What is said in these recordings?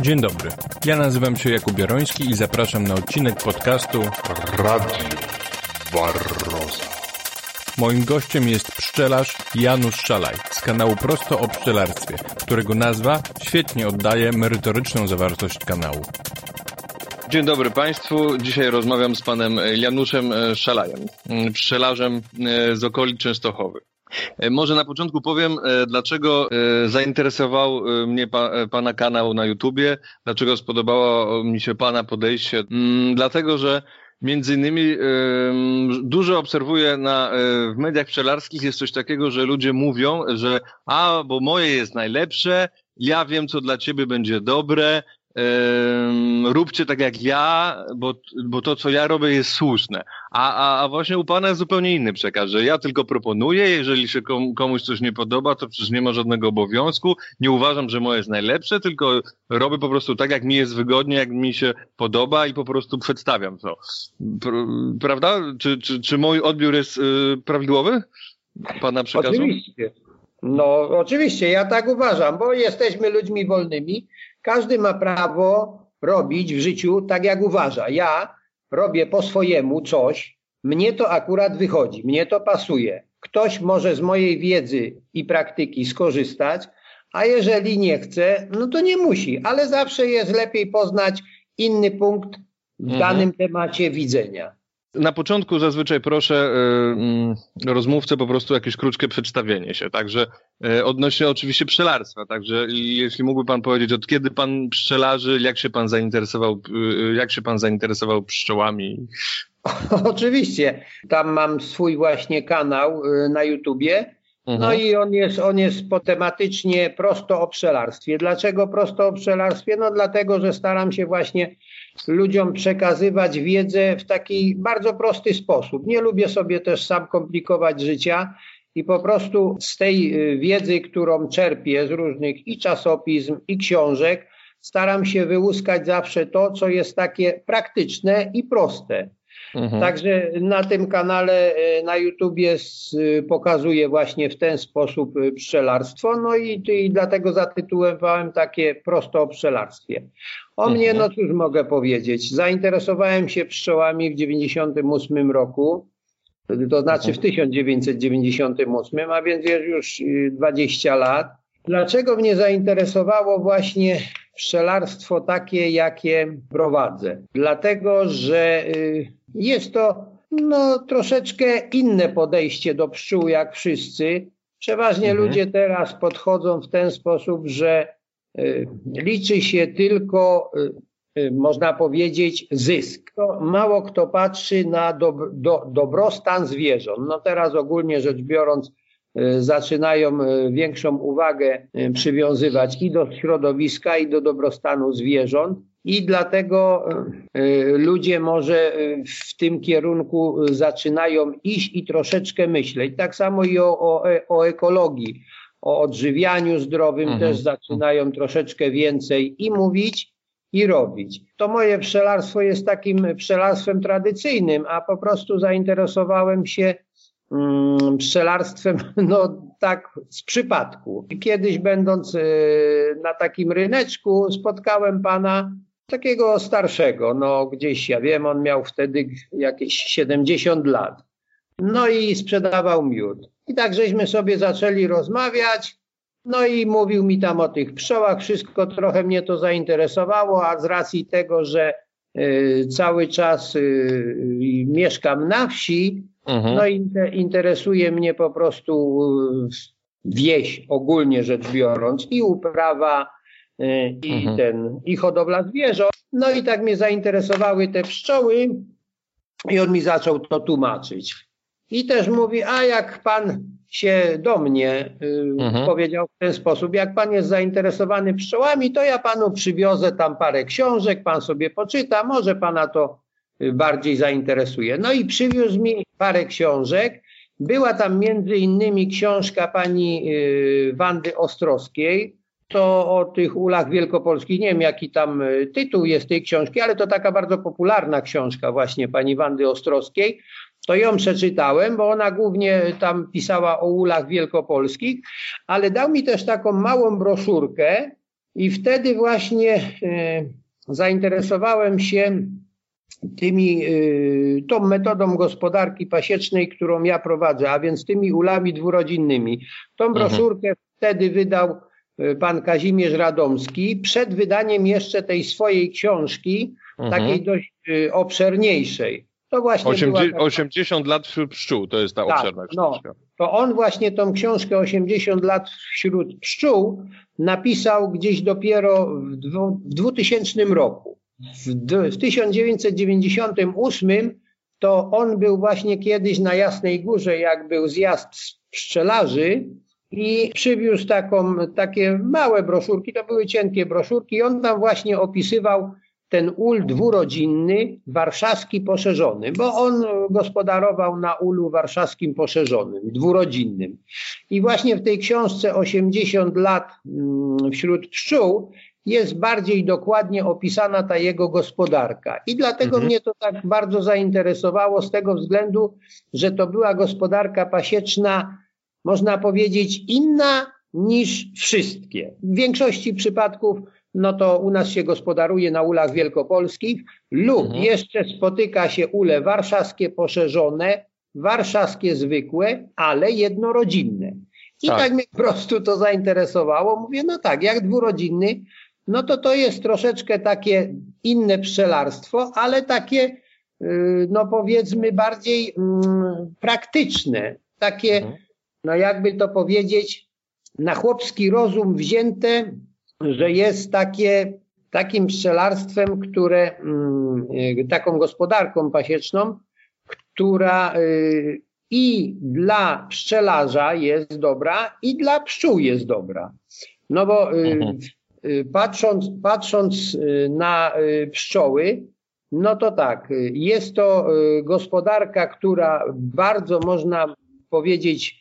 Dzień dobry. Ja nazywam się Jakub Jaroński i zapraszam na odcinek podcastu Radio Barroza. Moim gościem jest pszczelarz Janusz Szalaj z kanału Prosto o Pszczelarstwie, którego nazwa świetnie oddaje merytoryczną zawartość kanału. Dzień dobry Państwu. Dzisiaj rozmawiam z panem Januszem Szalajem, pszczelarzem z okolic Częstochowy. Może na początku powiem, dlaczego zainteresował mnie pa, Pana kanał na YouTubie, dlaczego spodobało mi się Pana podejście. Dlatego, że Między innymi dużo obserwuję na, w mediach pszczelarskich jest coś takiego, że ludzie mówią, że a, bo moje jest najlepsze, ja wiem, co dla ciebie będzie dobre, róbcie tak jak ja, bo, bo to, co ja robię, jest słuszne. A, a, a właśnie u Pana jest zupełnie inny przekaz, że ja tylko proponuję, jeżeli się komuś coś nie podoba, to przecież nie ma żadnego obowiązku. Nie uważam, że moje jest najlepsze, tylko robię po prostu tak, jak mi jest wygodnie, jak mi się podoba i po prostu przedstawiam to. Prawda? Czy, czy, czy mój odbiór jest y, prawidłowy? Pana przekazu? Oczywiście. No, oczywiście, ja tak uważam, bo jesteśmy ludźmi wolnymi każdy ma prawo robić w życiu tak, jak uważa. Ja robię po swojemu coś, mnie to akurat wychodzi, mnie to pasuje. Ktoś może z mojej wiedzy i praktyki skorzystać, a jeżeli nie chce, no to nie musi, ale zawsze jest lepiej poznać inny punkt w mhm. danym temacie widzenia. Na początku zazwyczaj proszę y, rozmówcę po prostu jakieś krótkie przedstawienie się, także y, odnośnie oczywiście pszczelarstwa, także jeśli mógłby Pan powiedzieć, od kiedy Pan pszczelarzy, jak się Pan zainteresował, y, jak się Pan zainteresował pszczołami? Oczywiście, tam mam swój właśnie kanał na YouTubie, no mhm. i on jest, on jest po tematycznie prosto o pszczelarstwie. Dlaczego prosto o pszczelarstwie? No dlatego, że staram się właśnie ludziom przekazywać wiedzę w taki bardzo prosty sposób. Nie lubię sobie też sam komplikować życia i po prostu z tej y, wiedzy, którą czerpię z różnych i czasopism, i książek, staram się wyłuskać zawsze to, co jest takie praktyczne i proste. Mhm. Także na tym kanale y, na YouTubie pokazuję właśnie w ten sposób y, pszczelarstwo, no i, i dlatego zatytułowałem takie prosto o pszczelarstwie. O mhm. mnie, no cóż mogę powiedzieć. Zainteresowałem się pszczołami w 98 roku, to znaczy w 1998, mhm. a więc jest już 20 y, lat. Dlaczego mnie zainteresowało właśnie pszczelarstwo takie, jakie prowadzę? Dlatego, że y, jest to no, troszeczkę inne podejście do pszczół jak wszyscy. Przeważnie mhm. ludzie teraz podchodzą w ten sposób, że liczy się tylko, y, y, można powiedzieć, zysk. To mało kto patrzy na do, dobrostan zwierząt. No teraz ogólnie rzecz biorąc, zaczynają większą uwagę przywiązywać i do środowiska, i do dobrostanu zwierząt. I dlatego ludzie może w tym kierunku zaczynają iść i troszeczkę myśleć. Tak samo i o, o, o ekologii o odżywianiu zdrowym mhm. też zaczynają troszeczkę więcej i mówić, i robić. To moje pszczelarstwo jest takim pszczelarstwem tradycyjnym, a po prostu zainteresowałem się mm, pszczelarstwem, no tak z przypadku. Kiedyś będąc y, na takim ryneczku spotkałem pana takiego starszego, no gdzieś ja wiem, on miał wtedy jakieś 70 lat. No i sprzedawał miód. I tak żeśmy sobie zaczęli rozmawiać. No i mówił mi tam o tych pszczołach, wszystko trochę mnie to zainteresowało, a z racji tego, że y, cały czas y, mieszkam na wsi, mhm. no i interesuje mnie po prostu y, wieś ogólnie rzecz biorąc i uprawa y, i mhm. ten i hodowla zwierząt. No i tak mnie zainteresowały te pszczoły i on mi zaczął to tłumaczyć. I też mówi, a jak pan się do mnie y, mhm. powiedział w ten sposób, jak pan jest zainteresowany pszczołami, to ja panu przywiozę tam parę książek, pan sobie poczyta, może pana to y, bardziej zainteresuje. No i przywiózł mi parę książek. Była tam między innymi książka pani y, Wandy Ostrowskiej, to o tych ulach wielkopolskich, nie wiem jaki tam tytuł jest tej książki, ale to taka bardzo popularna książka właśnie pani Wandy Ostrowskiej to ją przeczytałem, bo ona głównie tam pisała o ulach wielkopolskich, ale dał mi też taką małą broszurkę, I wtedy właśnie e, zainteresowałem się tymi, e, tą metodą gospodarki pasiecznej, którą ja prowadzę, a więc tymi ulami dwurodzinnymi. Tą mhm. broszurkę mhm. wtedy wydał e, pan Kazimierz Radomski przed wydaniem jeszcze tej swojej książki, mhm. takiej dość obszerniejszej. To właśnie 80, taka... 80 lat wśród pszczół, to jest ta tak, obszerna książka. No, to on właśnie tą książkę 80 lat wśród pszczół napisał gdzieś dopiero w, dwu, w 2000 roku. W, w 1998 to on był właśnie kiedyś na Jasnej Górze, jak był zjazd pszczelarzy i przywiózł taką, takie małe broszurki, to były cienkie broszurki i on tam właśnie opisywał ten ul dwurodzinny, warszawski poszerzony, bo on gospodarował na ulu warszawskim poszerzonym, dwurodzinnym. I właśnie w tej książce 80 lat mm, wśród pszczół jest bardziej dokładnie opisana ta jego gospodarka. I dlatego mhm. mnie to tak bardzo zainteresowało z tego względu, że to była gospodarka pasieczna, można powiedzieć, inna niż wszystkie. W większości przypadków no to u nas się gospodaruje na ulach wielkopolskich lub mhm. jeszcze spotyka się ule warszawskie poszerzone, warszawskie zwykłe, ale jednorodzinne. I tak. tak mnie po prostu to zainteresowało. Mówię, no tak, jak dwurodzinny, no to to jest troszeczkę takie inne pszczelarstwo, ale takie, y, no powiedzmy, bardziej mm, praktyczne. Takie, mhm. no jakby to powiedzieć, na chłopski rozum wzięte, że jest takie, takim pszczelarstwem, które, mm, y, taką gospodarką pasieczną, która y, i dla pszczelarza jest dobra, i dla pszczół jest dobra. No bo y, mhm. patrząc, patrząc na pszczoły, no to tak, jest to gospodarka, która bardzo można powiedzieć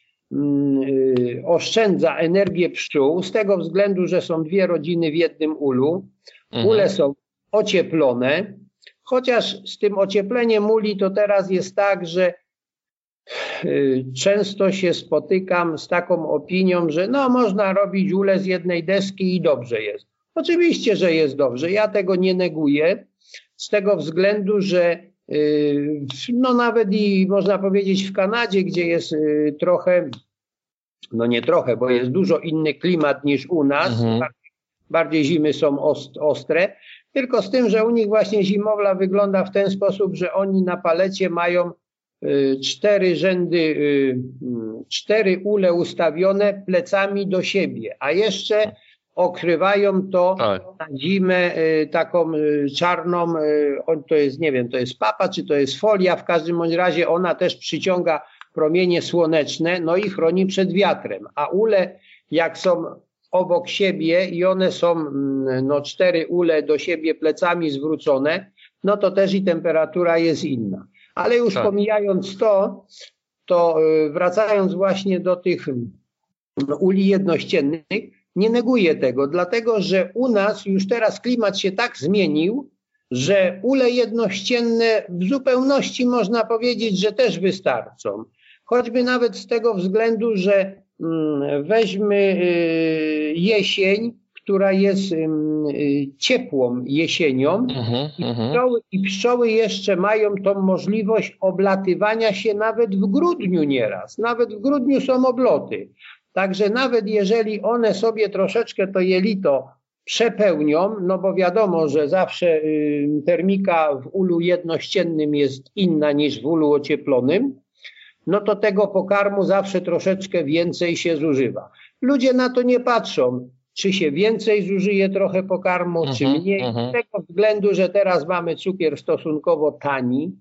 oszczędza energię pszczół z tego względu, że są dwie rodziny w jednym ulu. Mhm. Ule są ocieplone, chociaż z tym ociepleniem uli to teraz jest tak, że y, często się spotykam z taką opinią, że no można robić ule z jednej deski i dobrze jest. Oczywiście, że jest dobrze. Ja tego nie neguję z tego względu, że y, no nawet i można powiedzieć w Kanadzie, gdzie jest trochę no nie trochę, bo jest dużo inny klimat niż u nas. Mhm. Bardziej, bardziej zimy są ostre. Tylko z tym, że u nich właśnie zimowla wygląda w ten sposób, że oni na palecie mają y, cztery rzędy, y, mm, cztery ule ustawione plecami do siebie, a jeszcze okrywają to tak. na zimę y, taką czarną, to jest, nie wiem, to jest papa, czy to jest folia, w każdym bądź razie ona też przyciąga promienie słoneczne, no i chroni przed wiatrem. A ule, jak są obok siebie i one są, mm, no cztery ule do siebie plecami zwrócone, no to też i temperatura jest inna. Ale już tak. pomijając to, to y, wracając właśnie do tych no, uli jednościennych, nie neguję tego, dlatego że u nas już teraz klimat się tak zmienił, że ule jednościenne w zupełności można powiedzieć, że też wystarczą. Choćby nawet z tego względu, że mm, weźmy y, jesień, która jest y, ciepłą jesienią uh-huh, i, mhm. pszczoły, i pszczoły jeszcze mają tą możliwość oblatywania się nawet w grudniu nieraz. Nawet w grudniu są obloty. Także nawet jeżeli one sobie troszeczkę to jelito przepełnią, no bo wiadomo, że zawsze y, termika w ulu jednościennym jest inna niż w ulu ocieplonym, no to tego pokarmu zawsze troszeczkę więcej się zużywa. Ludzie na to nie patrzą, czy się więcej zużyje trochę pokarmu, czy mhm, mniej. Z tego względu, że teraz mamy cukier stosunkowo tani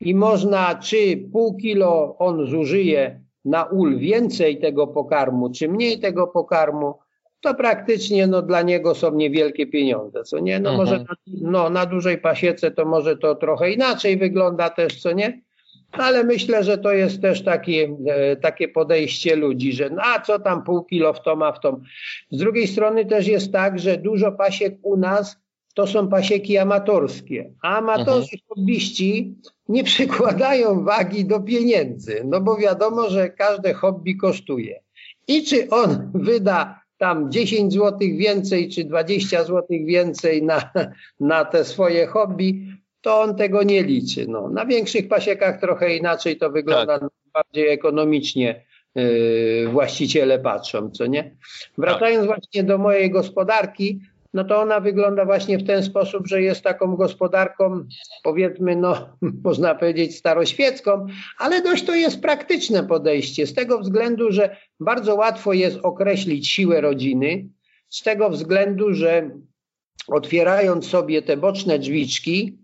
i można, czy pół kilo on zużyje na ul więcej tego pokarmu, czy mniej tego pokarmu, to praktycznie no, dla niego są niewielkie pieniądze, co nie? No może na, no, na dużej pasiece to może to trochę inaczej wygląda też, co nie? ale myślę, że to jest też takie, e, takie podejście ludzi, że no, a co tam pół kilo w tom, a w tom. Z drugiej strony też jest tak, że dużo pasiek u nas to są pasieki amatorskie, a amatorzy mhm. hobbyści nie przykładają wagi do pieniędzy, no bo wiadomo, że każde hobby kosztuje. I czy on wyda tam 10 zł więcej czy 20 zł więcej na, na te swoje hobby, to on tego nie liczy. No, na większych pasiekach trochę inaczej to wygląda, tak. bardziej ekonomicznie yy, właściciele patrzą, co nie? Wracając tak. właśnie do mojej gospodarki, no to ona wygląda właśnie w ten sposób, że jest taką gospodarką, powiedzmy, no, można powiedzieć staroświecką, ale dość to jest praktyczne podejście, z tego względu, że bardzo łatwo jest określić siłę rodziny, z tego względu, że otwierając sobie te boczne drzwiczki,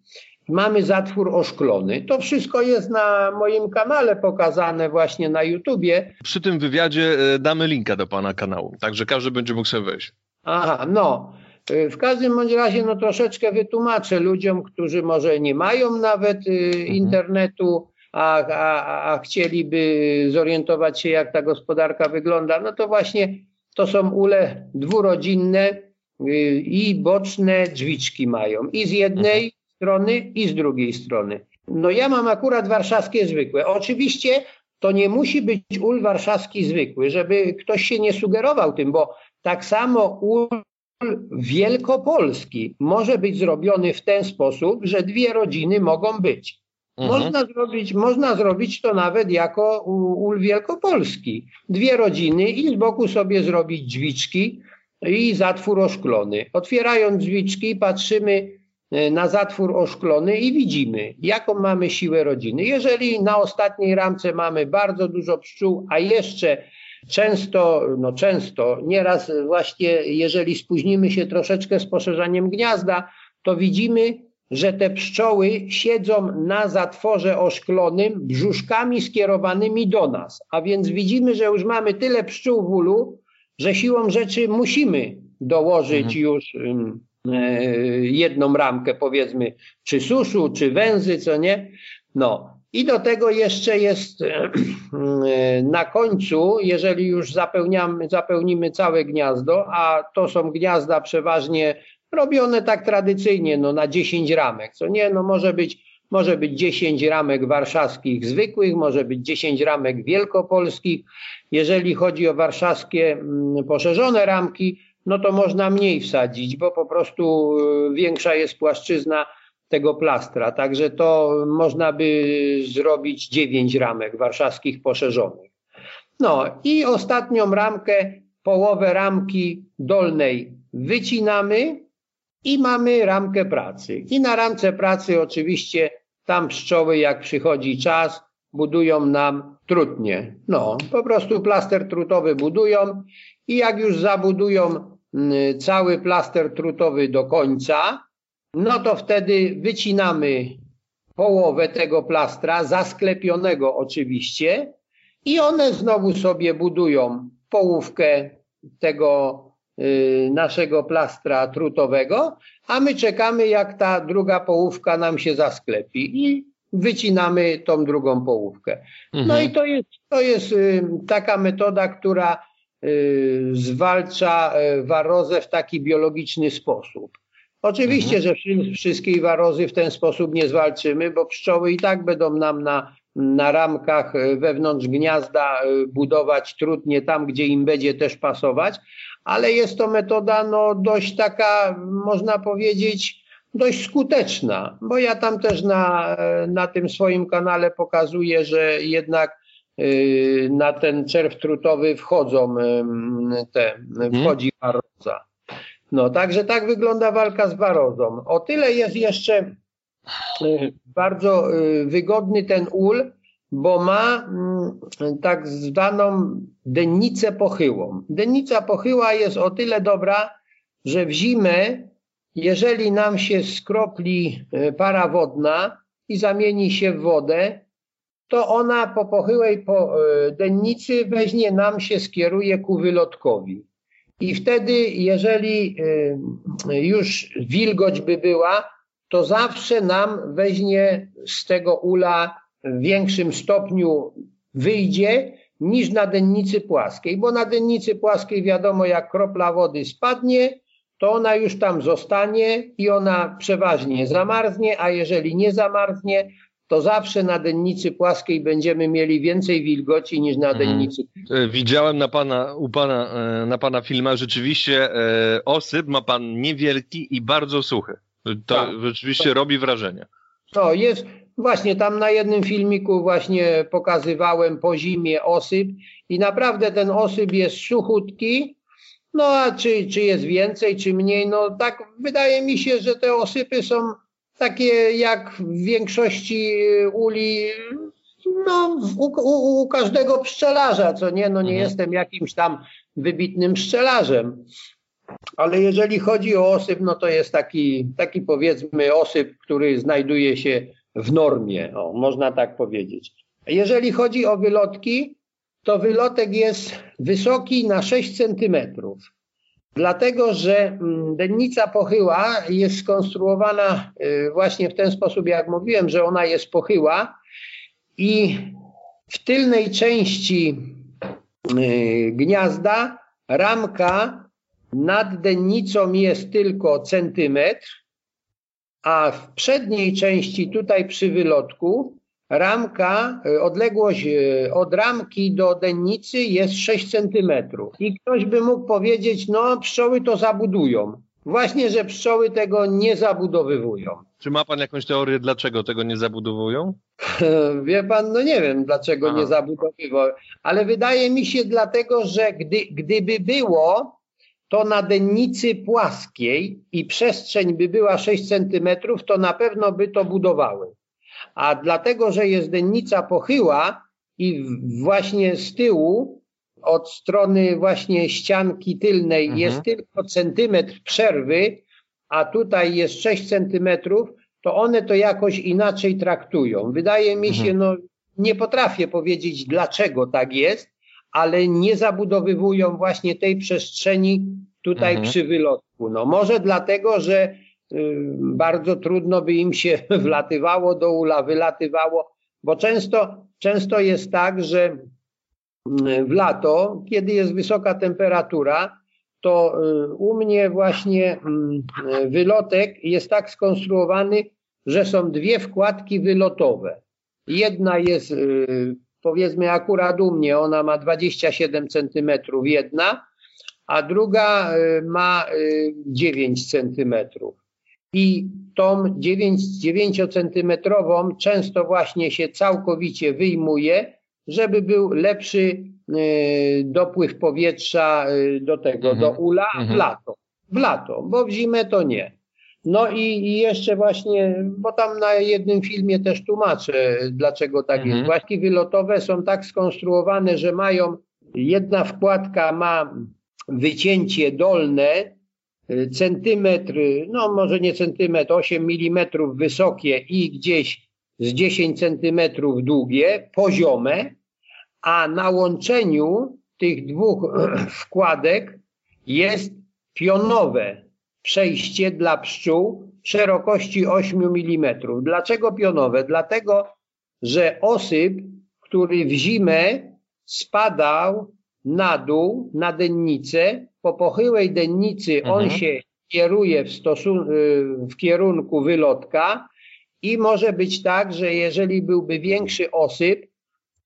mamy zatwór oszklony. To wszystko jest na moim kanale pokazane właśnie na YouTubie. Przy tym wywiadzie e, damy linka do pana kanału, także każdy będzie mógł sobie wejść. Aha, no. Y, w każdym bądź razie no troszeczkę wytłumaczę ludziom, którzy może nie mają nawet y, mhm. internetu, a, a, a chcieliby zorientować się, jak ta gospodarka wygląda, no to właśnie to są ule dwurodzinne y, i boczne drzwiczki mają. I z jednej mhm. strony, i z drugiej strony. No ja mam akurat warszawskie zwykłe. Oczywiście to nie musi być ul warszawski zwykły, żeby ktoś się nie sugerował tym, bo tak samo ul wielkopolski może być zrobiony w ten sposób, że dwie rodziny mogą być. Mhm. Można, zrobić, można zrobić to nawet jako ul wielkopolski. Dwie rodziny i z boku sobie zrobić drzwiczki i zatwór oszklony. Otwierając drzwiczki patrzymy e, na zatwór oszklony i widzimy, jaką mamy siłę rodziny. Jeżeli na ostatniej ramce mamy bardzo dużo pszczół, a jeszcze Często, no często, nieraz właśnie jeżeli spóźnimy się troszeczkę z poszerzaniem gniazda, to widzimy, że te pszczoły siedzą na zatworze oszklonym brzuszkami skierowanymi do nas. A więc widzimy, że już mamy tyle pszczół w ulu, że siłą rzeczy musimy dołożyć mhm. już e, jedną ramkę, powiedzmy, czy suszu, czy węzy, co nie. No, i do tego jeszcze jest e, na końcu, jeżeli już zapełniamy, zapełnimy całe gniazdo, a to są gniazda przeważnie robione tak tradycyjnie, no na 10 ramek, co nie, no może być, może być 10 ramek warszawskich zwykłych, może być 10 ramek wielkopolskich. Jeżeli chodzi o warszawskie mm, poszerzone ramki, no to można mniej wsadzić, bo po prostu e, większa jest płaszczyzna tego plastra. Także to można by zrobić dziewięć ramek warszawskich poszerzonych. No i ostatnią ramkę, połowę ramki dolnej wycinamy i mamy ramkę pracy. I na ramce pracy oczywiście tam pszczoły jak przychodzi czas budują nam trutnie. No, po prostu plaster trutowy budują i jak już zabudują mm, cały plaster trutowy do końca, no to wtedy wycinamy połowę tego plastra, zasklepionego oczywiście, i one znowu sobie budują połówkę tego y, naszego plastra trutowego, a my czekamy, jak ta druga połówka nam się zasklepi i wycinamy tą drugą połówkę. No mhm. No i to jest, to jest y, taka metoda, która y, zwalcza y, warozę w taki biologiczny sposób. Oczywiście, że wszystkiej warozy w ten sposób nie zwalczymy, bo pszczoły i tak będą nam na, na ramkach e, wewnątrz gniazda e, budować trudnie tam, gdzie im będzie też pasować, ale jest to metoda no, dość taka, można powiedzieć, dość skuteczna, bo ja tam też na, e, na tym swoim kanale pokazuję, że jednak na ten czerw trutowy wchodzą te, mhm. wchodzi waroza. No, także tak wygląda walka z barozą. O tyle jest jeszcze y, bardzo y, wygodny ten ul, bo ma mm, tak zwaną dennicę pochyłą. Dennica pochyła jest o tyle dobra, że w zimę, jeżeli nam się skropli y, para wodna i zamieni się w wodę, to ona po pochyłej po dennicy weźmie nam się skieruje ku wylotkowi. I wtedy, jeżeli y, już wilgoć by była, to zawsze nam weźmie z tego ula w większym stopniu wyjdzie niż na dennicy płaskiej, bo na dennicy płaskiej wiadomo, jak kropla wody spadnie, to ona już tam zostanie i ona przeważnie zamarznie, a jeżeli nie zamarznie, to zawsze na dennicy płaskiej będziemy mieli więcej wilgoci niż na mhm. dennicy. E, widziałem na pana, u pana, e, na pana filmach rzeczywiście e, osyp ma pan niewielki i bardzo suchy. To tak. rzeczywiście to, robi wrażenie. To jest, właśnie tam na jednym filmiku właśnie pokazywałem po zimie osyp i naprawdę ten osyp jest suchutki, no a czy, czy jest więcej, czy mniej, no tak wydaje mi się, że te osypy są takie jak w większości uli, no u, u, u każdego pszczelarza, co nie, no nie mhm. jestem jakimś tam wybitnym pszczelarzem. Ale jeżeli chodzi o osyp, no to jest taki, taki powiedzmy osyp, który znajduje się w normie, o, można tak powiedzieć. Jeżeli chodzi o wylotki, to wylotek jest wysoki na 6 centymetrów. Dlatego, że mm, dennica pochyła jest skonstruowana y, właśnie w ten sposób, jak mówiłem, że ona jest pochyła i w tylnej części y, gniazda ramka nad dennicą jest tylko centymetr, a w przedniej części tutaj przy wylotku ramka, y, odległość y, od ramki do dennicy jest 6 centymetrów. I ktoś by mógł powiedzieć, no pszczoły to zabudują. Właśnie, że pszczoły tego nie zabudowywują. Czy ma pan jakąś teorię, dlaczego tego nie zabudowują? Wie pan, no nie wiem, dlaczego Aha. nie zabudowywują, ale wydaje mi się dlatego, że gdy, gdyby było to na dennicy płaskiej i przestrzeń by była 6 centymetrów, to na pewno by to budowały. A dlatego, że jest dennica pochyła i właśnie z tyłu, od strony właśnie ścianki tylnej mhm. jest tylko centymetr przerwy, a tutaj jest 6 centymetrów, to one to jakoś inaczej traktują. Wydaje mi się, mhm. no nie potrafię powiedzieć dlaczego tak jest, ale nie zabudowywują właśnie tej przestrzeni tutaj mhm. przy wylotku. No może dlatego, że bardzo trudno by im się wlatywało do ula, wylatywało, bo często, często jest tak, że y, w lato, kiedy jest wysoka temperatura, to y, u mnie właśnie mm, wylotek jest tak skonstruowany, że są dwie wkładki wylotowe. Jedna jest powiedzmy akurat u mnie, ona ma 27 centymetrów jedna, a druga y, ma 9 y, centymetrów. I tą 9, 9 centymetrową często właśnie się całkowicie wyjmuje, żeby był lepszy y, dopływ powietrza do tego, mhm. do ula w mhm. lato. W lato, bo w zimę to nie. No i, i, jeszcze właśnie, bo tam na jednym filmie też tłumaczę, dlaczego tak mhm. jest. Właśnie wylotowe są tak skonstruowane, że mają, jedna wkładka ma wycięcie dolne, centymetr, no może nie centymetr, 8 milimetrów wysokie i gdzieś z 10 centymetrów długie, poziome, a na łączeniu tych dwóch wkładek jest pionowe, przejście dla pszczół szerokości 8 mm. Dlaczego pionowe? Dlatego, że osyp, który w zimę spadał na dół, na dennicę, po pochyłej dennicy mhm. on się kieruje w, stosun- w kierunku wylotka i może być tak, że jeżeli byłby większy osyp,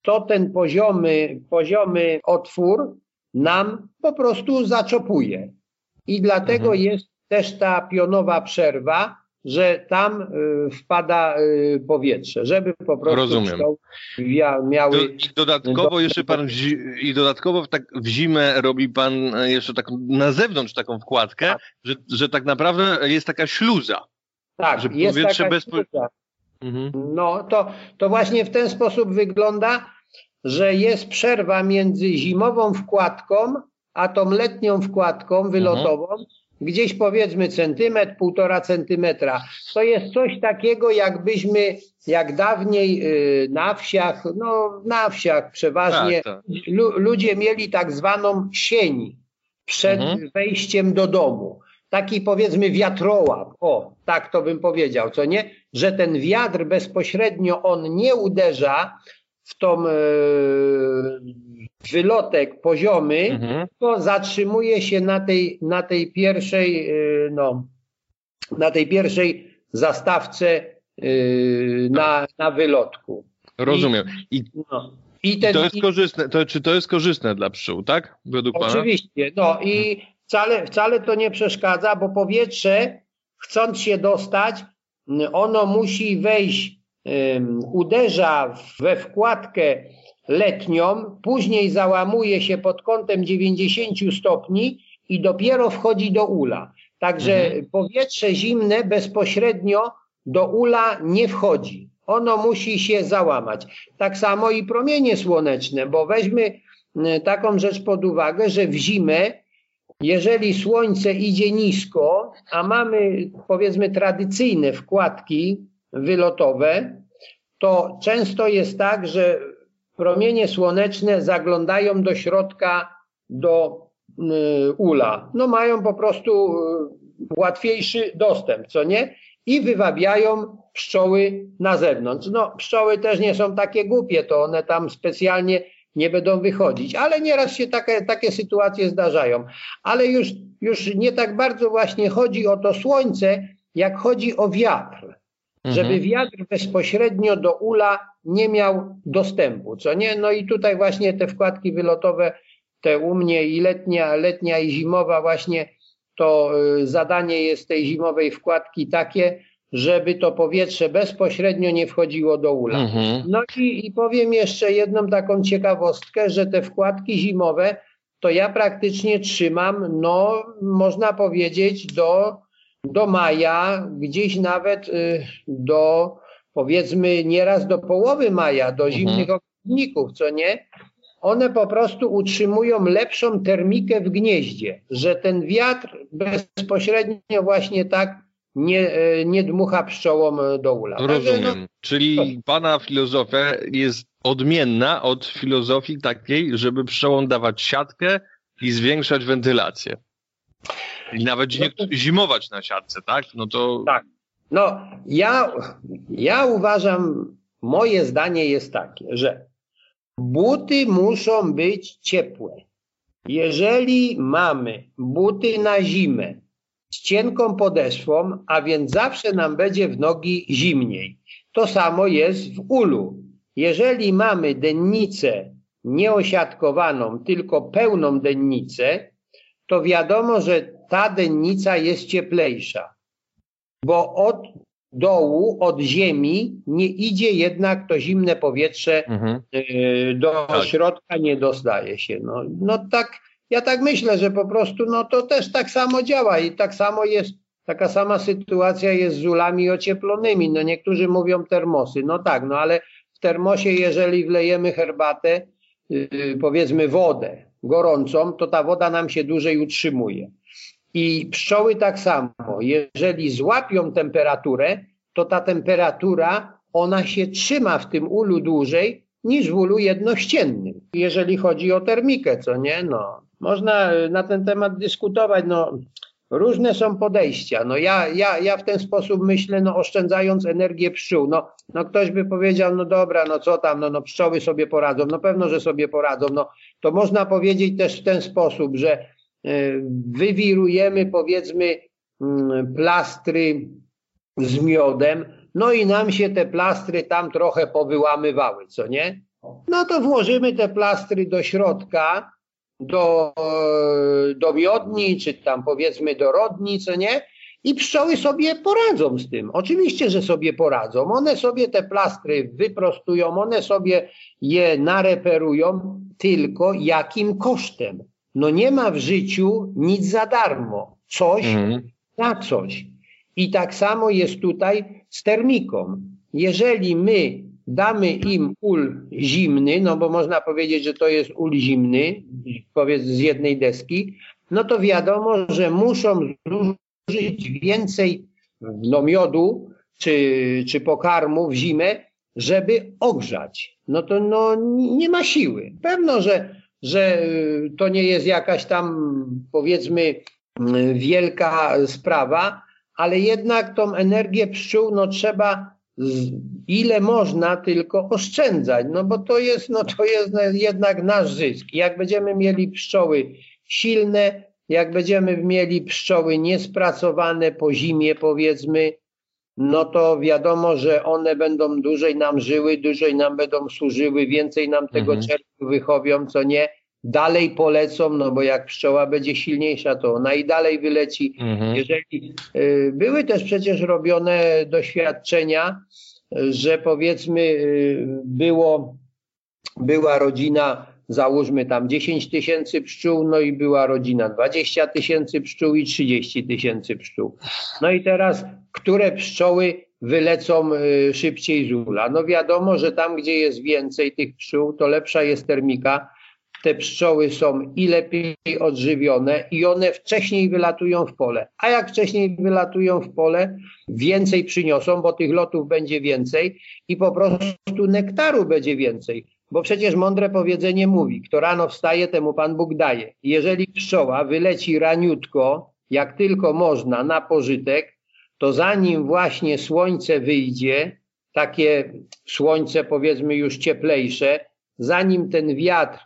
to ten poziomy, poziomy otwór nam po prostu zaczopuje. I dlatego jest też ta pionowa przerwa, że tam y, wpada y, powietrze, żeby po prostu Rozumiem. miały... I dodatkowo jeszcze pan i dodatkowo tak w zimę robi pan jeszcze tak na zewnątrz taką wkładkę, tak. Że, że tak naprawdę jest taka śluza. Tak, że jest powietrze taka bez... śluza. Mhm. No to, to właśnie w ten sposób wygląda, że jest przerwa między zimową wkładką, a tą letnią wkładką wylotową, mhm gdzieś powiedzmy centymetr, półtora centymetra. To jest coś takiego, jakbyśmy, jak dawniej y, na wsiach, no na wsiach przeważnie, tak, tak. ludzie mieli tak zwaną sień przed mhm. wejściem do domu. Taki powiedzmy wiatrołap, o, tak to bym powiedział, co nie? Że ten wiatr bezpośrednio on nie uderza w tą e, wylotek poziomy, mhm. to zatrzymuje się na tej, na tej pierwszej, e, no, na tej pierwszej zastawce yy, na, na wylotku. Rozumiem. I, no, i ten, to jest i, korzystne, to, czy to jest korzystne dla pszczół, tak? Według Oczywiście. Pana? No i wcale, wcale to nie przeszkadza, bo powietrze, chcąc się dostać, ono musi wejść, um, uderza we wkładkę letnią, później załamuje się pod kątem 90 stopni i dopiero wchodzi do ula. Także mhm. powietrze zimne bezpośrednio do ula nie wchodzi. Ono musi się załamać. Tak samo i promienie słoneczne, bo weźmy taką rzecz pod uwagę, że w zimę, jeżeli słońce idzie nisko, a mamy powiedzmy tradycyjne wkładki wylotowe, to często jest tak, że promienie słoneczne zaglądają do środka, do y, ula. No mają po prostu y, łatwiejszy dostęp, co nie? I wywabiają pszczoły na zewnątrz. No pszczoły też nie są takie głupie, to one tam specjalnie nie będą wychodzić, ale nieraz się takie, takie sytuacje zdarzają. Ale już, już nie tak bardzo właśnie chodzi o to słońce, jak chodzi o wiatr. Mhm. Żeby wiatr bezpośrednio do ula nie miał dostępu, co nie? No i tutaj właśnie te wkładki wylotowe, te u mnie i letnia, letnia i zimowa właśnie to y, zadanie jest tej zimowej wkładki takie, żeby to powietrze bezpośrednio nie wchodziło do ula. Mhm. No i, i powiem jeszcze jedną taką ciekawostkę, że te wkładki zimowe to ja praktycznie trzymam, no można powiedzieć do, do maja, gdzieś nawet y, do powiedzmy nieraz do połowy maja, do mhm. zimnych ogrodników, co nie? One po prostu utrzymują lepszą termikę w gnieździe, że ten wiatr bezpośrednio właśnie tak nie, e, nie dmucha pszczołom e, do ula. Rozumiem. No, Czyli pana filozofia jest odmienna od filozofii takiej, żeby pszczołom dawać siatkę i zwiększać wentylację. I nawet no to... zimować na siatce, tak? No to... Tak. No, ja, ja uważam, moje zdanie jest takie, że buty muszą być ciepłe. Jeżeli mamy buty na zimę, z cienką podeszwą, a więc zawsze nam będzie w nogi zimniej. To samo jest w ulu. Jeżeli mamy dennicę nieosiadkowaną, tylko pełną dennicę, to wiadomo, że ta dennica jest cieplejsza, bo od dołu, od ziemi nie idzie jednak to zimne powietrze mhm. Y, do tak. środka, nie dostaje się. No, no tak ja tak myślę, że po prostu no to też tak samo działa i tak samo jest, taka sama sytuacja jest z ulami ocieplonymi. No niektórzy mówią termosy, no tak, no ale w termosie jeżeli wlejemy herbatę, yy, powiedzmy wodę gorącą, to ta woda nam się dłużej utrzymuje. I pszczoły tak samo, jeżeli złapią temperaturę, to ta temperatura, ona się trzyma w tym ulu dłużej niż w ulu jednościennym, jeżeli chodzi o termikę, co nie? No, można y, na ten temat dyskutować. No, różne są podejścia. No ja, ja, ja w ten sposób myślę, no oszczędzając energię pszczół. No, no ktoś by powiedział, no dobra, no co tam, no, no pszczoły sobie poradzą. No pewno, że sobie poradzą. No to można powiedzieć też w ten sposób, że wywirujemy powiedzmy y, plastry z miodem, no i nam się te plastry tam trochę powyłamywały, co nie? No to włożymy te plastry do środka, do, do miodni, czy tam powiedzmy do rodni, co nie? I pszczoły sobie poradzą z tym. Oczywiście, że sobie poradzą. One sobie te plastry wyprostują, one sobie je nareperują, tylko jakim kosztem? No nie ma w życiu nic za darmo. Coś mhm. na coś. I tak samo jest tutaj z termiką. Jeżeli my damy im ul zimny, no bo można powiedzieć, że to jest ul zimny, powiedz z jednej deski, no to wiadomo, że muszą zużyć więcej no, miodu czy, czy pokarmu w zimę, żeby ogrzać. No to no, nie ma siły. Pewno, że, że to nie jest jakaś tam powiedzmy wielka sprawa, ale jednak tą energię pszczół no, trzeba ile można tylko oszczędzać, no bo to jest, no to jest jednak nasz zysk. Jak będziemy mieli pszczoły silne, jak będziemy mieli pszczoły niespracowane po zimie powiedzmy, no to wiadomo, że one będą dłużej nam żyły, dłużej nam będą służyły, więcej nam tego mhm. czerwcu wychowią, co nie, dalej polecą, no bo jak pszczoła będzie silniejsza, to ona i dalej wyleci. Mhm. Jeżeli y, były też przecież robione doświadczenia, że powiedzmy y, było, była rodzina załóżmy tam 10 tysięcy pszczół, no i była rodzina 20 tysięcy pszczół i 30 tysięcy pszczół. No i teraz, które pszczoły wylecą y, szybciej z ula? No wiadomo, że tam, gdzie jest więcej tych pszczół, to lepsza jest termika, te pszczoły są i lepiej odżywione i one wcześniej wylatują w pole. A jak wcześniej wylatują w pole, więcej przyniosą, bo tych lotów będzie więcej i po prostu nektaru będzie więcej. Bo przecież mądre powiedzenie mówi, kto rano wstaje, temu Pan Bóg daje. Jeżeli pszczoła wyleci raniutko, jak tylko można, na pożytek, to zanim właśnie słońce wyjdzie, takie słońce powiedzmy już cieplejsze, zanim ten wiatr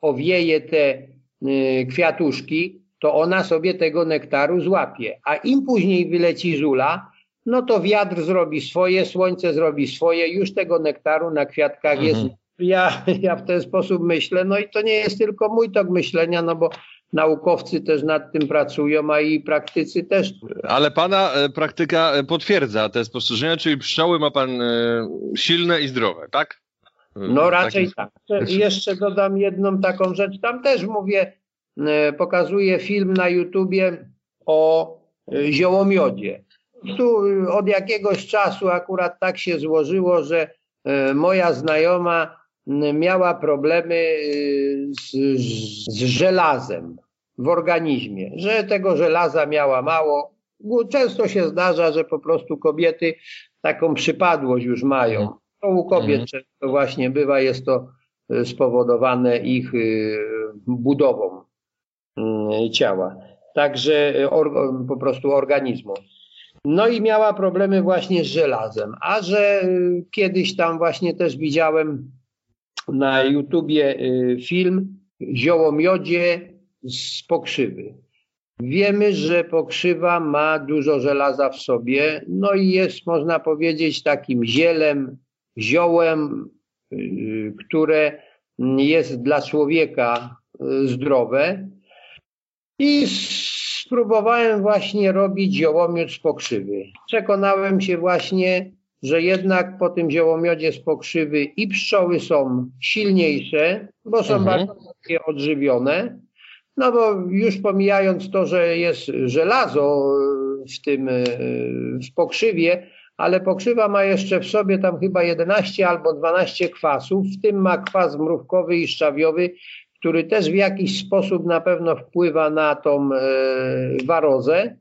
owieje te y, kwiatuszki, to ona sobie tego nektaru złapie. A im później wyleci żula, no to wiatr zrobi swoje, słońce zrobi swoje, już tego nektaru na kwiatkach mhm. jest ja, ja w ten sposób myślę, no i to nie jest tylko mój tok myślenia, no bo naukowcy też nad tym pracują, a i praktycy też. Ale pana e, praktyka e, potwierdza te spostrzeżenia, czyli pszczoły ma pan e, silne i zdrowe, tak? No raczej tak. Jeszcze dodam jedną taką rzecz. Tam też mówię, pokazuję film na YouTubie o ziołomiodzie. Tu od jakiegoś czasu akurat tak się złożyło, że moja znajoma miała problemy y, z, z żelazem w organizmie, że tego żelaza miała mało. Często się zdarza, że po prostu kobiety taką przypadłość już mają. To u kobiet mhm. często właśnie bywa, jest to y, spowodowane ich y, budową ciała. Także po prostu organizmu. No i miała problemy właśnie z żelazem. A że kiedyś tam właśnie też widziałem na YouTubie y, film Ziołomiodzie z pokrzywy. Wiemy, że pokrzywa ma dużo żelaza w sobie, no i jest, można powiedzieć, takim zielem, ziołem, y, które jest dla człowieka y, zdrowe. I spróbowałem właśnie robić ziołomiód z pokrzywy. Przekonałem się właśnie, że jednak po tym ziołomiodzie z pokrzywy i pszczoły są silniejsze, bo są mhm. bardzo odżywione. No bo już pomijając to, że jest żelazo w tym w pokrzywie, ale pokrzywa ma jeszcze w sobie tam chyba 11 albo 12 kwasów, w tym ma kwas mrówkowy i szczawiowy, który też w jakiś sposób na pewno wpływa na tą e, warozę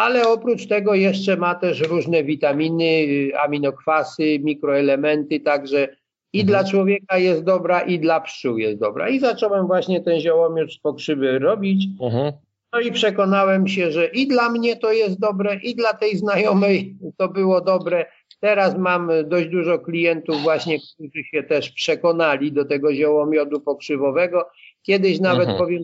ale oprócz tego jeszcze ma też różne witaminy, aminokwasy, mikroelementy, także i mhm. dla człowieka jest dobra, i dla pszczół jest dobra. I zacząłem właśnie ten ziołomiód z pokrzywy robić. Mhm. No i przekonałem się, że i dla mnie to jest dobre, i dla tej znajomej to było dobre. Teraz mam dość dużo klientów właśnie, którzy się też przekonali do tego ziołomiodu pokrzywowego. Kiedyś nawet mhm. powiem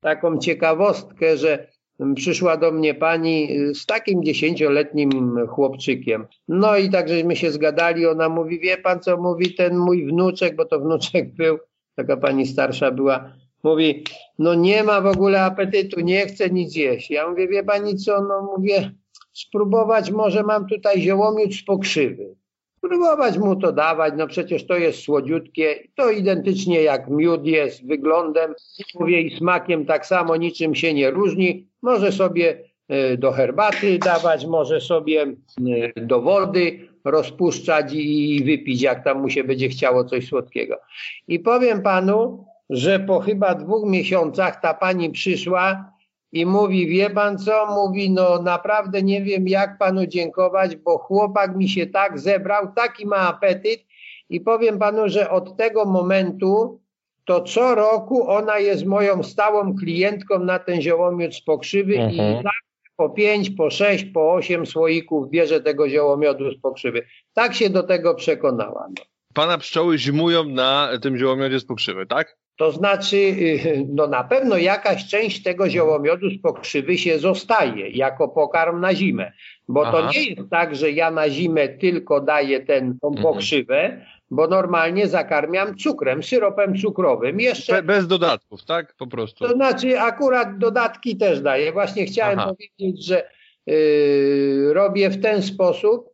taką ciekawostkę, że przyszła do mnie pani z takim dziesięcioletnim chłopczykiem. No i tak żeśmy się zgadali, ona mówi, wie pan co mówi ten mój wnuczek, bo to wnuczek był, taka pani starsza była, mówi, no nie ma w ogóle apetytu, nie chce nic jeść. Ja mówię, wie pani co, no mówię, spróbować może mam tutaj ziołomiód z pokrzywy. Próbować mu to dawać, no przecież to jest słodziutkie, to identycznie jak miód jest wyglądem, mówię i smakiem tak samo, niczym się nie różni. Może sobie e, do herbaty dawać, może sobie e, do wody rozpuszczać i wypić, jak tam mu się będzie chciało coś słodkiego. I powiem panu, że po chyba dwóch miesiącach ta pani przyszła i mówi, wie pan co? Mówi, no naprawdę nie wiem jak panu dziękować, bo chłopak mi się tak zebrał, taki ma apetyt i powiem panu, że od tego momentu to co roku ona jest moją stałą klientką na ten ziołomiód z pokrzywy mhm. i tak po pięć, po sześć, po osiem słoików bierze tego ziołomiodu z pokrzywy. Tak się do tego przekonała. No. Pana pszczoły zimują na tym ziołomiodzie z pokrzywy, tak? To znaczy, y, no na pewno jakaś część tego ziołomiodu z pokrzywy się zostaje jako pokarm na zimę. Bo Aha. to nie jest tak, że ja na zimę tylko daję ten, tą mhm. pokrzywę, bo normalnie zakarmiam cukrem, syropem cukrowym. Jeszcze, Be, bez dodatków, tak? Po prostu. To znaczy akurat dodatki też daję. Właśnie chciałem Aha. powiedzieć, że yy, robię w ten sposób,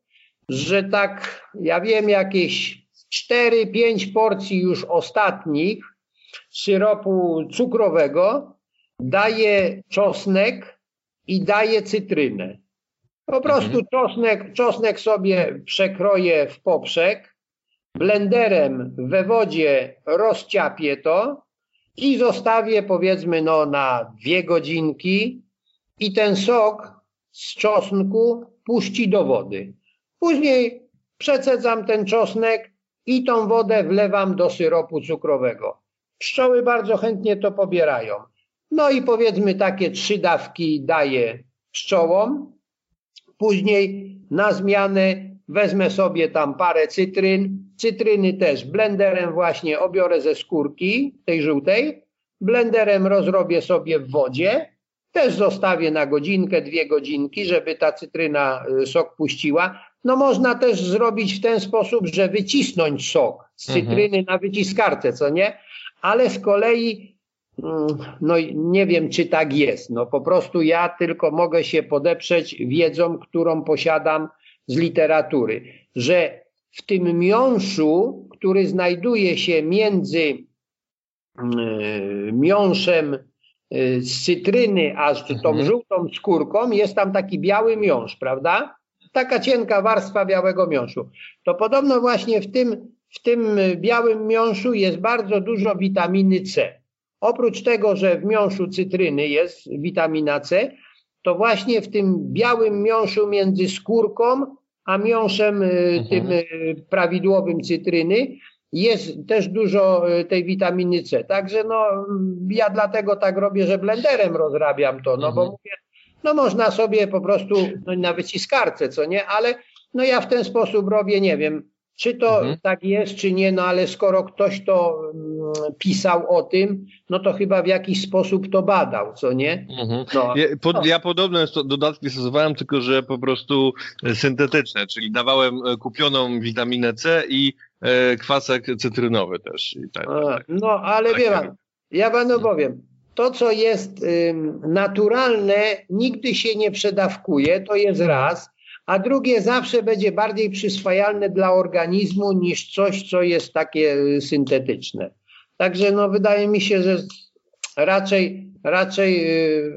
że tak, ja wiem, jakieś 4-5 porcji już ostatnich syropu cukrowego daję czosnek i daję cytrynę. Po prostu mhm. czosnek, czosnek sobie przekroję w poprzek, blenderem we wodzie rozciapię to i zostawię powiedzmy no na dwie godzinki i ten sok z czosnku puści do wody. Później przecedzam ten czosnek i tą wodę wlewam do syropu cukrowego. Pszczoły bardzo chętnie to pobierają. No i powiedzmy takie trzy dawki daję pszczołom. Później na zmianę wezmę sobie tam parę cytryn. Cytryny też blenderem właśnie obiorę ze skórki tej żółtej. Blenderem rozrobię sobie w wodzie. Też zostawię na godzinkę, dwie godzinki, żeby ta cytryna y, sok puściła. No można też zrobić w ten sposób, że wycisnąć sok z mhm. cytryny mhm. na wyciskarce, co nie? Ale z kolei mm, no nie wiem, czy tak jest. No po prostu ja tylko mogę się podeprzeć wiedzą, którą posiadam z literatury, że w tym miąższu, który znajduje się między mm, miąższem y, z cytryny, a z tą mhm. żółtą skórką, jest tam taki biały miąższ, prawda? Taka cienka warstwa białego miąższu. To podobno właśnie w tym w tym białym miąższu jest bardzo dużo witaminy C. Oprócz tego, że w miąższu cytryny jest witamina C, to właśnie w tym białym miąższu między skórką a miąższem y, mhm. tym y, prawidłowym cytryny jest też dużo y, tej witaminy C. Także no, ja dlatego tak robię, że blenderem rozrabiam to, no mhm. bo mówię, no można sobie po prostu no, na wyciskarce, co nie, ale no ja w ten sposób robię, nie wiem, czy to mhm. tak jest, czy nie, no ale skoro ktoś to mm, pisał o tym, no to chyba w jakiś sposób to badał, co nie? Mhm. No, ja, po, ja podobne dodatki stosowałem, tylko że po prostu e, syntetyczne, czyli dawałem e, kupioną witaminę C i e, kwasek cytrynowy też. Tak, tak. No, ale tak, wie pan, ja panu powiem, to co jest y, naturalne nigdy się nie przedawkuje, to jest raz, a drugie zawsze będzie bardziej przyswajalne dla organizmu niż coś, co jest takie y, syntetyczne. Także no, wydaje mi się, że raczej, raczej y,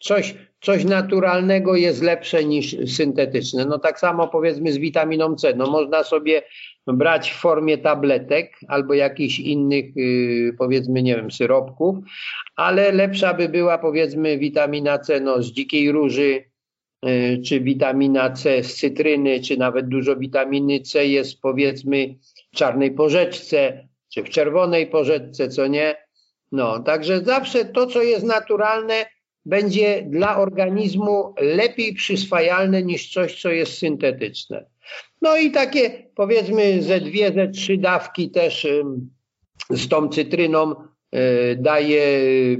coś, coś naturalnego jest lepsze niż syntetyczne. No tak samo powiedzmy z witaminą C. No można sobie brać w formie tabletek albo jakichś innych y, powiedzmy, nie wiem, syropków, ale lepsza by była powiedzmy witamina C no, z dzikiej róży, czy witamina C z cytryny, czy nawet dużo witaminy C jest powiedzmy w czarnej porzeczce, czy w czerwonej porzeczce, co nie. No, także zawsze to, co jest naturalne, będzie dla organizmu lepiej przyswajalne niż coś, co jest syntetyczne. No i takie powiedzmy ze dwie, ze trzy dawki też z tą cytryną e, daje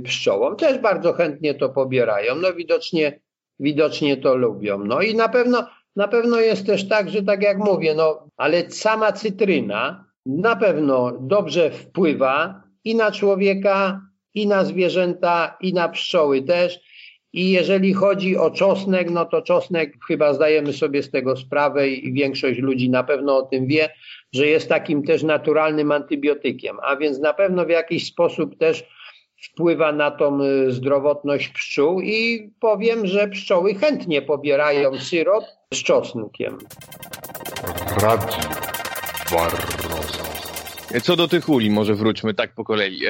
pszczołom. Też bardzo chętnie to pobierają. No widocznie widocznie to lubią. No i na pewno, na pewno jest też tak, że tak jak mówię, no ale sama cytryna na pewno dobrze wpływa i na człowieka, i na zwierzęta, i na pszczoły też. I jeżeli chodzi o czosnek, no to czosnek chyba zdajemy sobie z tego sprawę i większość ludzi na pewno o tym wie, że jest takim też naturalnym antybiotykiem, a więc na pewno w jakiś sposób też wpływa na tą y, zdrowotność pszczół i powiem, że pszczoły chętnie pobierają syrop z czosnkiem. Radio Barroso. Co do tych uli, może wróćmy tak po kolei.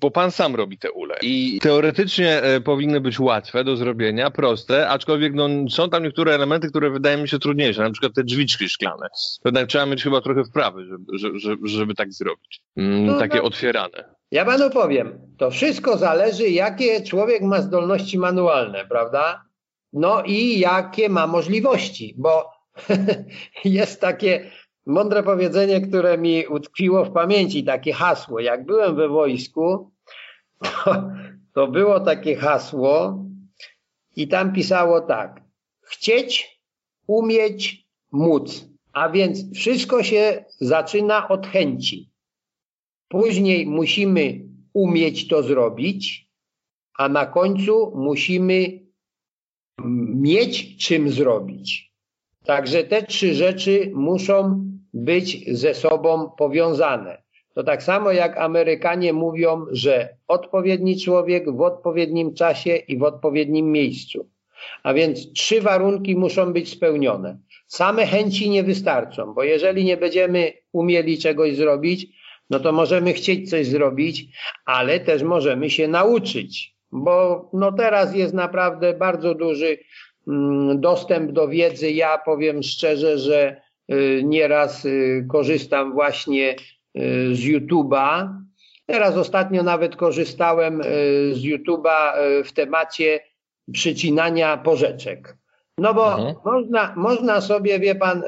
Bo pan sam robi te ule i teoretycznie e, powinny być łatwe do zrobienia, proste, aczkolwiek no, są tam niektóre elementy, które wydają mi się trudniejsze, na przykład te drzwiczki szklane. Jednak trzeba mieć chyba trochę wprawy, żeby, żeby, żeby tak zrobić. Mm, no, takie no, otwierane. Ja panu powiem, to wszystko zależy, jakie człowiek ma zdolności manualne, prawda? No i jakie ma możliwości, bo jest takie mądre powiedzenie, które mi utkwiło w pamięci, takie hasło. Jak byłem we wojsku, to, to było takie hasło i tam pisało tak. Chcieć, umieć, móc. A więc wszystko się zaczyna od chęci. Później musimy umieć to zrobić, a na końcu musimy mieć czym zrobić. Także te trzy rzeczy muszą być ze sobą powiązane. To tak samo jak Amerykanie mówią, że odpowiedni człowiek w odpowiednim czasie i w odpowiednim miejscu. A więc trzy warunki muszą być spełnione. Same chęci nie wystarczą, bo jeżeli nie będziemy umieli czegoś zrobić, no to możemy chcieć coś zrobić, ale też możemy się nauczyć, bo no teraz jest naprawdę bardzo duży mm, dostęp do wiedzy. Ja powiem szczerze, że y, nieraz y, korzystam właśnie y, z YouTube'a. Teraz ostatnio nawet korzystałem z YouTube'a w temacie przycinania porzeczek. No bo mhm. można, można sobie, wie pan,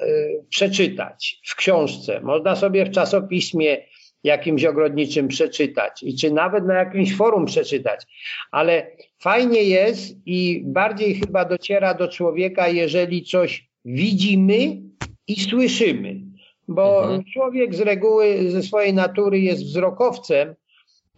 przeczytać w książce, można sobie w czasopiśmie jakimś ogrodniczym przeczytać i czy nawet na jakimś forum przeczytać. Ale fajnie jest i bardziej chyba dociera do człowieka, jeżeli coś widzimy i słyszymy. Bo mhm. człowiek z reguły, ze swojej natury jest wzrokowcem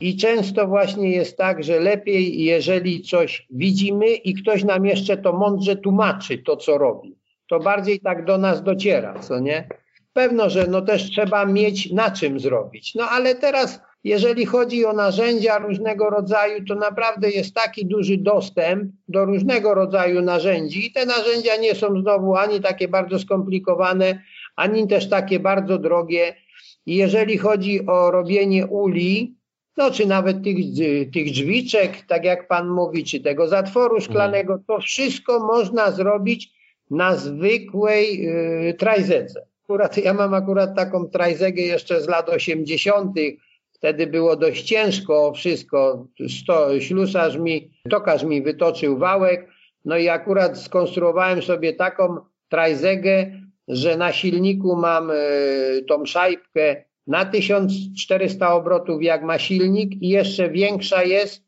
i często właśnie jest tak, że lepiej, jeżeli coś widzimy i ktoś nam jeszcze to mądrze tłumaczy to, co robi. To bardziej tak do nas dociera, co nie? Pewno, że no też trzeba mieć na czym zrobić. No ale teraz, jeżeli chodzi o narzędzia różnego rodzaju, to naprawdę jest taki duży dostęp do różnego rodzaju narzędzi i te narzędzia nie są znowu ani takie bardzo skomplikowane, ani też takie bardzo drogie. I jeżeli chodzi o robienie uli, no czy nawet tych, tych drzwiczek, tak jak pan mówi, czy tego zatworu szklanego, to wszystko można zrobić na zwykłej yy, trajzece. Akurat ja mam akurat taką trajzegę jeszcze z lat 80. Wtedy było dość ciężko wszystko. Sto, ślusarz mi, tokarz mi wytoczył wałek. No i akurat skonstruowałem sobie taką trajzegę, że na silniku mam y, tą szajbkę na 1400 obrotów jak ma silnik i jeszcze większa jest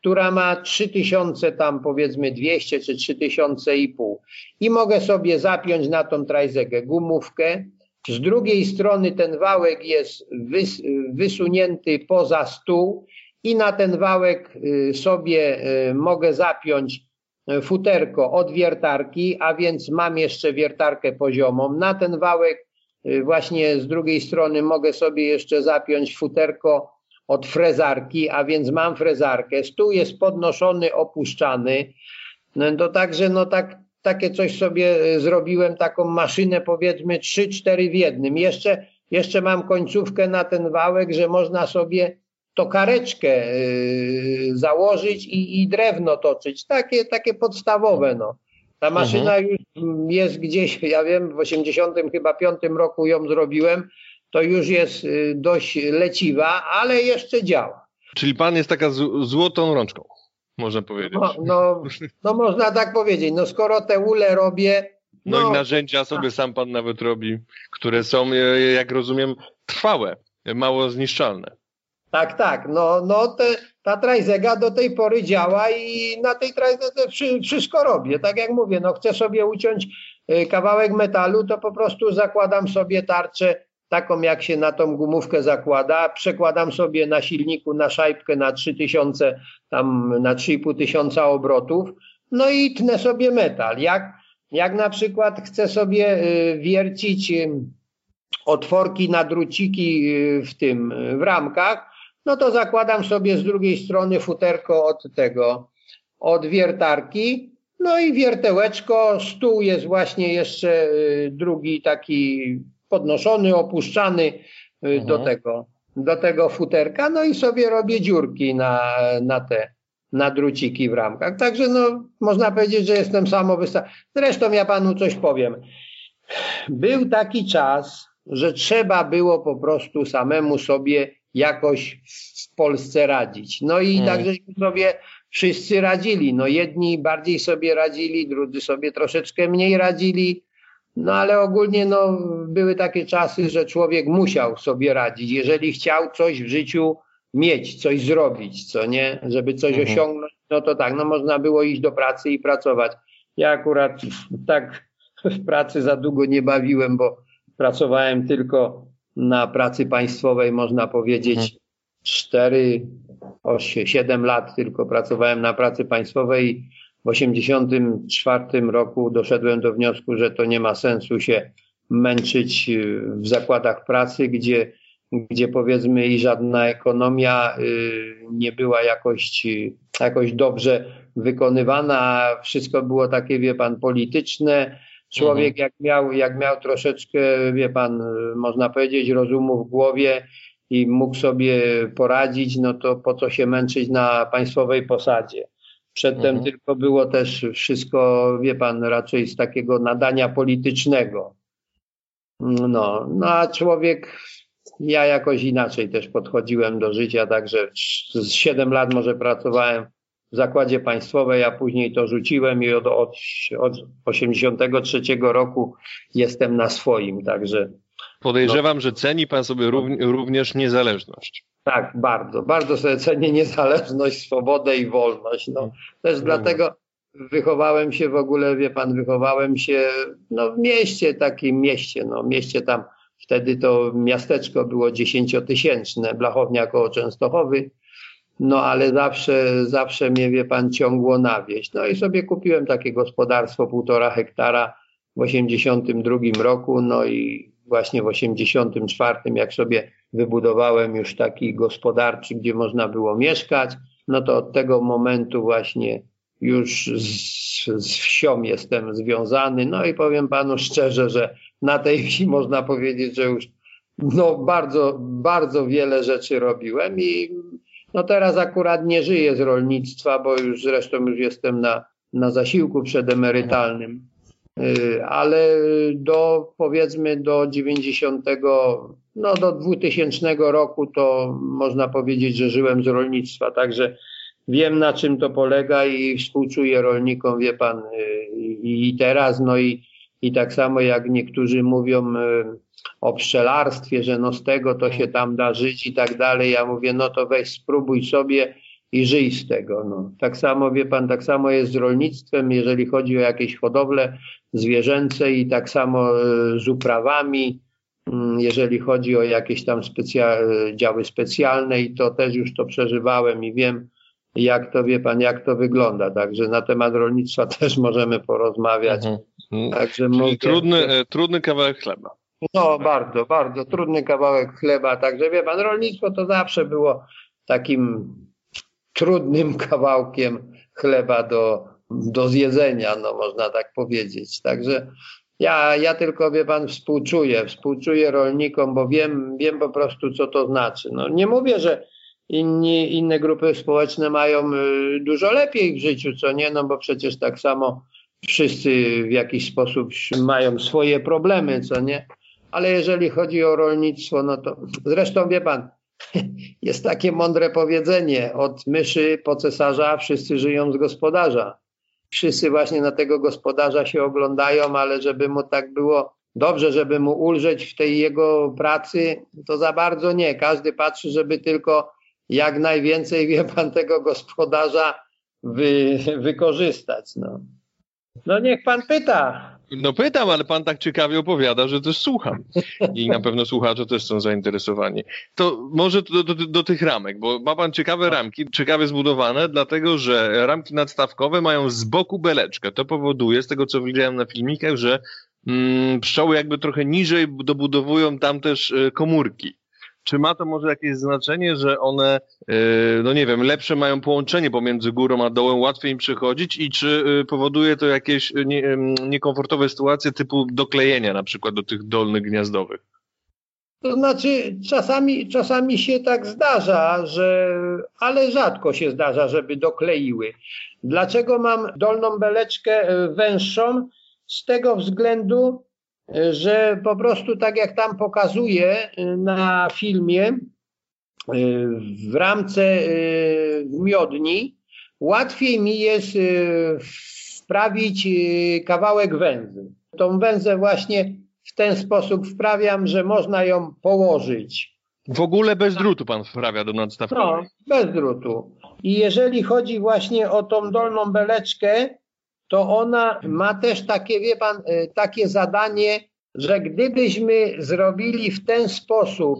która ma 3000 tam powiedzmy 200 czy 3000 i pół. I mogę sobie zapiąć na tą trajzegę gumówkę. Z drugiej strony ten wałek jest wys, wysunięty poza stół i na ten wałek y, sobie y, mogę zapiąć y, futerko od wiertarki, a więc mam jeszcze wiertarkę poziomą. Na ten wałek właśnie z drugiej strony mogę sobie jeszcze zapiąć futerko od frezarki, a więc mam frezarkę, stół jest podnoszony, opuszczany, no to także no tak, takie coś sobie e, zrobiłem, taką maszynę powiedzmy 3-4 w jednym. Jeszcze, jeszcze mam końcówkę na ten wałek, że można sobie tokareczkę yy, założyć i, i drewno toczyć. Takie, takie podstawowe no. Ta maszyna mhm. już jest gdzieś, ja wiem, w 80 chyba 5 roku ją zrobiłem, to już jest y, dość leciwa, ale jeszcze działa. Czyli pan jest taka złotą rączką, można powiedzieć. No, no, no można tak powiedzieć. No skoro te ule robię. No, no i narzędzia sobie sam pan nawet robi, które są, e, jak rozumiem, trwałe, mało zniszczalne. Tak, tak. No, no te, ta trajzega do tej pory działa i na tej trajzedze wszystko robię. Tak jak mówię, no chcę sobie uciąć y, kawałek metalu, to po prostu zakładam sobie tarczę taką jak się na tą gumówkę zakłada, przekładam sobie na silniku na szajbkę na 3000, tam na 3,5 tysiąca obrotów, no i tnę sobie metal. Jak, jak na przykład chcę sobie y, wiercić y, otworki na druciki y, w tym, w ramkach, no to zakładam sobie z drugiej strony futerko od tego, od wiertarki, no i wiertełeczko, stół jest właśnie jeszcze drugi taki podnoszony, opuszczany y, mhm. do, tego, do tego futerka, no i sobie robię dziurki na, na te na druciki w ramkach. Także no, można powiedzieć, że jestem samowystarczalny. Zresztą ja panu coś powiem. Był taki czas, że trzeba było po prostu samemu sobie jakoś w Polsce radzić. No i hmm. tak żeśmy sobie wszyscy radzili. No jedni bardziej sobie radzili, drudzy sobie troszeczkę mniej radzili. No ale ogólnie no, były takie czasy, że człowiek musiał sobie radzić. Jeżeli chciał coś w życiu mieć, coś zrobić, co nie, żeby coś mhm. osiągnąć, no to tak, no można było iść do pracy i pracować. Ja akurat tak w pracy za długo nie bawiłem, bo pracowałem tylko na pracy państwowej, można powiedzieć, mhm. 4, 8, 7 lat tylko pracowałem na pracy państwowej. W 1984 roku doszedłem do wniosku, że to nie ma sensu się męczyć w zakładach pracy, gdzie, gdzie powiedzmy i żadna ekonomia y, nie była jakoś, jakoś dobrze wykonywana. Wszystko było takie, wie pan, polityczne. Człowiek mhm. jak miał, jak miał troszeczkę, wie pan, można powiedzieć, rozumu w głowie i mógł sobie poradzić, no to po co się męczyć na państwowej posadzie. Przedtem mhm. tylko było też wszystko, wie pan, raczej z takiego nadania politycznego. No, no a człowiek, ja jakoś inaczej też podchodziłem do życia, także z 7 lat może pracowałem w zakładzie państwowej, a później to rzuciłem i od, od, od 83 roku jestem na swoim, także. Podejrzewam, no, że ceni pan sobie również niezależność. Tak, bardzo. Bardzo sobie cenię niezależność, swobodę i wolność. No, też no. dlatego wychowałem się w ogóle, wie pan, wychowałem się no, w mieście, takim mieście, no, mieście tam, wtedy to miasteczko było dziesięciotysięczne, Blachownia koło Częstochowy, no ale zawsze, zawsze mnie, wie pan, ciągło na wieś. No i sobie kupiłem takie gospodarstwo półtora hektara w 82 roku, no i właśnie w 84, jak sobie wybudowałem już taki gospodarczy, gdzie można było mieszkać, no to od tego momentu właśnie już z, z wsią jestem związany. No i powiem panu szczerze, że na tej wsi można powiedzieć, że już no bardzo, bardzo wiele rzeczy robiłem i no teraz akurat nie żyję z rolnictwa, bo już zresztą już jestem na, na zasiłku przedemerytalnym. Y, ale do powiedzmy do 90, no do 2000 roku to można powiedzieć, że żyłem z rolnictwa, także wiem na czym to polega i współczuję rolnikom, wie pan, y, i teraz, no i, i tak samo jak niektórzy mówią y, o pszczelarstwie, że no z tego to się tam da żyć i tak dalej, ja mówię, no to weź spróbuj sobie i żyj z tego. No. Tak samo, wie pan, tak samo jest z rolnictwem, jeżeli chodzi o jakieś hodowle zwierzęce i tak samo e, z uprawami, mm, jeżeli chodzi o jakieś tam specja działy specjalne i to też już to przeżywałem i wiem, jak to wie pan, jak to wygląda. Także na temat rolnictwa też możemy porozmawiać. Mhm. mhm. Także mogę... trudny, e, trudny kawałek chleba. No, bardzo, bardzo trudny kawałek chleba. Także wie pan, rolnictwo to zawsze było takim trudnym kawałkiem chleba do, do zjedzenia, no można tak powiedzieć. Także ja, ja tylko, wie pan, współczuję, współczuję rolnikom, bo wiem, wiem po prostu, co to znaczy. No, nie mówię, że inni, inne grupy społeczne mają y, dużo lepiej w życiu, co nie, no bo przecież tak samo wszyscy w jakiś sposób mają swoje problemy, co nie. Ale jeżeli chodzi o rolnictwo, no to zresztą wie pan, jest takie mądre powiedzenie, od myszy po cesarza wszyscy żyją z gospodarza. Wszyscy właśnie na tego gospodarza się oglądają, ale żeby mu tak było dobrze, żeby mu ulżeć w tej jego pracy, to za bardzo nie. Każdy patrzy, żeby tylko jak najwięcej, wie pan, tego gospodarza wy, wykorzystać. No. no niech pan pyta. No pytam, ale pan tak ciekawie opowiada, że też słucham. I na pewno słuchacze też są zainteresowani. To może do, do, do, tych ramek, bo ma pan ciekawe ramki, ciekawie zbudowane, dlatego że ramki nadstawkowe mają z boku beleczkę. To powoduje, z tego co widziałem na filmikach, że mm, pszczoły jakby trochę niżej dobudowują tam też y, komórki. Czy ma to może jakieś znaczenie, że one, e, no nie wiem, lepsze mają połączenie pomiędzy górą a dołem, łatwiej im przechodzić i czy e, powoduje to jakieś nie, niekomfortowe sytuacje typu doklejenia na przykład do tych dolnych gniazdowych? To znaczy, czasami, czasami się tak zdarza, że, ale rzadko się zdarza, żeby dokleiły. Dlaczego mam dolną beleczkę e, węższą? Z tego względu, że po prostu tak jak tam pokazuje y, na filmie, y, w ramce y, miodni, łatwiej mi jest wprawić kawałek węzy. tą węzę właśnie w ten sposób wprawiam, że można ją położyć. W ogóle bez drutu pan wprawia do nadstawki? No, bez drutu. I jeżeli chodzi właśnie o tą dolną beleczkę, to ona ma też takie, wie pan, e, takie zadanie, że gdybyśmy zrobili w ten sposób,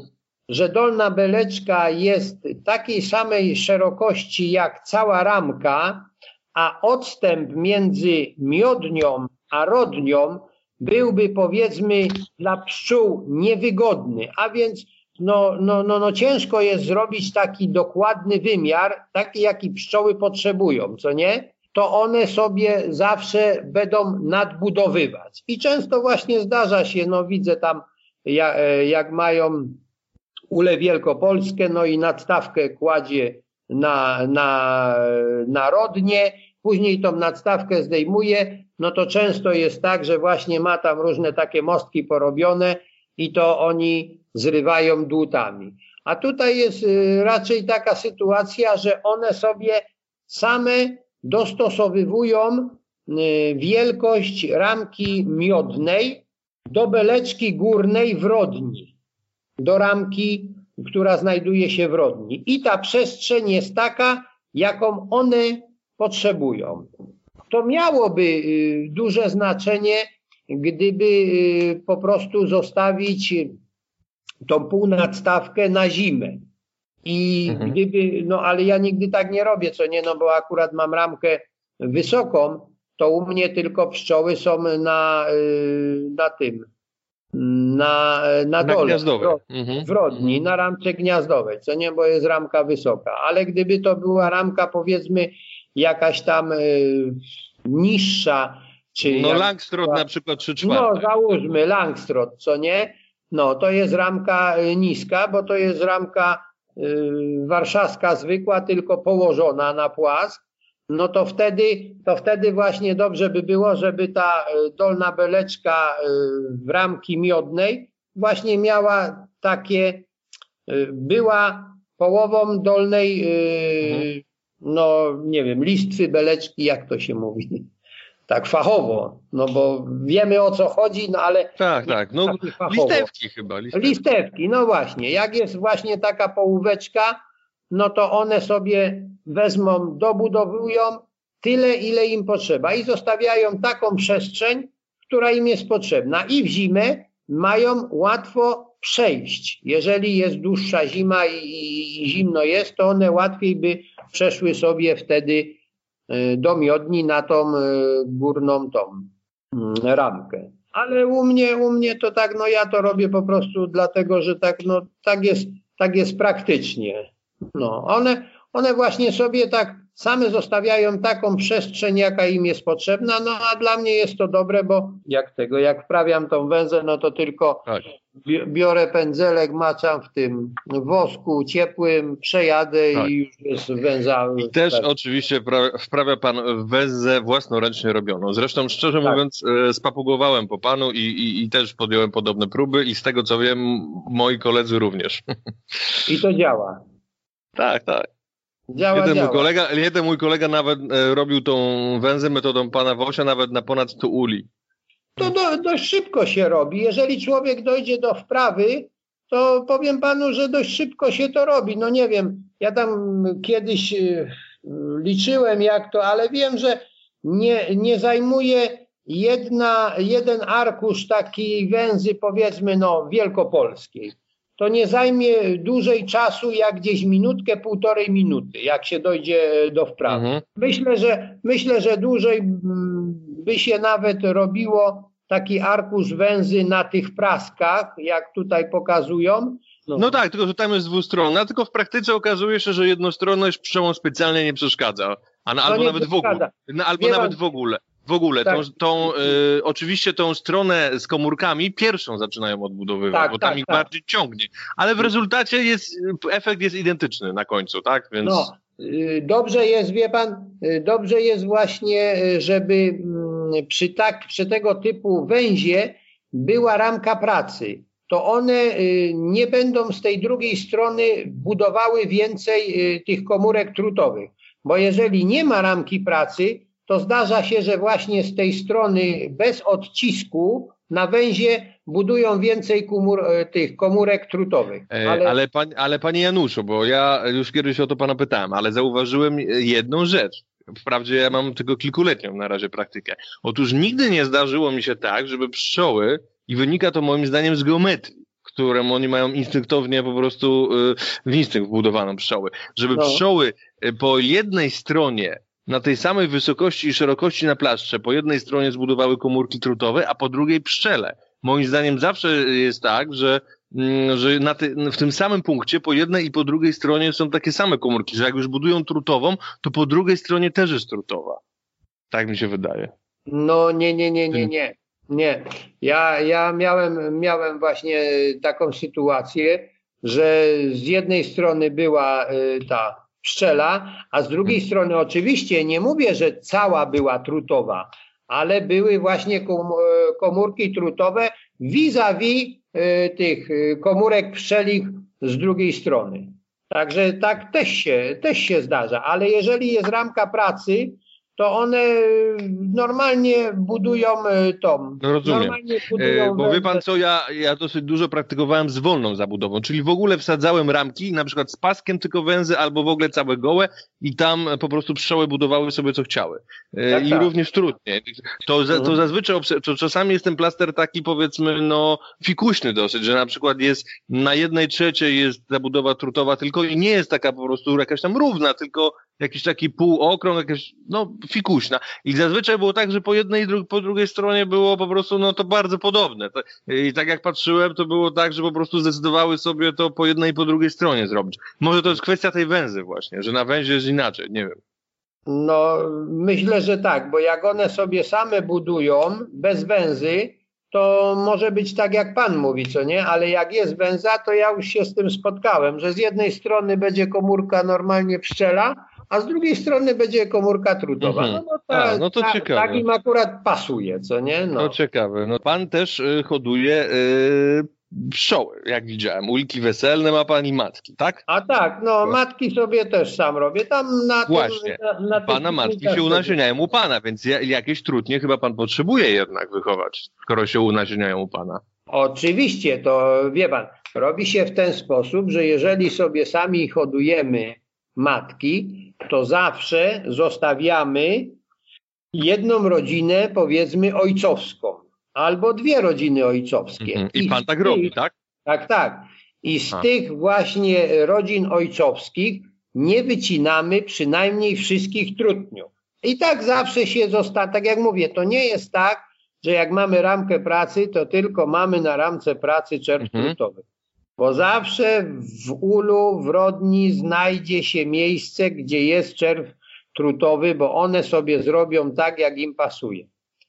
że dolna beleczka jest takiej samej szerokości jak cała ramka, a odstęp między miodnią a rodnią byłby powiedzmy dla pszczół niewygodny, a więc no, no, no, no ciężko jest zrobić taki dokładny wymiar, taki jaki pszczoły potrzebują, co nie? To one sobie zawsze będą nadbudowywać. I często właśnie zdarza się, no widzę tam, jak, jak mają ule wielkopolskie, no i nadstawkę kładzie na, na, na rodnie, później tą nadstawkę zdejmuje, no to często jest tak, że właśnie ma tam różne takie mostki porobione i to oni zrywają dłutami. A tutaj jest y, raczej taka sytuacja, że one sobie same dostosowywują y, wielkość ramki miodnej do beleczki górnej w rodni, do ramki, która znajduje się w rodni. I ta przestrzeń jest taka, jaką one potrzebują. To miałoby y, duże znaczenie, gdyby y, po prostu zostawić tą półnadstawkę na zimę. I mhm. gdyby, no ale ja nigdy tak nie robię, co nie, no bo akurat mam ramkę wysoką, to u mnie tylko pszczoły są na, y, na tym, na, na, na dole, mhm. w rodni, mhm. na ramce gniazdowej, co nie, bo jest ramka wysoka. Ale gdyby to była ramka powiedzmy jakaś tam y, niższa, czy no jak, Langstrot na przykład 3 czwarte. No załóżmy Langstrot, co nie? No to jest ramka y, niska, bo to jest ramka warszawska zwykła, tylko położona na płask. No to wtedy, to wtedy właśnie dobrze by było, żeby ta y, dolna beleczka y, w ramki miodnej właśnie miała takie, y, była połową dolnej, mhm. no nie wiem, listwy beleczki, jak to się mówi tak fachowo, no bo wiemy o co chodzi, no ale... Tak, tak, no listewki chyba. Listewki. listewki, no właśnie, jak jest właśnie taka połóweczka, no to one sobie wezmą, dobudowują tyle, ile im potrzeba i zostawiają taką przestrzeń, która im jest potrzebna i w zimę mają łatwo przejść. Jeżeli jest dłuższa zima i, i zimno jest, to one łatwiej by przeszły sobie wtedy do miodni na tą e, górną tą mm, ramkę. Ale u mnie, u mnie to tak, no ja to robię po prostu dlatego, że tak, no tak jest, tak jest praktycznie. No, one, one właśnie sobie tak same zostawiają taką przestrzeń, jaka im jest potrzebna, no a dla mnie jest to dobre, bo jak tego, jak wprawiam tą węzę, no to tylko tak. biorę pędzelek, maczam w tym wosku ciepłym, przejadę tak. i już jest węza. I też tak. oczywiście wprawia pan węzę własnoręcznie robioną. Zresztą szczerze tak. mówiąc e, spapugowałem po panu i, i, i też podjąłem podobne próby i z tego co wiem moi koledzy również. I to działa. Tak, tak. Działa, jeden, działa. Mój kolega, jeden mój kolega nawet e, robił tą węzę metodą pana Wosia nawet na ponad 100 uli. To do, dość szybko się robi. Jeżeli człowiek dojdzie do wprawy, to powiem panu, że dość szybko się to robi. No nie wiem, ja tam kiedyś e, liczyłem jak to, ale wiem, że nie, nie zajmuje jedna, jeden arkusz takiej węzy powiedzmy no wielkopolskiej to nie zajmie dłużej czasu jak gdzieś minutkę, półtorej minuty, jak się dojdzie do wprawy. Mhm. Myślę, że, myślę, że dłużej by się nawet robiło taki arkusz węzy na tych praskach, jak tutaj pokazują. No. no tak, tylko że tam jest dwustronna, tylko w praktyce okazuje się, że jednostronność pszczołom specjalnie nie przeszkadza. A, no, albo nawet w ogóle. Albo nawet w ogóle w ogóle tak. tą, tą y, oczywiście tą stronę z komórkami pierwszą zaczynają odbudowywać, tak, bo tam tak, ich tak. bardziej ciągnie. Ale w rezultacie jest, efekt jest identyczny na końcu, tak? Więc... No, y, dobrze jest, wie pan, y, dobrze jest właśnie, y, żeby mm, przy, tak, przy tego typu węzie była ramka pracy. To one nie będą z tej drugiej strony budowały więcej tych komórek trutowych. Bo jeżeli nie ma ramki pracy, to zdarza się, że właśnie z tej strony bez odcisku na węzie budują więcej komór, e, tych komórek trutowych. E, ale... Ale, pan, ale panie Januszu, bo ja już kiedyś o to pana pytałem, ale zauważyłem jedną rzecz. Wprawdzie ja mam tylko kilkuletnią na razie praktykę. Otóż nigdy nie zdarzyło mi się tak, żeby pszczoły, i wynika to moim zdaniem z geometrii, którą oni mają instynktownie po prostu y, w instynkt wbudowaną pszczoły, żeby no. pszczoły y, po jednej stronie na tej samej wysokości i szerokości na plaszcze po jednej stronie zbudowały komórki trutowe, a po drugiej pszczele. Moim zdaniem zawsze jest tak, że, mm, że na ty, w tym samym punkcie po jednej i po drugiej stronie są takie same komórki, że jak już budują trutową, to po drugiej stronie też jest trutowa. Tak mi się wydaje. No nie, nie, nie, nie, nie. Nie. Ja, ja miałem, miałem właśnie taką sytuację, że z jednej strony była y, ta pszczela, a z drugiej hmm. strony oczywiście nie mówię, że cała była trutowa, ale były właśnie e, komórki trutowe vis-a-vis -vis tych e, komórek pszczelich z drugiej strony. Także tak też się, też się zdarza, ale jeżeli jest ramka pracy, to one normalnie budują tom. No rozumiem. Budują Bo wie pan co, ja, ja dosyć dużo praktykowałem z wolną zabudową, czyli w ogóle wsadzałem ramki, na przykład z paskiem tylko węzy, albo w ogóle całe gołe i tam po prostu pszczoły budowały sobie co chciały. Tak, I tak. również trudnie. To, to mhm. zazwyczaj, to czasami jest ten plaster taki powiedzmy, no fikuśny dosyć, że na przykład jest na jednej trzeciej jest zabudowa trutowa tylko i nie jest taka po prostu jakaś tam równa, tylko jakiś taki półokrąg, jakaś, no, fikuśna. I zazwyczaj było tak, że po jednej i dru po drugiej stronie było po prostu, no, to bardzo podobne. I tak jak patrzyłem, to było tak, że po prostu zdecydowały sobie to po jednej i po drugiej stronie zrobić. Może to jest kwestia tej węzy właśnie, że na węzie jest inaczej, nie wiem. No, myślę, że tak, bo jak one sobie same budują bez węzy, to może być tak, jak pan mówi, co nie? Ale jak jest węza, to ja już się z tym spotkałem, że z jednej strony będzie komórka normalnie pszczela, a z drugiej strony będzie komórka trutowa. Mhm. No, ta, a, no to ta, ciekawe. Tak im akurat pasuje, co nie? No, to ciekawe. No, pan też y, hoduje y, pszczoły, jak widziałem. Uliki weselne ma pani matki, tak? A tak, no matki sobie też sam robię. Tam na Właśnie. Tym, na, na pana matki się unasieniają u pana, więc jakieś trudnie chyba pan potrzebuje jednak wychować, skoro się unasieniają u pana. Oczywiście, to wie pan, robi się w ten sposób, że jeżeli sobie sami hodujemy matki, to zawsze zostawiamy jedną rodzinę, powiedzmy, ojcowską, albo dwie rodziny ojcowskie. Mhm. I, I pan tak tych, robi, tak? Tak, tak. I z A. tych właśnie rodzin ojcowskich nie wycinamy przynajmniej wszystkich trutniów. I tak zawsze się zostaje, tak jak mówię, to nie jest tak, że jak mamy ramkę pracy, to tylko mamy na ramce pracy czerw mhm. Bo zawsze w ulu, w rodni znajdzie się miejsce, gdzie jest czerw trutowy, bo one sobie zrobią tak, jak im pasuje.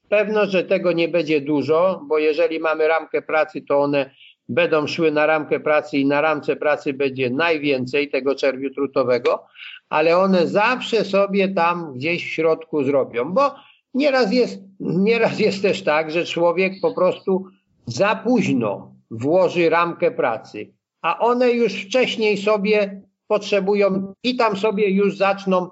Pewno, że tego nie będzie dużo, bo jeżeli mamy ramkę pracy, to one będą szły na ramkę pracy i na ramce pracy będzie najwięcej tego czerwiu trutowego, ale one zawsze sobie tam gdzieś w środku zrobią, bo nieraz jest, nieraz jest też tak, że człowiek po prostu za późno włoży ramkę pracy, a one już wcześniej sobie potrzebują i tam sobie już zaczną y,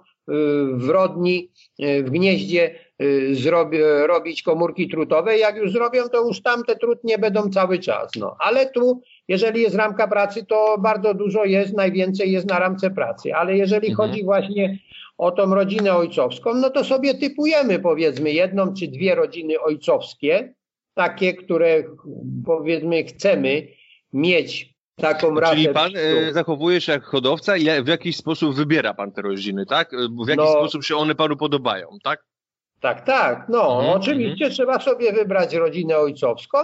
w rodni, y, w gnieździe y, zrobi, robić komórki trutowe. Jak już zrobią, to już tam te trutnie będą cały czas. No. Ale tu, jeżeli jest ramka pracy, to bardzo dużo jest, najwięcej jest na ramce pracy. Ale jeżeli mhm. chodzi właśnie o tą rodzinę ojcowską, no to sobie typujemy powiedzmy jedną czy dwie rodziny ojcowskie, takie, które powiedzmy chcemy mieć taką rasę. Czyli pan e, zachowuje się jak hodowca i w jakiś sposób wybiera pan te rodziny, tak? W jaki no, sposób się one panu podobają, tak? Tak, tak. No, mhm, oczywiście mhm. trzeba sobie wybrać rodzinę ojcowską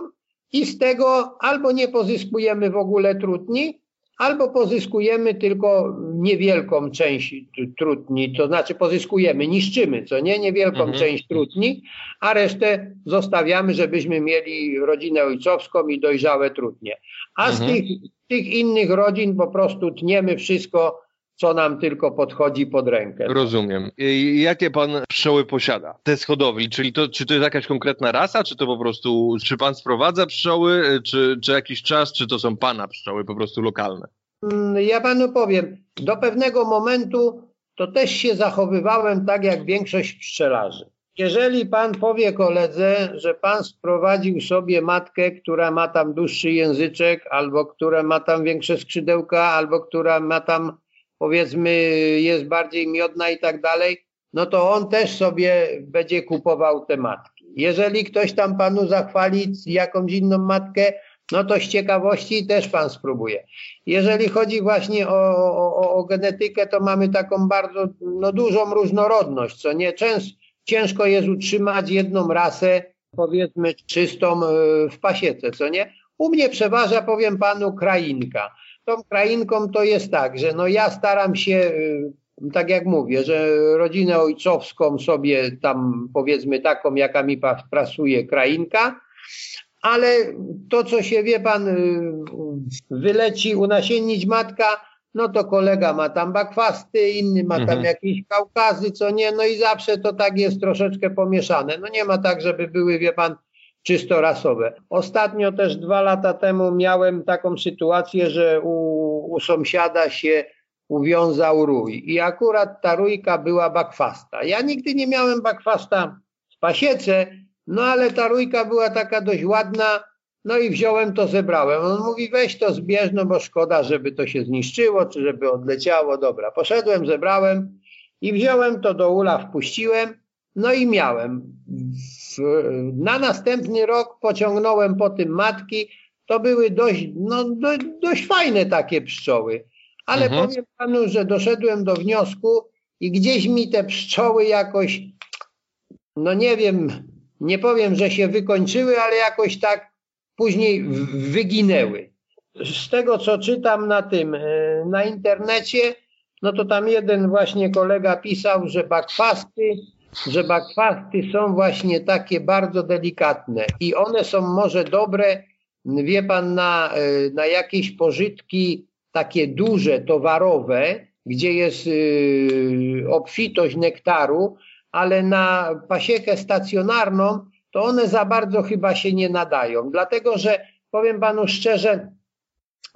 i z tego albo nie pozyskujemy w ogóle trudni, albo pozyskujemy tylko niewielką część trudni, to znaczy pozyskujemy, niszczymy, co nie, niewielką mhm. część trudni, a resztę zostawiamy, żebyśmy mieli rodzinę ojcowską i dojrzałe trudnie. A mhm. z tych, tych innych rodzin po prostu tniemy wszystko, co nam tylko podchodzi pod rękę. Rozumiem. I jakie pan pszczoły posiada? Te z hodowli, czyli to, czy to jest jakaś konkretna rasa, czy to po prostu, czy pan sprowadza pszczoły, czy, czy jakiś czas, czy to są pana pszczoły po prostu lokalne? Mm, ja panu powiem, do pewnego momentu to też się zachowywałem tak jak większość pszczelarzy. jeżeli pan powie koledze, że pan sprowadził sobie matkę, która ma tam dłuższy języczek, albo która ma tam większe skrzydełka, albo która ma tam powiedzmy jest bardziej miodna i tak dalej, no to on też sobie będzie kupował te matki. Jeżeli ktoś tam panu zachwali jakąś inną matkę, no to z ciekawości też pan spróbuje. Jeżeli chodzi właśnie o, o, o genetykę, to mamy taką bardzo no, dużą różnorodność, co nie często ciężko jest utrzymać jedną rasę, powiedzmy, czystą e, w pasiece, co nie? U mnie przeważa, powiem panu, krainka. Tą krainką to jest tak, że no ja staram się, e, tak jak mówię, że rodzinę ojcowską sobie tam, powiedzmy, taką, jaka mi pasuje krainka, ale to, co się, wie pan, e, wyleci unasiennić matka, no to kolega ma tam bakwasty, inny ma tam mhm. jakieś kaukazy, co nie, no i zawsze to tak jest troszeczkę pomieszane. No nie ma tak, żeby były, wie pan, czysto rasowe. Ostatnio też dwa lata temu miałem taką sytuację, że u, u sąsiada się uwiązał rój i akurat ta rójka była bakwasta. Ja nigdy nie miałem bakwasta w pasiece, no ale ta rójka była taka dość ładna, no i wziąłem to, zebrałem. On mówi, weź to zbierz, no bo szkoda, żeby to się zniszczyło, czy żeby odleciało. Dobra, poszedłem, zebrałem i wziąłem to do ula, wpuściłem, no i miałem. Na następny rok pociągnąłem po tym matki. To były dość, no, do, dość fajne takie pszczoły. Ale mhm. powiem panu, że doszedłem do wniosku i gdzieś mi te pszczoły jakoś, no nie wiem, nie powiem, że się wykończyły, ale jakoś tak później wyginęły. Z tego, co czytam na tym, e, na internecie, no to tam jeden właśnie kolega pisał, że bakwasty, że bakwasty są właśnie takie bardzo delikatne i one są może dobre, wie pan, na, e, na jakieś pożytki takie duże, towarowe, gdzie jest e, obfitość nektaru, ale na pasiekę stacjonarną to one za bardzo chyba się nie nadają. Dlatego, że powiem panu szczerze,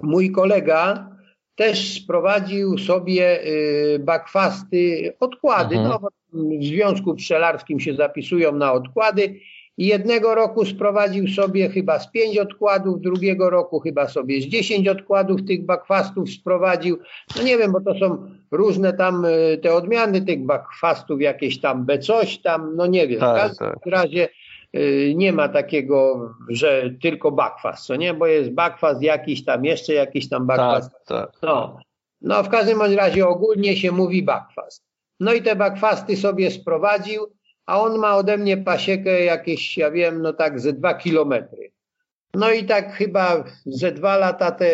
mój kolega też sprowadził sobie y, bakwasty odkłady. Mhm. No, w Związku Pszczelarskim się zapisują na odkłady. I jednego roku sprowadził sobie chyba z pięć odkładów, drugiego roku chyba sobie z dziesięć odkładów tych bakwastów sprowadził. No nie wiem, bo to są różne tam y, te odmiany tych bakwastów, jakieś tam be coś tam, no nie wiem. Tak, w każdym tak. razie Y, nie ma takiego, że tylko bakwas, co nie? Bo jest bakwas jakiś tam, jeszcze jakiś tam bakwas. Tak, tak. No. no w każdym razie ogólnie się mówi bakwas. No i te bakwasty sobie sprowadził, a on ma ode mnie pasiekę jakieś, ja wiem, no tak ze dwa kilometry. No i tak chyba ze dwa lata te,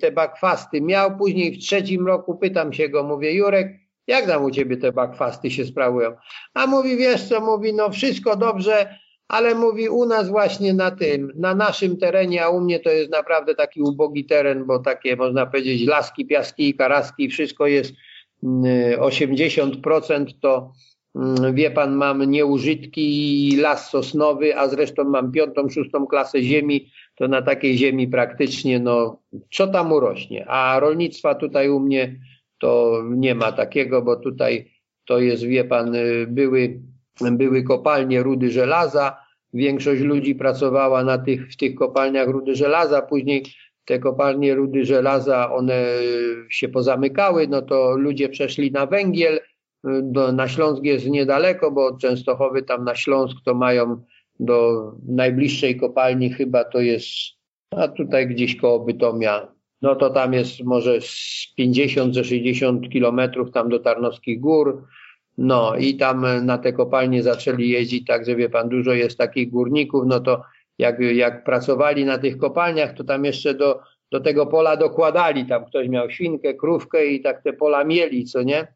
te bakwasty miał. Później w trzecim roku pytam się go, mówię, Jurek, jak tam u ciebie te bakwasty się sprawują? A mówi, wiesz co, mówi, no wszystko dobrze, ale mówi u nas właśnie na tym, na naszym terenie, a u mnie to jest naprawdę taki ubogi teren, bo takie można powiedzieć laski, piaski karaski, wszystko jest 80% mm, to mm, wie pan, mam nieużytki las sosnowy, a zresztą mam piątą, szóstą klasę ziemi, to na takiej ziemi praktycznie, no, co tam urośnie. A rolnictwa tutaj u mnie to nie ma takiego, bo tutaj to jest, wie pan, y, były, były kopalnie rudy żelaza, większość ludzi pracowała na tych, w tych kopalniach rudy żelaza, później te kopalnie rudy żelaza, one się pozamykały, no to ludzie przeszli na węgiel, do, na Śląsk jest niedaleko, bo od Częstochowy tam na Śląsk to mają do najbliższej kopalni chyba to jest, a tutaj gdzieś koło Bytomia no to tam jest może z 50 ze 60 kilometrów tam do Tarnowskich Gór. No i tam na te kopalnie zaczęli jeździć, także wie pan, dużo jest takich górników, no to jak, jak pracowali na tych kopalniach, to tam jeszcze do, do tego pola dokładali, tam ktoś miał świnkę, krówkę i tak te pola mieli, co nie?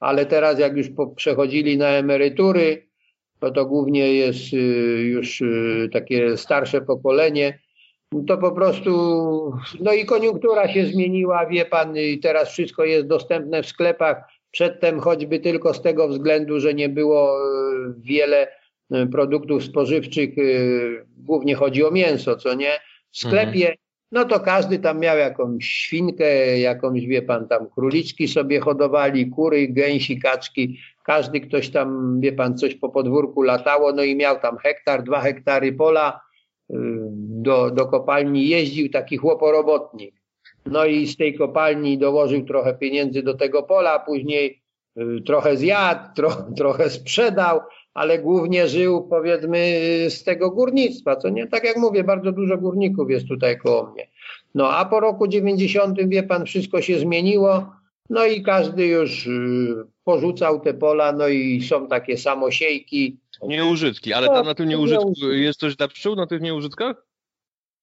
Ale teraz jak już po, przechodzili na emerytury, to to głównie jest y, już y, takie starsze pokolenie, to po prostu, no i koniunktura się zmieniła, wie pan, i teraz wszystko jest dostępne w sklepach. Przedtem choćby tylko z tego względu, że nie było e, wiele produktów spożywczych, e, głównie chodzi o mięso, co nie? W sklepie, mhm. no to każdy tam miał jakąś świnkę, jakąś, wie pan, tam króliczki sobie hodowali, kury, gęsi, kaczki, każdy ktoś tam, wie pan, coś po podwórku latało, no i miał tam hektar, dwa hektary pola, y, do, do kopalni jeździł taki chłoporobotnik. No i z tej kopalni dołożył trochę pieniędzy do tego pola, później y, trochę zjadł, tro, trochę sprzedał, ale głównie żył powiedzmy z tego górnictwa, co nie? Tak jak mówię, bardzo dużo górników jest tutaj koło mnie. No a po roku 90 wie pan, wszystko się zmieniło, no i każdy już y, porzucał te pola, no i są takie samosiejki. Nieużytki, ale tam na tym nieużytku jest coś dla pszczół, na tych nieużytkach?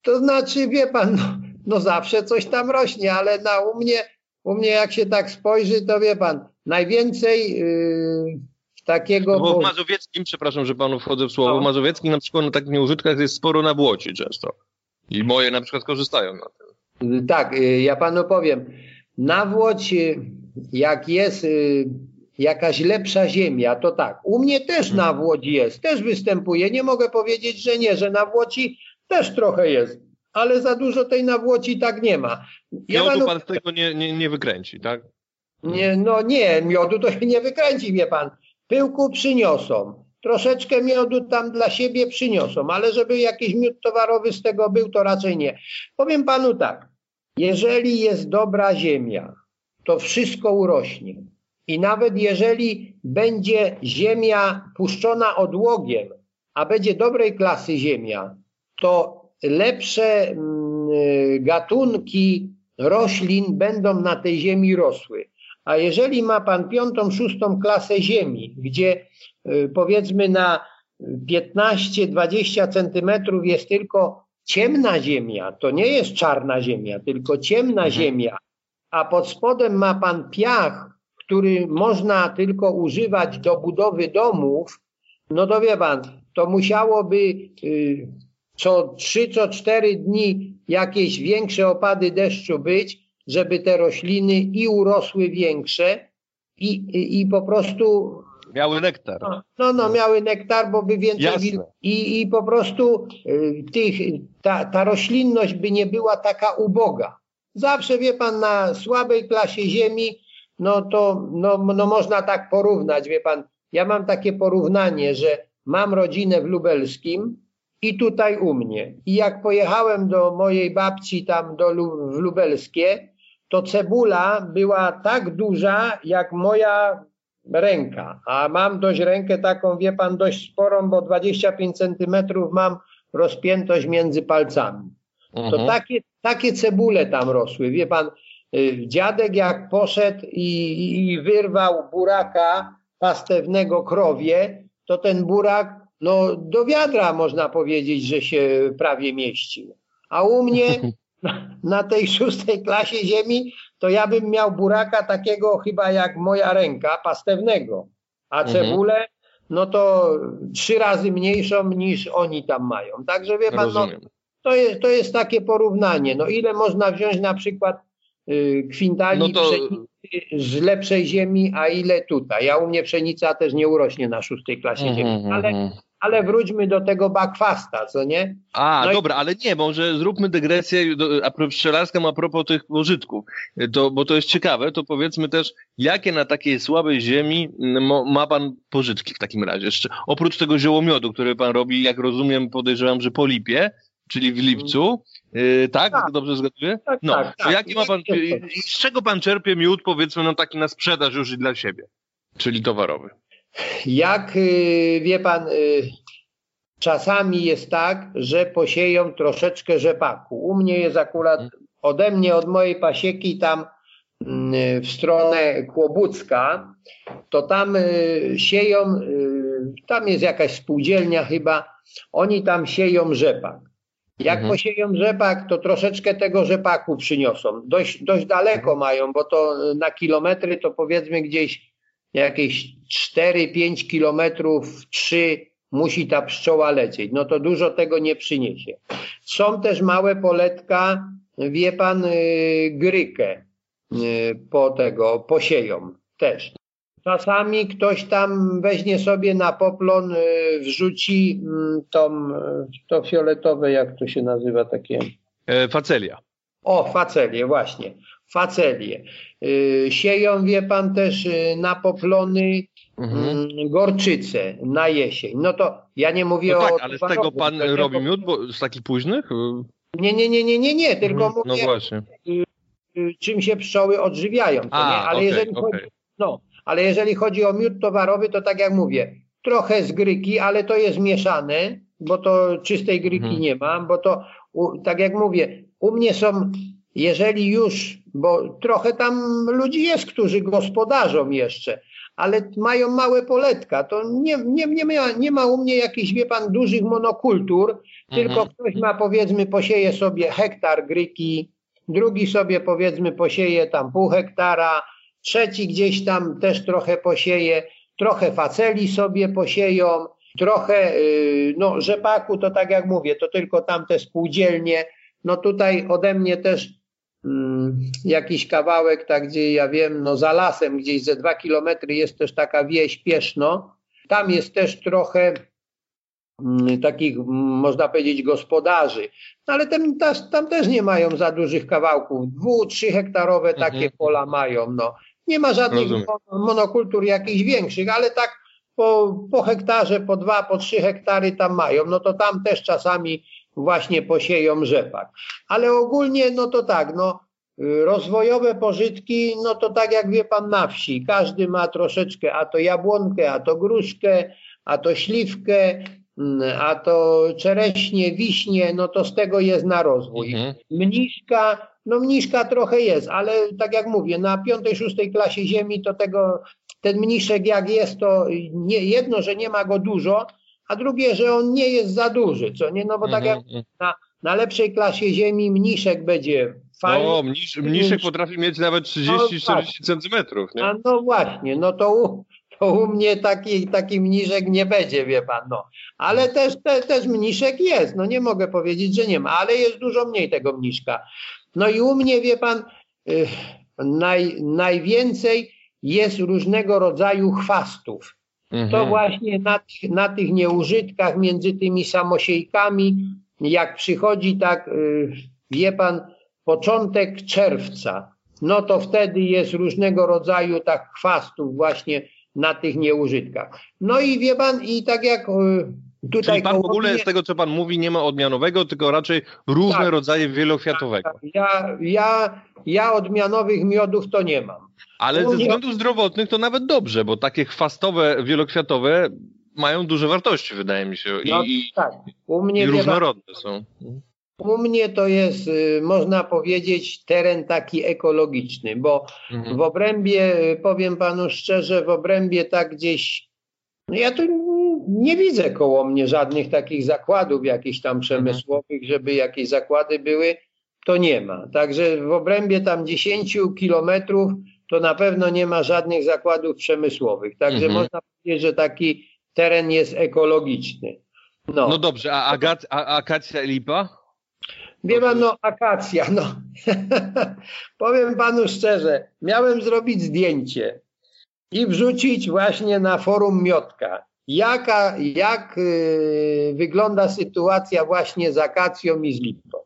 To znaczy, wie pan, no, no zawsze coś tam rośnie, ale na, u, mnie, u mnie jak się tak spojrzy, to wie pan, najwięcej yy, takiego... Bo w Mazowieckim, przepraszam, że panu wchodzę w słowo, no. w Mazowieckim na przykład na takich nieużytkach jest sporo na błoci często. I moje na przykład korzystają na tym. Tak, y, ja panu powiem. Nawłoć, y, jak jest y, jakaś lepsza ziemia, to tak. U mnie też hmm. nawłoć jest, też występuje. Nie mogę powiedzieć, że nie, że nawłoci też trochę jest, ale za dużo tej nawłoci tak nie ma. Ja miodu pan z tego nie, nie, nie wykręci, tak? Nie, no nie, miodu to się nie wykręci, wie pan. Pyłku przyniosą. Troszeczkę miodu tam dla siebie przyniosą, ale żeby jakiś miód towarowy z tego był, to raczej nie. Powiem panu tak, jeżeli jest dobra ziemia, to wszystko urośnie. I nawet jeżeli będzie ziemia puszczona odłogiem, a będzie dobrej klasy ziemia, to lepsze mm, gatunki roślin będą na tej ziemi rosły. A jeżeli ma pan piątą, szóstą klasę ziemi, gdzie y, powiedzmy na 15-20 centymetrów jest tylko ciemna ziemia, to nie jest czarna ziemia, tylko ciemna mhm. ziemia, a pod spodem ma pan piach, który można tylko używać do budowy domów, no to wie pan, to musiałoby y, co 3, co 4 dni jakieś większe opady deszczu być, żeby te rośliny i urosły większe i, i, i po prostu Miały nektar. No, no, no, miały nektar, bo by więcej i, i po prostu y, tych, ta, ta roślinność by nie była taka uboga. Zawsze wie pan, na słabej klasie ziemi, no to no, no można tak porównać, wie pan. Ja mam takie porównanie, że mam rodzinę w Lubelskim i tutaj u mnie. I jak pojechałem do mojej babci tam do, w Lubelskie, to cebula była tak duża jak moja ręka, a mam dość rękę taką, wie pan, dość sporą, bo 25 centymetrów mam rozpiętość między palcami. Mhm. To takie, takie cebule tam rosły. Wie pan, y, dziadek jak poszedł i, i wyrwał buraka pastewnego krowie, to ten burak, no do wiadra można powiedzieć, że się prawie mieścił. A u mnie na tej szóstej klasie ziemi, to ja bym miał buraka takiego chyba jak moja ręka, pastewnego. A mhm. cebulę, no to trzy razy mniejszą niż oni tam mają. Także wie pan, no, to, jest, to jest takie porównanie. No ile można wziąć na przykład y, kwintali no to... pszenicy z lepszej ziemi, a ile tutaj. Ja u mnie pszenica też nie urośnie na szóstej klasie mhm, ziemi, ale mhm. Ale wróćmy do tego bakwasta, co nie? A, no dobra, i... ale nie, może zróbmy dygresję do, a pszczelarską, a propos tych pożytków, to, bo to jest ciekawe, to powiedzmy też, jakie na takiej słabej ziemi ma pan pożytki w takim razie? Jeszcze, oprócz tego ziołomiodu, który pan robi, jak rozumiem, podejrzewam, że po lipie, czyli w lipcu, Yy, tak? tak? Dobrze zgaduję? Tak, no, tak, tak. Jaki ma pan, z czego pan czerpie miód, powiedzmy, no taki na sprzedaż już i dla siebie, czyli towarowy? Jak y, wie pan, y, czasami jest tak, że posieją troszeczkę rzepaku. U mnie jest akurat ode mnie, od mojej pasieki tam mm, w stronę Kłobucka, to tam y, sieją, tam jest jakaś spółdzielnia chyba, oni tam sieją rzepak. Jak mhm. posieją rzepak, to troszeczkę tego rzepaku przyniosą. Dość, dość daleko mają, bo to na kilometry to powiedzmy gdzieś jakieś 4-5 kilometrów, 3 musi ta pszczoła lecieć. No to dużo tego nie przyniesie. Są też małe poletka, wie pan, y, grykę y, po tego, posieją też. Czasami ktoś tam weźmie sobie na poplon, y, wrzuci mm, tą, to fioletowe, jak to się nazywa takie? E, facelia. O, facelię, właśnie. Facelie. Y, sieją, wie pan, też y, na poplony mhm. Mm, gorczyce na jesień. No to ja nie mówię no tak, o... ale z tego pan robi miód, bo z takich późnych? Nie, nie, nie, nie, nie, nie, tylko mhm. mówię, no właśnie. czym się pszczoły odżywiają, to A, nie? Ale okay, jeżeli okay. chodzi, no, ale jeżeli chodzi o miód towarowy, to tak jak mówię, trochę z gryki, ale to jest mieszane, bo to czystej gryki mhm. nie mam, bo to, u, tak jak mówię, u mnie są, jeżeli już, bo trochę tam ludzi jest, którzy gospodarzą jeszcze, ale mają małe poletka, to nie, nie, nie, ma, nie ma u mnie jakichś, wie pan, dużych monokultur, mhm. tylko ktoś ma, powiedzmy, posieje sobie hektar gryki, drugi sobie, powiedzmy, posieje tam pół hektara, trzeci gdzieś tam też trochę posieje, trochę faceli sobie posieją, trochę y, no, rzepaku, to tak jak mówię, to tylko tamte spółdzielnie. No tutaj ode mnie też jakiś kawałek, tak gdzie ja wiem, no za lasem gdzieś ze dwa kilometry jest też taka wieś Pieszno. Tam jest też trochę mm, takich, można powiedzieć, gospodarzy. No ale tam, tam, też nie mają za dużych kawałków. Dwu, trzy hektarowe takie mhm. pola mają. No. Nie ma żadnych monokultur jakichś większych, ale tak po, po hektarze, po dwa, po trzy hektary tam mają, no to tam też czasami właśnie posieją rzepak. Ale ogólnie, no to tak, no rozwojowe pożytki, no to tak jak wie pan na wsi, każdy ma troszeczkę, a to jabłonkę, a to gruszkę, a to śliwkę, mm, a to czereśnie, wiśnie, no to z tego jest na rozwój. Mhm. Mniszka, no mniszka trochę jest, ale tak jak mówię, na piątej, szóstej klasie ziemi to tego, ten mniszek jak jest, to nie, jedno, że nie ma go dużo, a drugie, że on nie jest za duży, co nie? No bo tak jak mhm. na, na lepszej klasie ziemi mniszek będzie fajny. No, mnisz, mniszek potrafi mieć nawet 30-40 no, centymetrów, nie? A no właśnie, no to u, to u mnie taki, taki mniszek nie będzie, wie pan, no. Ale też, te, też mniszek jest, no nie mogę powiedzieć, że nie ma, ale jest dużo mniej tego mniszka. No i u mnie, wie pan, y, naj, najwięcej jest różnego rodzaju chwastów. Mhm. To właśnie na, na tych nieużytkach między tymi samosiejkami, jak przychodzi tak, y, wie pan, początek czerwca, no to wtedy jest różnego rodzaju tak chwastów właśnie na tych nieużytkach. No i wie pan, i tak jak y, Tutaj Czyli pan w ogóle z tego, co pan mówi, nie ma odmianowego, tylko raczej różne tak, rodzaje wielokwiatowego. Tak, tak. Ja, ja, ja odmianowych miodów to nie mam. Ale ze względów zdrowotnych to nawet dobrze, bo takie chwastowe, wielokwiatowe mają duże wartości, wydaje mi się. I, no, tak. U mnie i różnorodne są. U mnie to jest, y, można powiedzieć, teren taki ekologiczny, bo mhm. w obrębie, y, powiem panu szczerze, w obrębie tak gdzieś, no ja tu nie widzę koło mnie żadnych takich zakładów jakichś tam przemysłowych, żeby jakieś zakłady były, to nie ma. Także w obrębie tam 10 kilometrów to na pewno nie ma żadnych zakładów przemysłowych. Także mhm. można powiedzieć, że taki teren jest ekologiczny. No, no dobrze, a, agat, a akacja lipa? Wie pan, no akacja, no. Powiem panu szczerze, miałem zrobić zdjęcie i wrzucić właśnie na forum Miotka. Jaka, jak y, wygląda sytuacja właśnie z akacją i z lipą?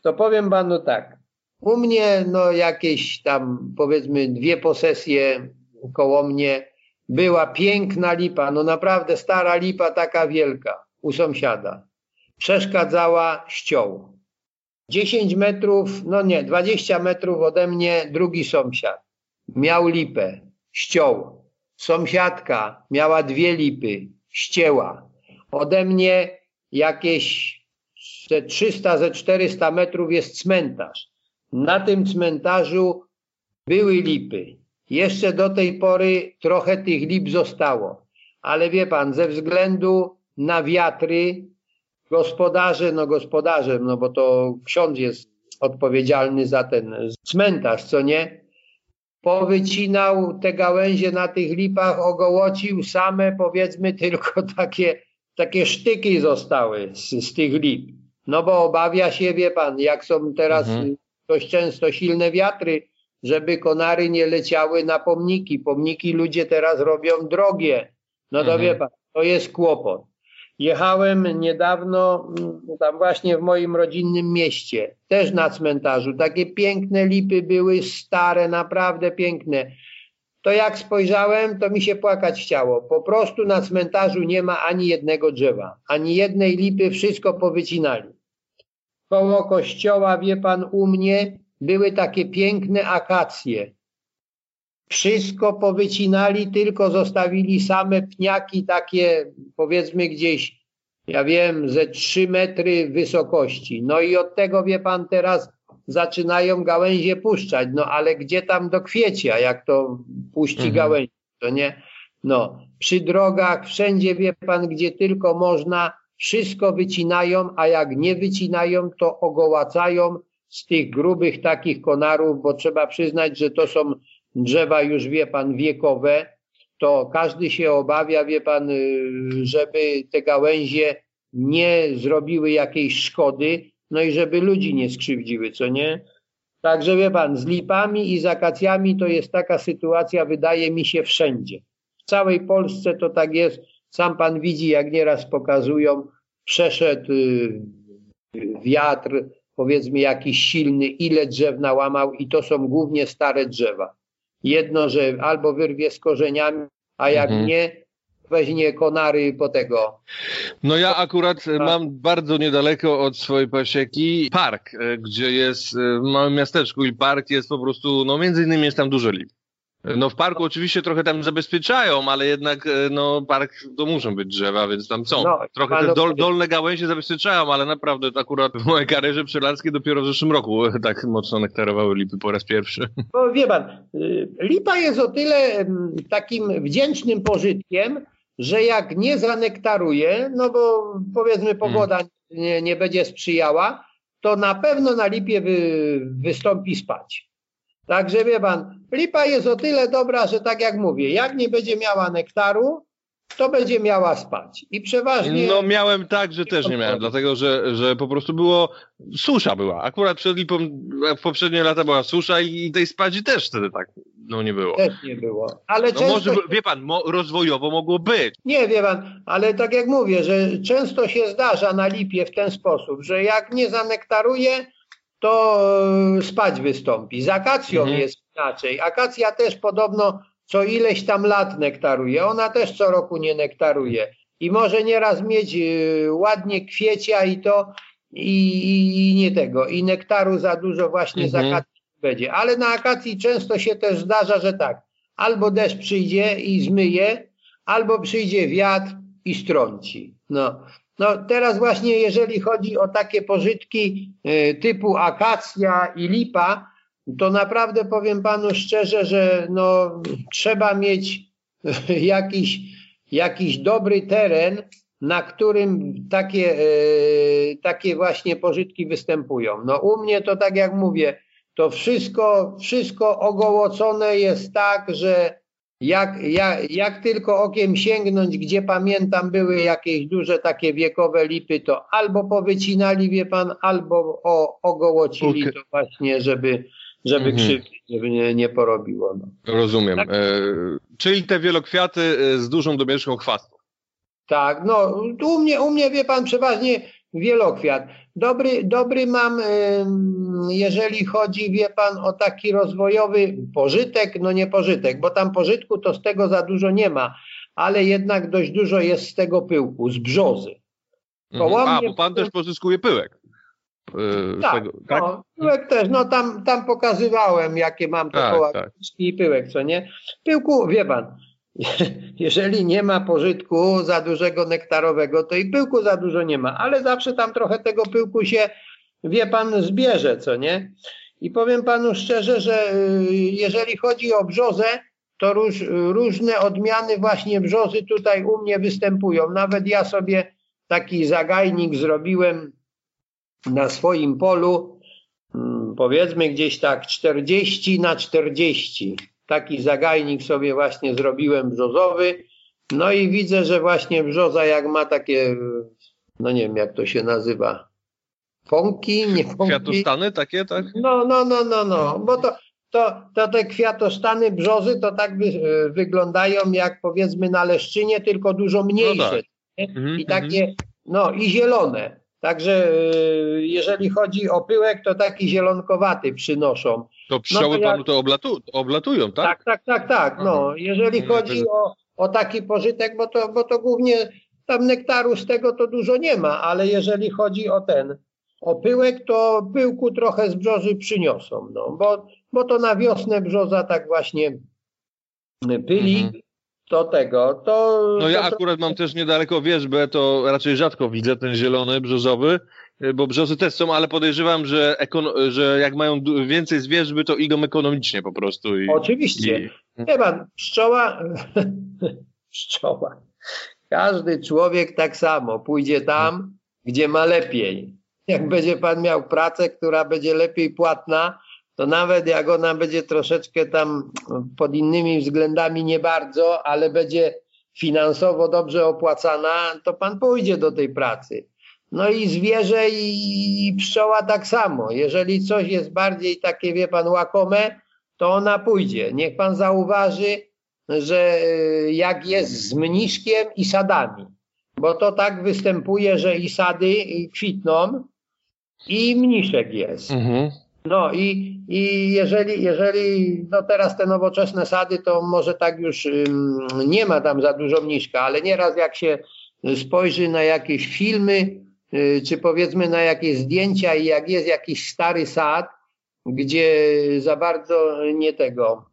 To powiem panu tak. U mnie no jakieś tam powiedzmy dwie posesje koło mnie była piękna lipa, no naprawdę stara lipa taka wielka u sąsiada. Przeszkadzała ścioł. 10 metrów, no nie, 20 metrów ode mnie drugi sąsiad. Miał lipę, ściął. Sąsiadka miała dwie lipy, ścięła. Ode mnie jakieś ze 300, ze 400 metrów jest cmentarz. Na tym cmentarzu były lipy. Jeszcze do tej pory trochę tych lip zostało. Ale wie pan, ze względu na wiatry, gospodarze, no gospodarze, no bo to ksiądz jest odpowiedzialny za ten cmentarz, co nie? Powycinał te gałęzie na tych lipach, ogołocił, same powiedzmy tylko takie, takie sztyki zostały z, z tych lip. No bo obawia się, wie pan, jak są teraz mhm. Dość często silne wiatry, żeby konary nie leciały na pomniki. Pomniki ludzie teraz robią drogie. No to mhm. wie pan, to jest kłopot. Jechałem niedawno mm, tam właśnie w moim rodzinnym mieście, też na cmentarzu. Takie piękne lipy były, stare, naprawdę piękne. To jak spojrzałem, to mi się płakać chciało. Po prostu na cmentarzu nie ma ani jednego drzewa, ani jednej lipy, wszystko powycinali. Koło kościoła, wie pan, u mnie były takie piękne akacje. Wszystko powycinali, tylko zostawili same pniaki takie, powiedzmy gdzieś, ja wiem, ze trzy metry wysokości. No i od tego, wie pan, teraz zaczynają gałęzie puszczać. No ale gdzie tam do kwiecia, jak to puści mhm. gałęzie, to nie? No, przy drogach, wszędzie, wie pan, gdzie tylko można, wszystko wycinają, a jak nie wycinają, to ogołacają z tych grubych takich konarów, bo trzeba przyznać, że to są drzewa już, wie pan, wiekowe, to każdy się obawia, wie pan, y, żeby te gałęzie nie zrobiły jakiejś szkody, no i żeby ludzi nie skrzywdziły, co nie? Także wie pan, z lipami i z akacjami to jest taka sytuacja, wydaje mi się, wszędzie. W całej Polsce to tak jest. Sam pan widzi, jak nieraz pokazują, przeszedł y, wiatr, powiedzmy jakiś silny, ile drzew nałamał i to są głównie stare drzewa. Jedno, że albo wyrwie z korzeniami, a jak mhm. nie, weźmie konary po tego. No ja akurat mam bardzo niedaleko od swojej pasieki park, e, gdzie jest e, w małym miasteczku i park jest po prostu, no między innymi jest tam dużo lip. No w parku oczywiście trochę tam zabezpieczają, ale jednak e, no park to muszą być drzewa, więc tam są. No, trochę te dol, dolne gałęzie zabezpieczają, ale naprawdę akurat w mojej karierze pszczelarskie dopiero w zeszłym roku tak mocno nektarowały lipy po raz pierwszy. No wie pan, y, lipa jest o tyle takim wdzięcznym pożytkiem, że jak nie zanektaruje, no bo powiedzmy pogoda hmm. nie, nie będzie sprzyjała, to na pewno na lipie wy, wystąpi spać. Także wie pan, lipa jest o tyle dobra, że tak jak mówię, jak nie będzie miała nektaru, to będzie miała spać. I przeważnie. No miałem tak, że też nie miałem, dlatego że, że po prostu było. Susza była. Akurat przed lipą w poprzednie lata była susza i, i tej spadzi też wtedy tak no nie było. Też nie było. Ale no często... może, wie pan, mo, rozwojowo mogło być. Nie, wie pan, ale tak jak mówię, że często się zdarza na lipie w ten sposób, że jak nie zanektaruje, to e, spać wystąpi. Z akacją mhm. jest inaczej. Akacja też podobno co ileś tam lat nektaruje. Ona też co roku nie nektaruje. I może nieraz mieć e, ładnie kwiecia i to i, i, nie tego. I nektaru za dużo właśnie mhm. z akacji będzie. Ale na akacji często się też zdarza, że tak, albo deszcz przyjdzie i zmyje, albo przyjdzie wiatr i strąci. No. No teraz właśnie jeżeli chodzi o takie pożytki y, typu akacja i lipa, to naprawdę powiem panu szczerze, że no, trzeba mieć jakiś, jakiś dobry teren, na którym takie, y, takie właśnie pożytki występują. No u mnie to tak jak mówię, to wszystko, wszystko ogołocone jest tak, że jak, jak, jak tylko okiem sięgnąć, gdzie pamiętam były jakieś duże takie wiekowe lipy, to albo powycinali, wie pan, albo o, ogołocili okay. to właśnie, żeby, żeby mhm. krzywdy nie, nie porobiło. No. Rozumiem. Tak. E, czyli te wielokwiaty e, z dużą domieszką chwastu. Tak, no u mnie, u mnie wie pan przeważnie wielokwiat. Dobry, dobry mam, jeżeli chodzi, wie pan, o taki rozwojowy pożytek, no nie pożytek, bo tam pożytku to z tego za dużo nie ma, ale jednak dość dużo jest z tego pyłku, z brzozy. Mhm. A, bo pan też pozyskuje pyłek. Yy, tak, tego, tak? No, pyłek też, no tam, tam pokazywałem, jakie mam te tak, tak. i pyłek, co nie? Pyłku, wie pan, jeżeli nie ma pożytku za dużego nektarowego, to i pyłku za dużo nie ma, ale zawsze tam trochę tego pyłku się, wie pan, zbierze, co nie? I powiem panu szczerze, że y, jeżeli chodzi o brzozę, to róż, różne odmiany właśnie brzozy tutaj u mnie występują. Nawet ja sobie taki zagajnik zrobiłem na swoim polu, mm, powiedzmy gdzieś tak 40 na 40 taki zagajnik sobie właśnie zrobiłem brzozowy. No i widzę, że właśnie brzoza jak ma takie, no nie wiem jak to się nazywa, pąki, nie pąki. Kwiatostany takie, tak? No, no, no, no, no, bo to, to, to te kwiatostany brzozy to tak by, wyglądają jak powiedzmy na leszczynie, tylko dużo mniejsze. No tak. Mhm, I takie, no i zielone. Także y, jeżeli chodzi o pyłek, to taki zielonkowaty przynoszą. To pszczoły no to panu to oblatu, oblatują, tak? Tak, tak, tak, tak. No, jeżeli mhm. chodzi o, o taki pożytek, bo to, bo to głównie tam nektaru z tego to dużo nie ma, ale jeżeli chodzi o ten, o pyłek, to pyłku trochę z brzozy przyniosą, no, bo, bo to na wiosnę brzoza tak właśnie pyli, mhm. To tego, to... No ja akurat mam też niedaleko wierzbę, to raczej rzadko widzę ten zielony, brzozowy, bo brzozy też są, ale podejrzewam, że, że jak mają więcej zwierzby, to idą ekonomicznie po prostu. I, Oczywiście. I... Nie pan, pszczoła, pszczoła, każdy człowiek tak samo pójdzie tam, gdzie ma lepiej. Jak będzie pan miał pracę, która będzie lepiej płatna, to nawet jak ona będzie troszeczkę tam pod innymi względami nie bardzo, ale będzie finansowo dobrze opłacana, to pan pójdzie do tej pracy. No i zwierzę i pszczoła tak samo. Jeżeli coś jest bardziej takie, wie pan, łakome, to ona pójdzie. Niech pan zauważy, że y, jak jest z mniszkiem i sadami, bo to tak występuje, że i sady kwitną i mniszek jest. Mhm. No i, i jeżeli, jeżeli no teraz te nowoczesne sady, to może tak już um, nie ma tam za dużo mniszka, ale nieraz jak się spojrzy na jakieś filmy, y, czy powiedzmy na jakieś zdjęcia i jak jest jakiś stary sad, gdzie za bardzo nie tego,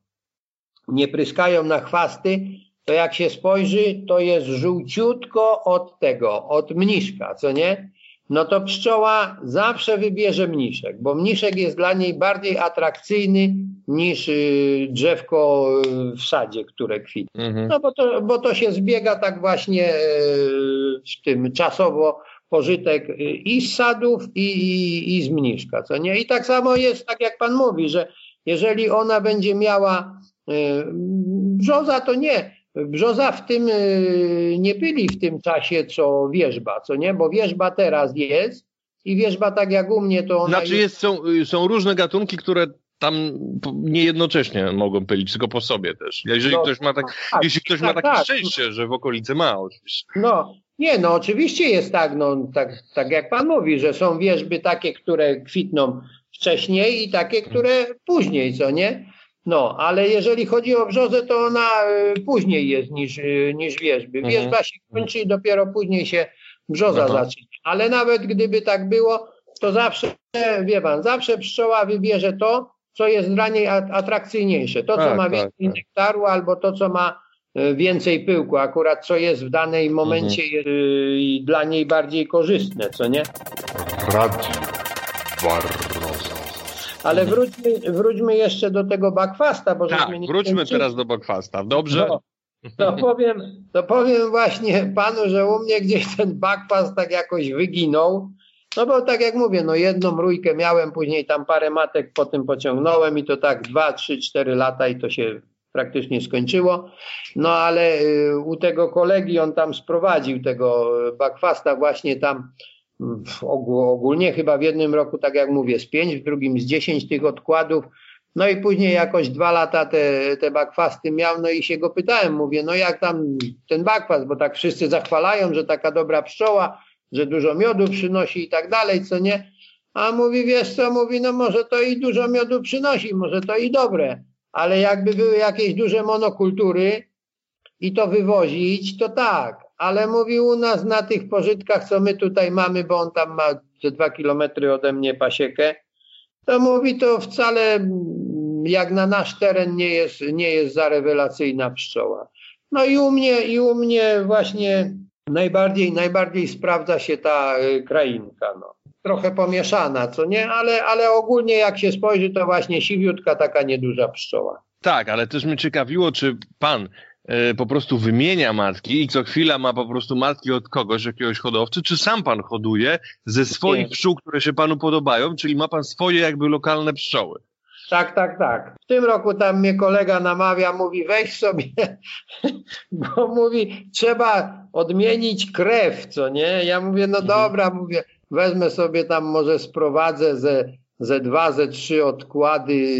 nie pryskają na chwasty, to jak się spojrzy, to jest żółciutko od tego, od mniszka, co nie? No to pszczoła zawsze wybierze mniszek, bo mniszek jest dla niej bardziej atrakcyjny niż y, drzewko y, w sadzie, które kwitnie. Mhm. No bo to, bo to się zbiega tak właśnie y, w tym czasowo pożytek i z sadów, i, i, i z mniszka, co nie? I tak samo jest, tak jak pan mówi, że jeżeli ona będzie miała Brzoza to nie. Brzoza w tym y, nie byli w tym czasie, co wierzba, co nie? Bo wierzba teraz jest i wierzba tak jak u mnie to ona Znaczy jest, są, y, są różne gatunki, które tam nie jednocześnie mogą pylić, tylko po sobie też. Jeżeli no, ktoś ma, tak, tak jeśli ktoś tak, ma takie tak. szczęście, że w okolicy ma oczywiście. No, nie, no oczywiście jest tak, no tak, tak jak pan mówi, że są wierzby takie, które kwitną wcześniej i takie, które później, co nie? No, ale jeżeli chodzi o brzozę, to ona y, później jest niż, y, niż wierzby. Mhm. Wierzba się kończy i dopiero później się brzoza Aha. zaczyna. Ale nawet gdyby tak było, to zawsze, wie pan, zawsze pszczoła wybierze to, co jest dla niej atrakcyjniejsze. To, co tak, ma tak, więcej tak. nektaru albo to, co ma y, więcej pyłku, akurat co jest w danej momencie mhm. dla niej bardziej korzystne, co nie? Radio Barroso. Ale mhm. wróćmy, wróćmy jeszcze do tego bakwasta. Bo tak, wróćmy teraz do bakwasta. Dobrze? No, to powiem, to powiem właśnie panu, że u mnie gdzieś ten bakwast tak jakoś wyginął. No bo tak jak mówię, no jedną rójkę miałem, później tam parę matek po tym pociągnąłem i to tak dwa, trzy, cztery lata i to się praktycznie skończyło. No ale y, u tego kolegi on tam sprowadził tego bakwasta właśnie tam ogólnie chyba w jednym roku, tak jak mówię, z pięć, w drugim z dziesięć tych odkładów. No i później jakoś dwa lata te, te bakwasty miał, no i się go pytałem, mówię, no jak tam ten bakwas, bo tak wszyscy zachwalają, że taka dobra pszczoła, że dużo miodu przynosi i tak dalej, co nie? A mówi, wiesz co, mówi, no może to i dużo miodu przynosi, może to i dobre, ale jakby były jakieś duże monokultury i to wywozić, to tak, ale mówił u nas na tych pożytkach, co my tutaj mamy, bo on tam ma ze dwa kilometry ode mnie pasiekę, to mówi to wcale jak na nasz teren nie jest, nie jest za rewelacyjna pszczoła. No i u mnie, i u mnie właśnie najbardziej, najbardziej sprawdza się ta y, krainka. No. Trochę pomieszana, co nie? Ale, ale ogólnie jak się spojrzy, to właśnie siwiutka taka nieduża pszczoła. Tak, ale też mnie ciekawiło, czy pan E, po prostu wymienia matki i co chwila ma po prostu matki od kogoś, jakiegoś hodowcy, czy sam pan hoduje ze swoich pszczół, które się panu podobają, czyli ma pan swoje jakby lokalne pszczoły? Tak, tak, tak. W tym roku tam mnie kolega namawia, mówi weź sobie, bo mówi trzeba odmienić krew, co nie? Ja mówię, no mhm. dobra, mówię, wezmę sobie tam, może sprowadzę ze, ze dwa, ze trzy odkłady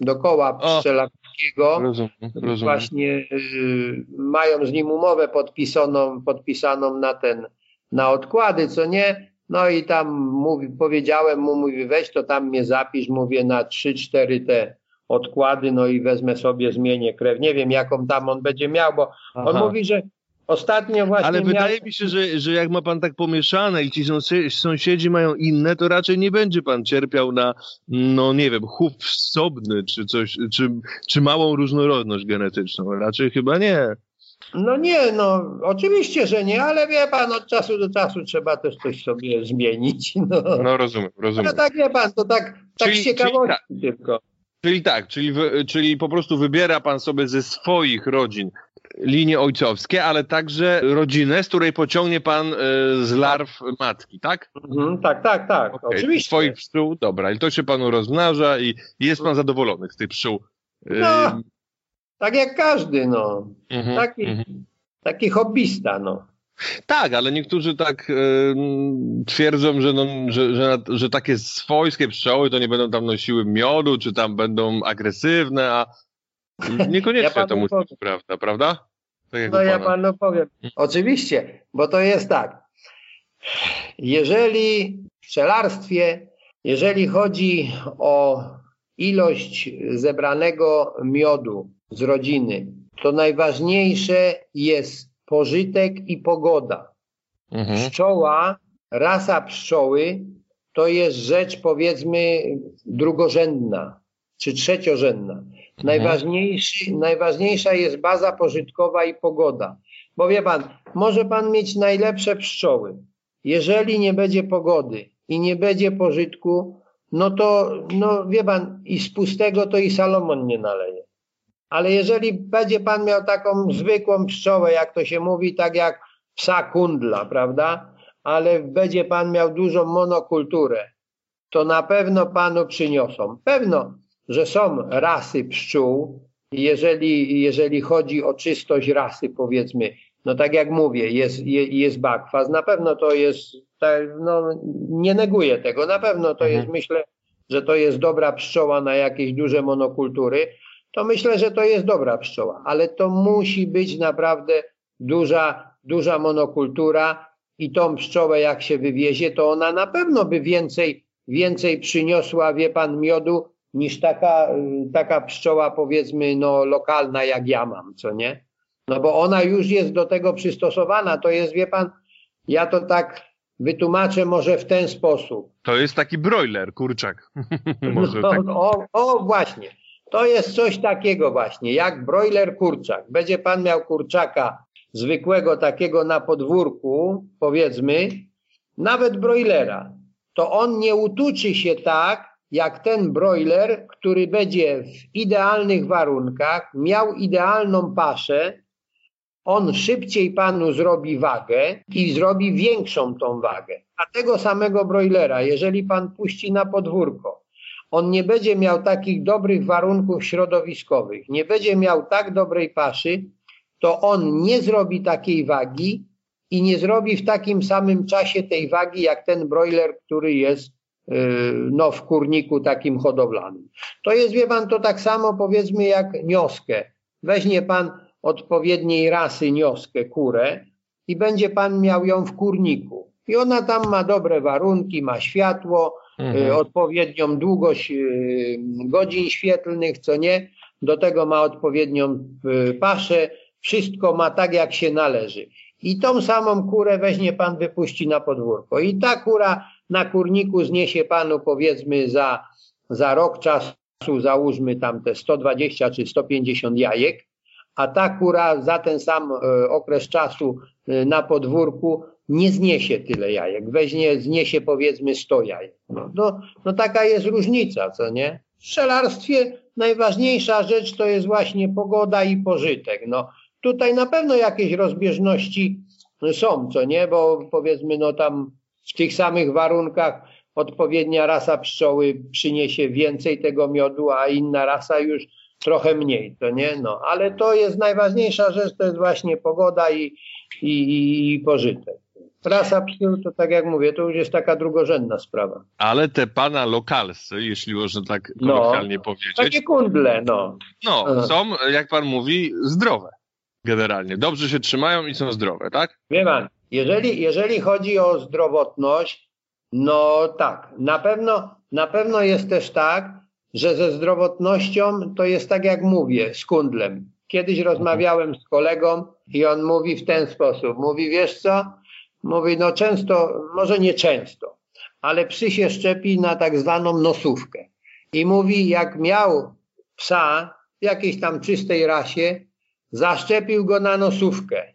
dokoła pszczelarskiego. Rozumiem, rozumiem. Właśnie y, mają z nim umowę podpisaną, podpisaną na ten, na odkłady, co nie? No i tam mówi, powiedziałem mu, mówi weź to tam mnie zapisz, mówię na trzy, cztery te odkłady, no i wezmę sobie, zmienię krew. Nie wiem, jaką tam on będzie miał, bo Aha. on mówi, że ostatnio właśnie. Ale miał... wydaje mi się, że, że jak ma pan tak pomieszane i ci sąsiedzi mają inne, to raczej nie będzie pan cierpiał na, no nie wiem, chów wsobny, czy coś, czy, czy małą różnorodność genetyczną. Raczej chyba nie. No nie, no oczywiście, że nie, ale wie pan, od czasu do czasu trzeba też coś sobie zmienić. No, no rozumiem, rozumiem. No tak wie pan, to tak, tak czyli, ciekawości czyli tak, tylko. Czyli tak, czyli, czyli po prostu wybiera pan sobie ze swoich rodzin linie ojcowskie, ale także rodzinę, z której pociągnie pan y, z larw matki, tak? Mhm, tak, tak, tak, okay. oczywiście. Swoich pszczół, dobra, i to się panu rozmnaża i jest pan zadowolony z tych pszczół. No, tak jak każdy, no. Mhm, taki, mhm. taki hobbysta, no. Tak, ale niektórzy tak y, twierdzą, że, no, że, że, że, takie swojskie pszczoły to nie będą tam nosiły miodu, czy tam będą agresywne, a niekoniecznie ja to musi być prawda, prawda? Tak no ja panu powiem. Oczywiście, bo to jest tak. Jeżeli w pszczelarstwie, jeżeli chodzi o ilość zebranego miodu z rodziny, to najważniejsze jest pożytek i pogoda. Mhm. Pszczoła, rasa pszczoły to jest rzecz powiedzmy drugorzędna czy trzeciorzędna. Mhm. Najważniejszy, najważniejsza jest baza pożytkowa i pogoda. Bo wie pan, może pan mieć najlepsze pszczoły. Jeżeli nie będzie pogody i nie będzie pożytku, no to, no wie pan, i z pustego to i Salomon nie naleje. Ale jeżeli będzie pan miał taką zwykłą pszczołę, jak to się mówi, tak jak psa kundla, prawda? Ale będzie pan miał dużą monokulturę, to na pewno panu przyniosą. Pewno, że są rasy pszczół, jeżeli, jeżeli chodzi o czystość rasy, powiedzmy, no tak jak mówię, jest, jest bakwas, na pewno to jest, no nie neguję tego, na pewno to jest, mhm. myślę, że to jest dobra pszczoła na jakieś duże monokultury, to myślę, że to jest dobra pszczoła, ale to musi być naprawdę duża, duża monokultura i tą pszczołę jak się wywiezie, to ona na pewno by więcej, więcej przyniosła, wie pan, miodu niż taka, taka pszczoła powiedzmy no lokalna jak ja mam, co nie? No bo ona już jest do tego przystosowana, to jest, wie pan, ja to tak wytłumaczę może w ten sposób. To jest taki broiler, kurczak. może no, tak. o, o, właśnie. To jest coś takiego właśnie, jak broiler kurczak. Będzie pan miał kurczaka zwykłego takiego na podwórku, powiedzmy, nawet broilera, to on nie utuczy się tak, jak ten broiler, który będzie w idealnych warunkach, miał idealną paszę, on szybciej panu zrobi wagę i zrobi większą tą wagę. A tego samego broilera, jeżeli pan puści na podwórko, on nie będzie miał takich dobrych warunków środowiskowych, nie będzie miał tak dobrej paszy, to on nie zrobi takiej wagi i nie zrobi w takim samym czasie tej wagi, jak ten broiler, który jest y, no, w kurniku takim hodowlanym. To jest, wie pan, to tak samo powiedzmy jak nioskę. Weźmie pan odpowiedniej rasy nioskę, kurę i będzie pan miał ją w kurniku. I ona tam ma dobre warunki, ma światło, mhm. Y, odpowiednią długość y, godzin świetlnych, co nie. Do tego ma odpowiednią y, paszę, wszystko ma tak, jak się należy. I tą samą kurę weźmie pan, wypuści na podwórko. I ta kura na kurniku zniesie panu powiedzmy za, za rok czasu, załóżmy tam te 120 czy 150 jajek, a ta kura za ten sam okres czasu na podwórku nie zniesie tyle jajek, weźmie, zniesie powiedzmy 100 jajek. No, no, no taka jest różnica, co nie? W strzelarstwie najważniejsza rzecz to jest właśnie pogoda i pożytek. No, tutaj na pewno jakieś rozbieżności są, co nie, bo powiedzmy no tam w tych samych warunkach odpowiednia rasa pszczoły przyniesie więcej tego miodu, a inna rasa już trochę mniej, to nie? No, ale to jest najważniejsza rzecz, to jest właśnie pogoda i, i, i pożytek. Rasa psu to tak jak mówię, to już jest taka drugorzędna sprawa. Ale te pana lokalscy, jeśli można tak no. kolokwialnie no, powiedzieć. Takie kundle, no. No, są, jak pan mówi, zdrowe. Generalnie. Dobrze się trzymają i są zdrowe, tak? Wie pan, jeżeli, jeżeli chodzi o zdrowotność, no tak, na pewno, na pewno jest też tak, że ze zdrowotnością to jest tak jak mówię, z kundlem. Kiedyś rozmawiałem z kolegą i on mówi w ten sposób. Mówi, wiesz co? Mówi, no często, może nie często, ale psy się szczepi na tak zwaną nosówkę. I mówi, jak miał psa w jakiejś tam czystej rasie, zaszczepił go na nosówkę.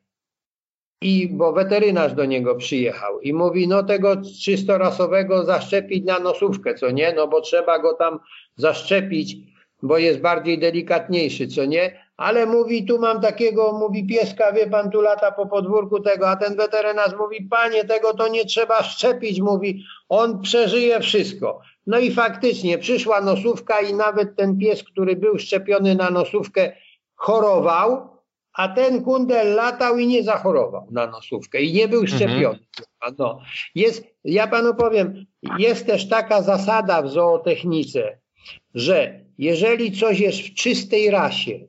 I bo weterynarz do niego przyjechał i mówi, no tego czystorasowego zaszczepić na nosówkę, co nie? No bo trzeba go tam zaszczepić, bo jest bardziej delikatniejszy, co nie? Ale mówi, tu mam takiego, mówi pieska, wie pan, tu lata po podwórku tego, a ten weterynarz mówi, panie, tego to nie trzeba szczepić, mówi, on przeżyje wszystko. No i faktycznie przyszła nosówka i nawet ten pies, który był szczepiony na nosówkę, chorował, a ten kundel latał i nie zachorował na nosówkę i nie był mhm. szczepiony. Mhm. No. Jest, ja panu powiem, jest też taka zasada w zootechnice, że jeżeli coś jest w czystej rasie,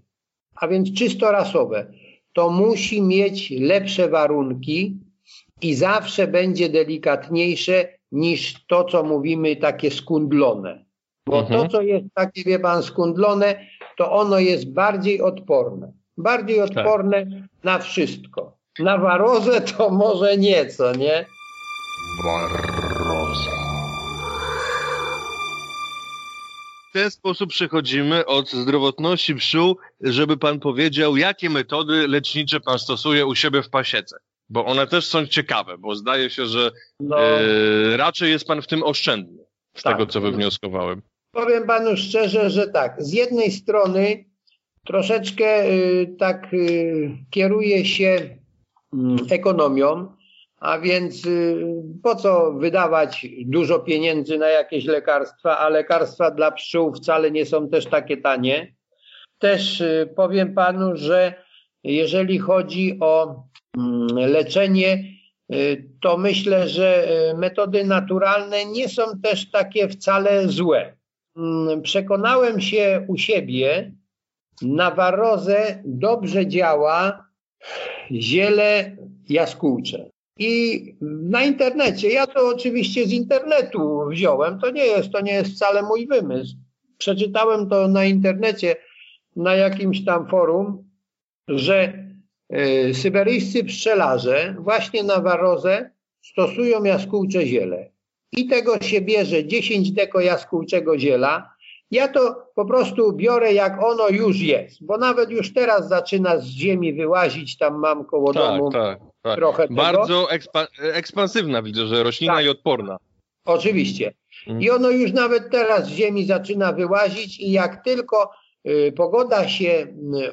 a więc czysto rasowe, to musi mieć lepsze warunki i zawsze będzie delikatniejsze niż to, co mówimy, takie skundlone. Bo mhm. to, co jest takie, wie pan, skundlone, to ono jest bardziej odporne. Bardziej tak. odporne tak. na wszystko. Na warozę to może nieco, nie? Waroza. W ten sposób przechodzimy od zdrowotności pszczół, żeby pan powiedział, jakie metody lecznicze pan stosuje u siebie w pasiece. Bo one też są ciekawe, bo zdaje się, że no. e, raczej jest pan w tym oszczędny, z tak. tego co wywnioskowałem. Powiem panu szczerze, że tak. Z jednej strony troszeczkę y, tak y, kieruje się mm, ekonomią, a więc y, po co wydawać dużo pieniędzy na jakieś lekarstwa, a lekarstwa dla pszczół wcale nie są też takie tanie. Też powiem panu, że jeżeli chodzi o mm, leczenie, to myślę, że metody naturalne nie są też takie wcale złe. Mm, przekonałem się u siebie, na warozę dobrze działa ziele jaskółcze. I na internecie, ja to oczywiście z internetu wziąłem, to nie jest, to nie jest wcale mój wymysł. Przeczytałem to na internecie, na jakimś tam forum, że y, syberyjscy pszczelarze właśnie na warozę stosują jaskółcze ziele. I tego się bierze 10 deko jaskółczego ziela, ja to po prostu biorę jak ono już jest, bo nawet już teraz zaczyna z ziemi wyłazić, tam mam koło tak, domu tak, tak. trochę Bardzo ekspa ekspansywna widzę, że roślina tak. i odporna. Oczywiście. Mhm. I ono już nawet teraz z ziemi zaczyna wyłazić i jak tylko y, pogoda się y,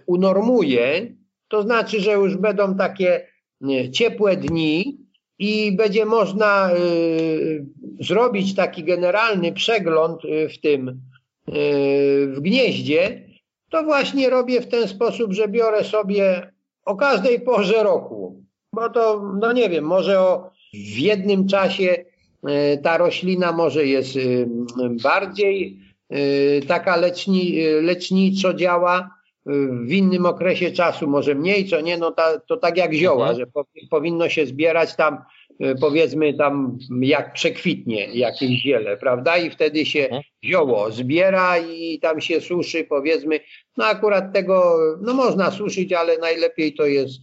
unormuje, to znaczy, że już będą takie y, ciepłe dni i będzie można y, zrobić taki generalny przegląd y, w tym w gnieździe, to właśnie robię w ten sposób, że biorę sobie o każdej porze roku, bo to, no nie wiem, może o, w jednym czasie e, ta roślina może jest e, bardziej e, taka leczni, leczniczo działa, w innym okresie czasu może mniej, co nie, no ta, to tak jak zioła, mhm. że powinno się zbierać tam powiedzmy tam jak przekwitnie jakieś ziele, prawda? I wtedy się mhm. zioło zbiera i tam się suszy, powiedzmy. No akurat tego, no można suszyć, ale najlepiej to jest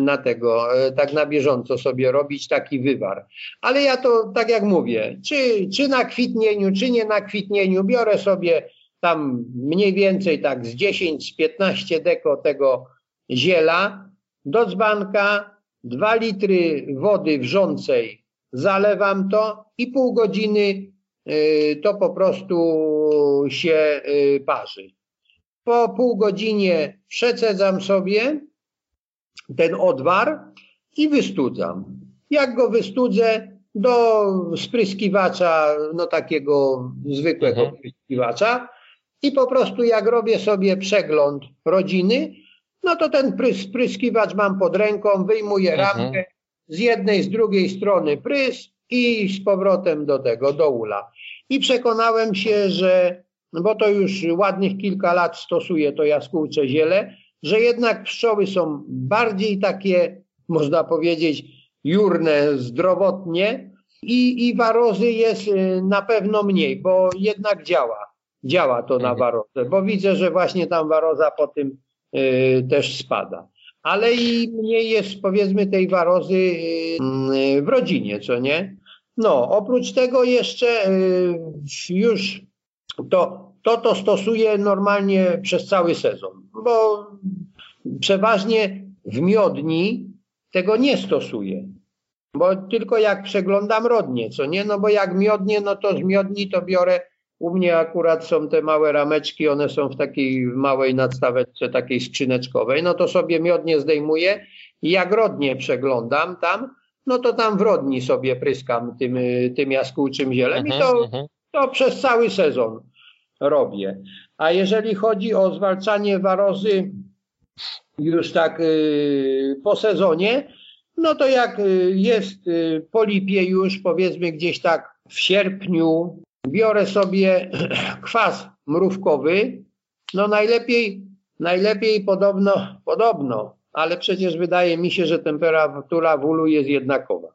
na tego, e, tak na bieżąco sobie robić taki wywar. Ale ja to tak jak mówię, czy, czy na kwitnieniu, czy nie na kwitnieniu, biorę sobie tam mniej więcej tak z 10-15 deko tego ziela do dzbanka, dwa litry wody wrzącej, zalewam to i pół godziny y, to po prostu się y, parzy. Po pół godzinie przecedzam sobie ten odwar i wystudzam. Jak go wystudzę, do spryskiwacza, no takiego zwykłego mhm. spryskiwacza i po prostu jak robię sobie przegląd rodziny, no to ten spryskiwacz mam pod ręką, wyjmuję mhm. ramkę z jednej, z drugiej strony prys i z powrotem do tego, do ula. I przekonałem się, że, bo to już ładnych kilka lat stosuję to jaskółcze ziele, że jednak pszczoły są bardziej takie, można powiedzieć, jurne zdrowotnie i, i warozy jest y, na pewno mniej, bo jednak działa. Działa to na mhm. warozę, bo widzę, że właśnie tam waroza po tym y, też spada. Ale i mniej jest powiedzmy tej warozy y, w rodzinie, co nie? No, oprócz tego jeszcze y, już to, to to stosuję normalnie przez cały sezon, bo przeważnie w miodni tego nie stosuję. Bo tylko jak przeglądam rodnie, co nie? No bo jak miodnie, no to z miodni to biorę. U mnie akurat są te małe rameczki, one są w takiej małej nadstaweczce, takiej skrzyneczkowej. No to sobie miodnie zdejmuję i jak rodnie przeglądam tam, no to tam w rodni sobie pryskam tym, tym jaskółczym zielem i to, mhm, mhm. to przez cały sezon robię. A jeżeli chodzi o zwalczanie warozy już tak y, po sezonie, no to jak y, jest y, po lipie już powiedzmy gdzieś tak w sierpniu, biorę sobie kwas mrówkowy, no najlepiej, najlepiej podobno, podobno, ale przecież wydaje mi się, że temperatura w ulu jest jednakowa.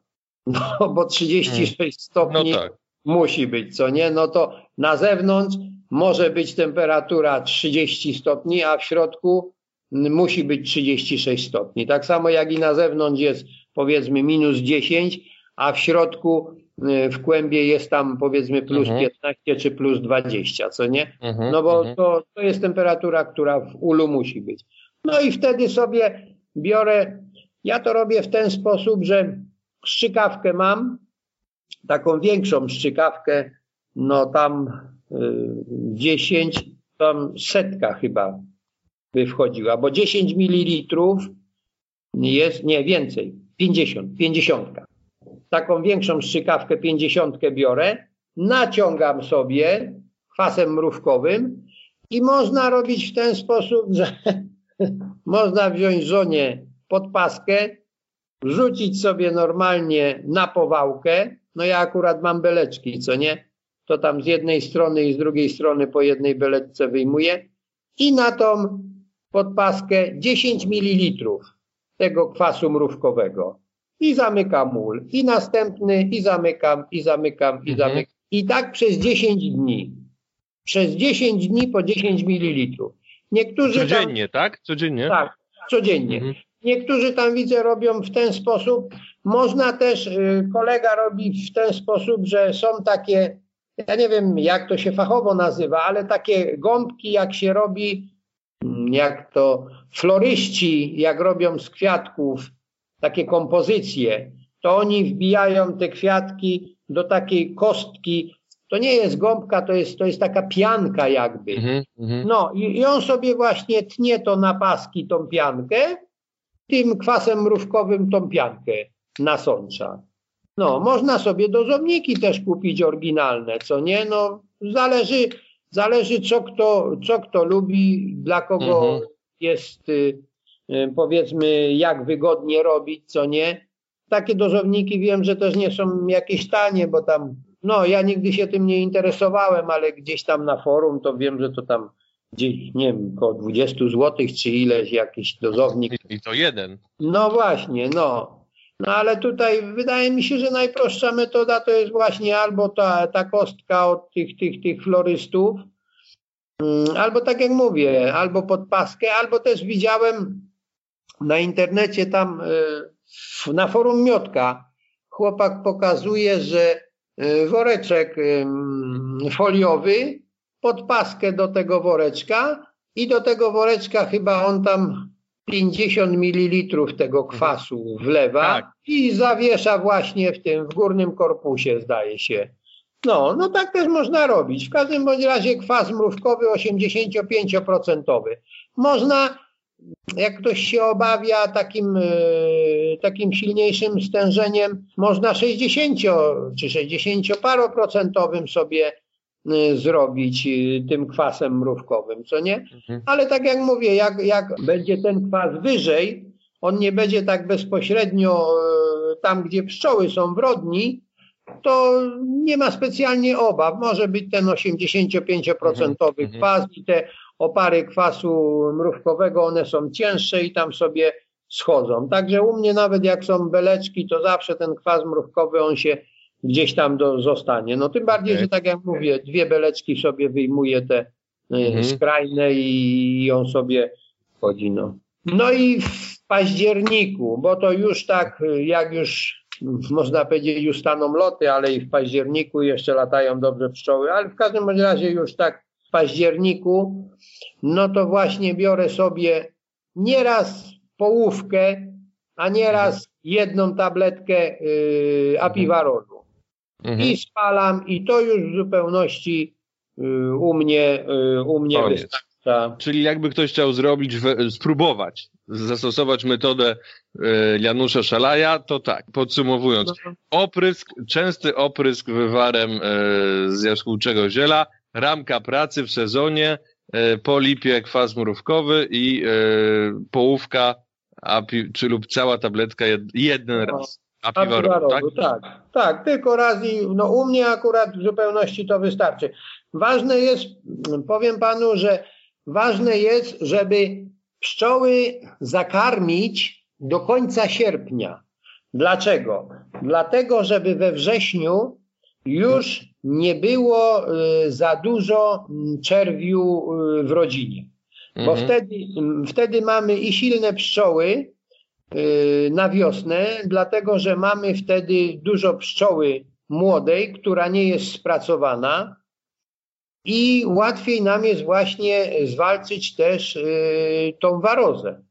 No bo 36 hmm. stopni no tak. musi być, co nie? No to na zewnątrz może być temperatura 30 stopni, a w środku musi być 36 stopni. Tak samo jak i na zewnątrz jest powiedzmy minus 10, a w środku y, w kłębie jest tam powiedzmy plus mhm. 15 czy plus 20, co nie? Mhm, no bo mhm. to, to jest temperatura, która w ulu musi być. No i wtedy sobie biorę, ja to robię w ten sposób, że strzykawkę mam, taką większą strzykawkę, no tam 10, tam setka chyba by wchodziła, bo 10 ml jest, nie więcej, 50, 50. Taką większą strzykawkę 50 biorę, naciągam sobie kwasem mrówkowym i można robić w ten sposób, że można wziąć żonie podpaskę, wrzucić sobie normalnie na powałkę, no ja akurat mam beleczki, co nie? To tam z jednej strony i z drugiej strony po jednej beleczce wyjmuję i na tą podpaskę 10 ml tego kwasu mrówkowego i zamykam mól i następny i zamykam i zamykam i mhm. zamykam i tak przez 10 dni. Przez 10 dni po 10 ml. Niektórzy Codziennie, tam, tak? Codziennie? Tak, codziennie. Mhm. Niektórzy tam widzę robią w ten sposób. Można też, y, kolega robi w ten sposób, że są takie, ja nie wiem jak to się fachowo nazywa, ale takie gąbki jak się robi jak to floryści, jak robią z kwiatków takie kompozycje, to oni wbijają te kwiatki do takiej kostki. To nie jest gąbka, to jest, to jest taka pianka jakby. Mm -hmm. No i, i on sobie właśnie tnie to na paski, tą piankę, tym kwasem mrówkowym tą piankę nasącza. No, można sobie dozowniki też kupić oryginalne, co nie? No, zależy, Zależy, co kto, co kto lubi, dla kogo mhm. jest, y, y, powiedzmy, jak wygodnie robić, co nie. Takie dozowniki wiem, że też nie są jakieś tanie, bo tam, no ja nigdy się tym nie interesowałem, ale gdzieś tam na forum to wiem, że to tam gdzieś, nie wiem, około 20 zł czy ileś jakiś dozownik. I to jeden. No właśnie, no. No ale tutaj wydaje mi się, że najprostsza metoda to jest właśnie albo ta, ta kostka od tych, tych, tych florystów, mm, albo tak jak mówię, albo podpaskę, albo też widziałem na internecie tam y, na forum Miotka. Chłopak pokazuje, że y, woreczek foliowy, podpaskę do tego woreczka i do tego woreczka chyba on tam 50 ml tego kwasu wlewa tak. i zawiesza właśnie w tym, w górnym korpusie zdaje się. No, no tak też można robić. W każdym bądź razie kwas mrówkowy 85%. Można, jak ktoś się obawia takim, e, takim silniejszym stężeniem, można 60 czy 60 paroprocentowym sobie zrobić y, tym kwasem mrówkowym, co nie? Mhm. Ale tak jak mówię, jak, jak będzie ten kwas wyżej, on nie będzie tak bezpośrednio y, tam, gdzie pszczoły są w rodni, to nie ma specjalnie obaw. Może być ten 85% mhm. kwas i te opary kwasu mrówkowego, one są cięższe i tam sobie schodzą. Także u mnie nawet jak są beleczki, to zawsze ten kwas mrówkowy, on się gdzieś tam do, zostanie. No tym bardziej, okay. że tak jak mówię, dwie beleczki sobie wyjmuje te e, mhm. skrajne i on sobie chodzi. No. no i w październiku, bo to już tak, jak już można powiedzieć, już staną loty, ale i w październiku jeszcze latają dobrze pszczoły, ale w każdym razie już tak w październiku, no to właśnie biorę sobie nieraz połówkę, a nieraz jedną tabletkę yy, apiwarolu. Mhm. I spalam i to już w zupełności yy, u mnie, yy, u mnie wystarcza. Czyli jakby ktoś chciał zrobić, spróbować zastosować metodę e, Janusza Szalaja, to tak, podsumowując, no. oprysk, częsty oprysk wywarem e, z jaskółczego ziela, ramka pracy w sezonie, e, po lipie kwas mrówkowy i połówka, czy lub cała tabletka jeden no. raz. Apiwarodu, tak? tak? Tak, tylko raz i no u mnie akurat w zupełności to wystarczy. Ważne jest, powiem panu, że ważne jest, żeby pszczoły zakarmić do końca sierpnia. Dlaczego? Dlatego, żeby we wrześniu już nie było y, za dużo mm, czerwiu y, w rodzinie. Bo mhm. wtedy, mm, wtedy mamy i silne pszczoły na wiosnę, dlatego że mamy wtedy dużo pszczoły młodej, która nie jest spracowana, i łatwiej nam jest właśnie zwalczyć też y, tą warozę.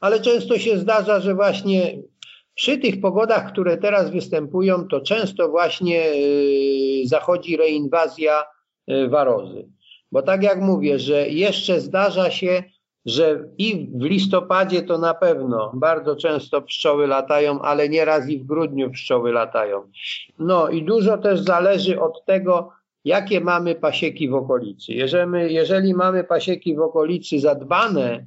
Ale często się zdarza, że właśnie przy tych pogodach, które teraz występują, to często właśnie y, zachodzi reinwazja y, warozy. Bo tak jak mówię, że jeszcze zdarza się, że i w listopadzie to na pewno bardzo często pszczoły latają, ale nieraz i w grudniu pszczoły latają. No i dużo też zależy od tego, jakie mamy pasieki w okolicy. Jeżeli, jeżeli mamy pasieki w okolicy zadbane,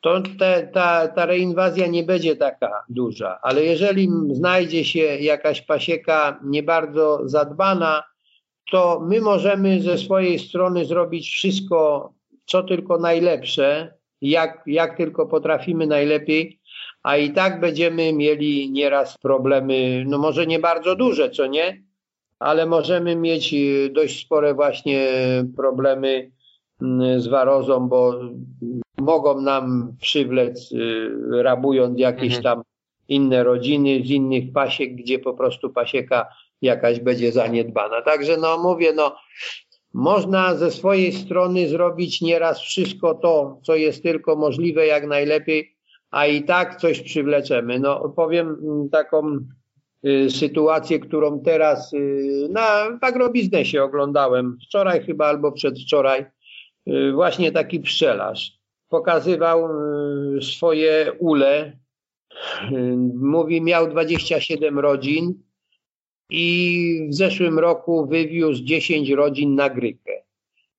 to te, ta, ta reinwazja nie będzie taka duża. Ale jeżeli znajdzie się jakaś pasieka nie bardzo zadbana, to my możemy ze swojej strony zrobić wszystko, co tylko najlepsze, jak, jak tylko potrafimy najlepiej, a i tak będziemy mieli nieraz problemy, no może nie bardzo duże, co nie? ale możemy mieć y, dość spore właśnie problemy mm, z warozą, bo mogą nam przywlec, y, rabując jakieś mhm. tam inne rodziny z innych pasiek, gdzie po prostu pasieka jakaś będzie zaniedbana. Także no mówię, no można ze swojej strony zrobić nieraz wszystko to, co jest tylko możliwe jak najlepiej, a i tak coś przywleczemy. No powiem mm, taką Y, sytuację, którą teraz y, na agrobiznesie oglądałem wczoraj chyba albo przedwczoraj. Y, właśnie taki pszczelarz pokazywał swoje ule. Mówi, miał 27 rodzin i w zeszłym roku wywiózł 10 rodzin na Grykę.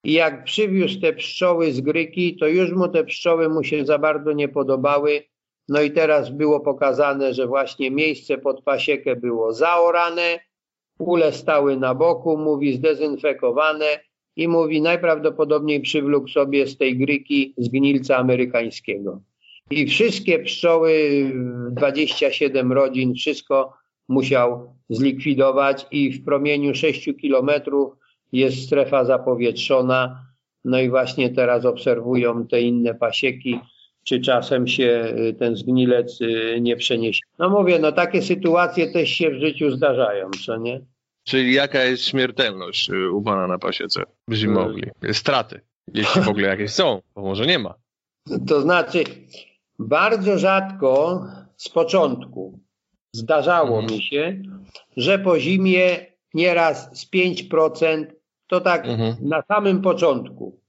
I jak przywiózł te pszczoły z Gryki, to już mu te pszczoły mu się za bardzo nie podobały no i teraz było pokazane, że właśnie miejsce pod pasiekę było zaorane, ule stały na boku, mówi zdezynfekowane i mówi najprawdopodobniej przywlókł sobie z tej gryki zgnilca amerykańskiego. I wszystkie pszczoły, 27 rodzin, wszystko musiał zlikwidować i w promieniu 6 kilometrów jest strefa zapowietrzona. No i właśnie teraz obserwują te inne pasieki czy czasem się y, ten zgnilec y, nie przeniesie. No mówię, no takie sytuacje też się w życiu zdarzają, co nie? Czyli jaka jest śmiertelność y, u pana na pasiece zimowli? Straty, jeśli w ogóle jakieś są, bo może nie ma. To znaczy, bardzo rzadko z początku zdarzało mhm. mi się, że po zimie nieraz z 5%, to tak mhm. na samym początku.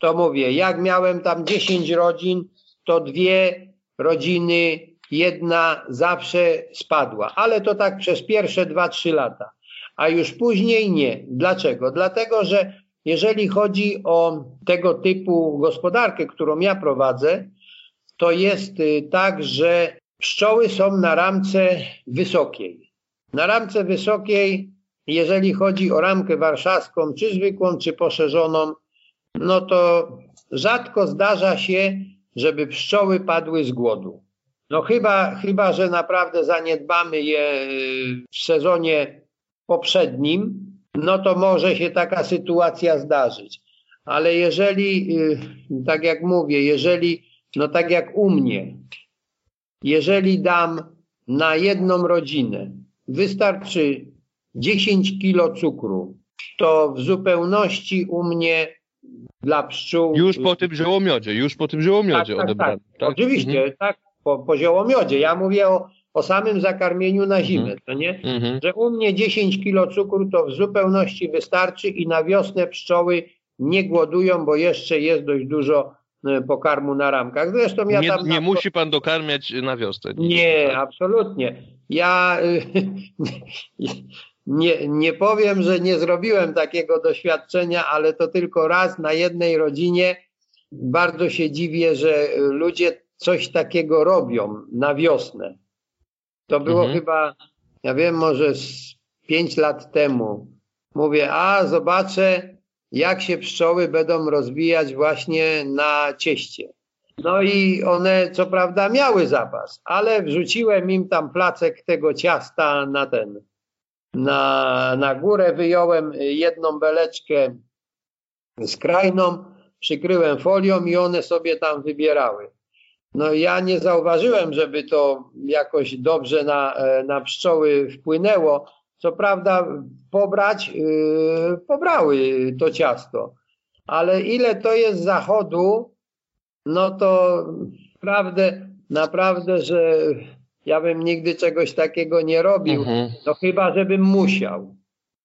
To mówię, jak miałem tam 10 rodzin, to dwie rodziny, jedna zawsze spadła, ale to tak przez pierwsze dwa, trzy lata, a już później nie. Dlaczego? Dlatego, że jeżeli chodzi o tego typu gospodarkę, którą ja prowadzę, to jest y, tak, że Pszczoły są na ramce wysokiej. Na ramce wysokiej, jeżeli chodzi o ramkę warszawską, czy zwykłą, czy poszerzoną, no to rzadko zdarza się, żeby pszczoły padły z głodu. No chyba, chyba, że naprawdę zaniedbamy je w sezonie poprzednim, no to może się taka sytuacja zdarzyć. Ale jeżeli, y, tak jak mówię, jeżeli, no tak jak u mnie, jeżeli dam na jedną rodzinę, wystarczy 10 kilo cukru, to w zupełności u mnie dla pszczół. Już po tym ziołomiodzie, już po tym ziołomiodzie tak, tak, tak. tak? Oczywiście, mhm. tak, po, po ziołomiodzie. Ja mówię o, o samym zakarmieniu na zimę, mhm. to nie? Mhm. Że u mnie 10 kilo cukru to w zupełności wystarczy i na wiosnę pszczoły nie głodują, bo jeszcze jest dość dużo pokarmu na ramkach. Zresztą ja nie, tam... Nie na... musi pan dokarmiać na wiosnę. Nie, tak? absolutnie. Ja nie, nie powiem, że nie zrobiłem takiego doświadczenia, ale to tylko raz na jednej rodzinie. Bardzo się dziwię, że ludzie coś takiego robią na wiosnę. To było mhm. chyba, ja wiem, może z pięć lat temu. Mówię, a zobaczę, jak się pszczoły będą rozwijać właśnie na cieście. No i one co prawda miały zapas, ale wrzuciłem im tam placek tego ciasta na ten, na, na górę, wyjąłem jedną beleczkę skrajną, przykryłem folią i one sobie tam wybierały. No ja nie zauważyłem, żeby to jakoś dobrze na, na pszczoły wpłynęło. Co prawda pobrać, yy, pobrały to ciasto, ale ile to jest zachodu, no to naprawdę, naprawdę, że ja bym nigdy czegoś takiego nie robił, mhm. no chyba, żebym musiał.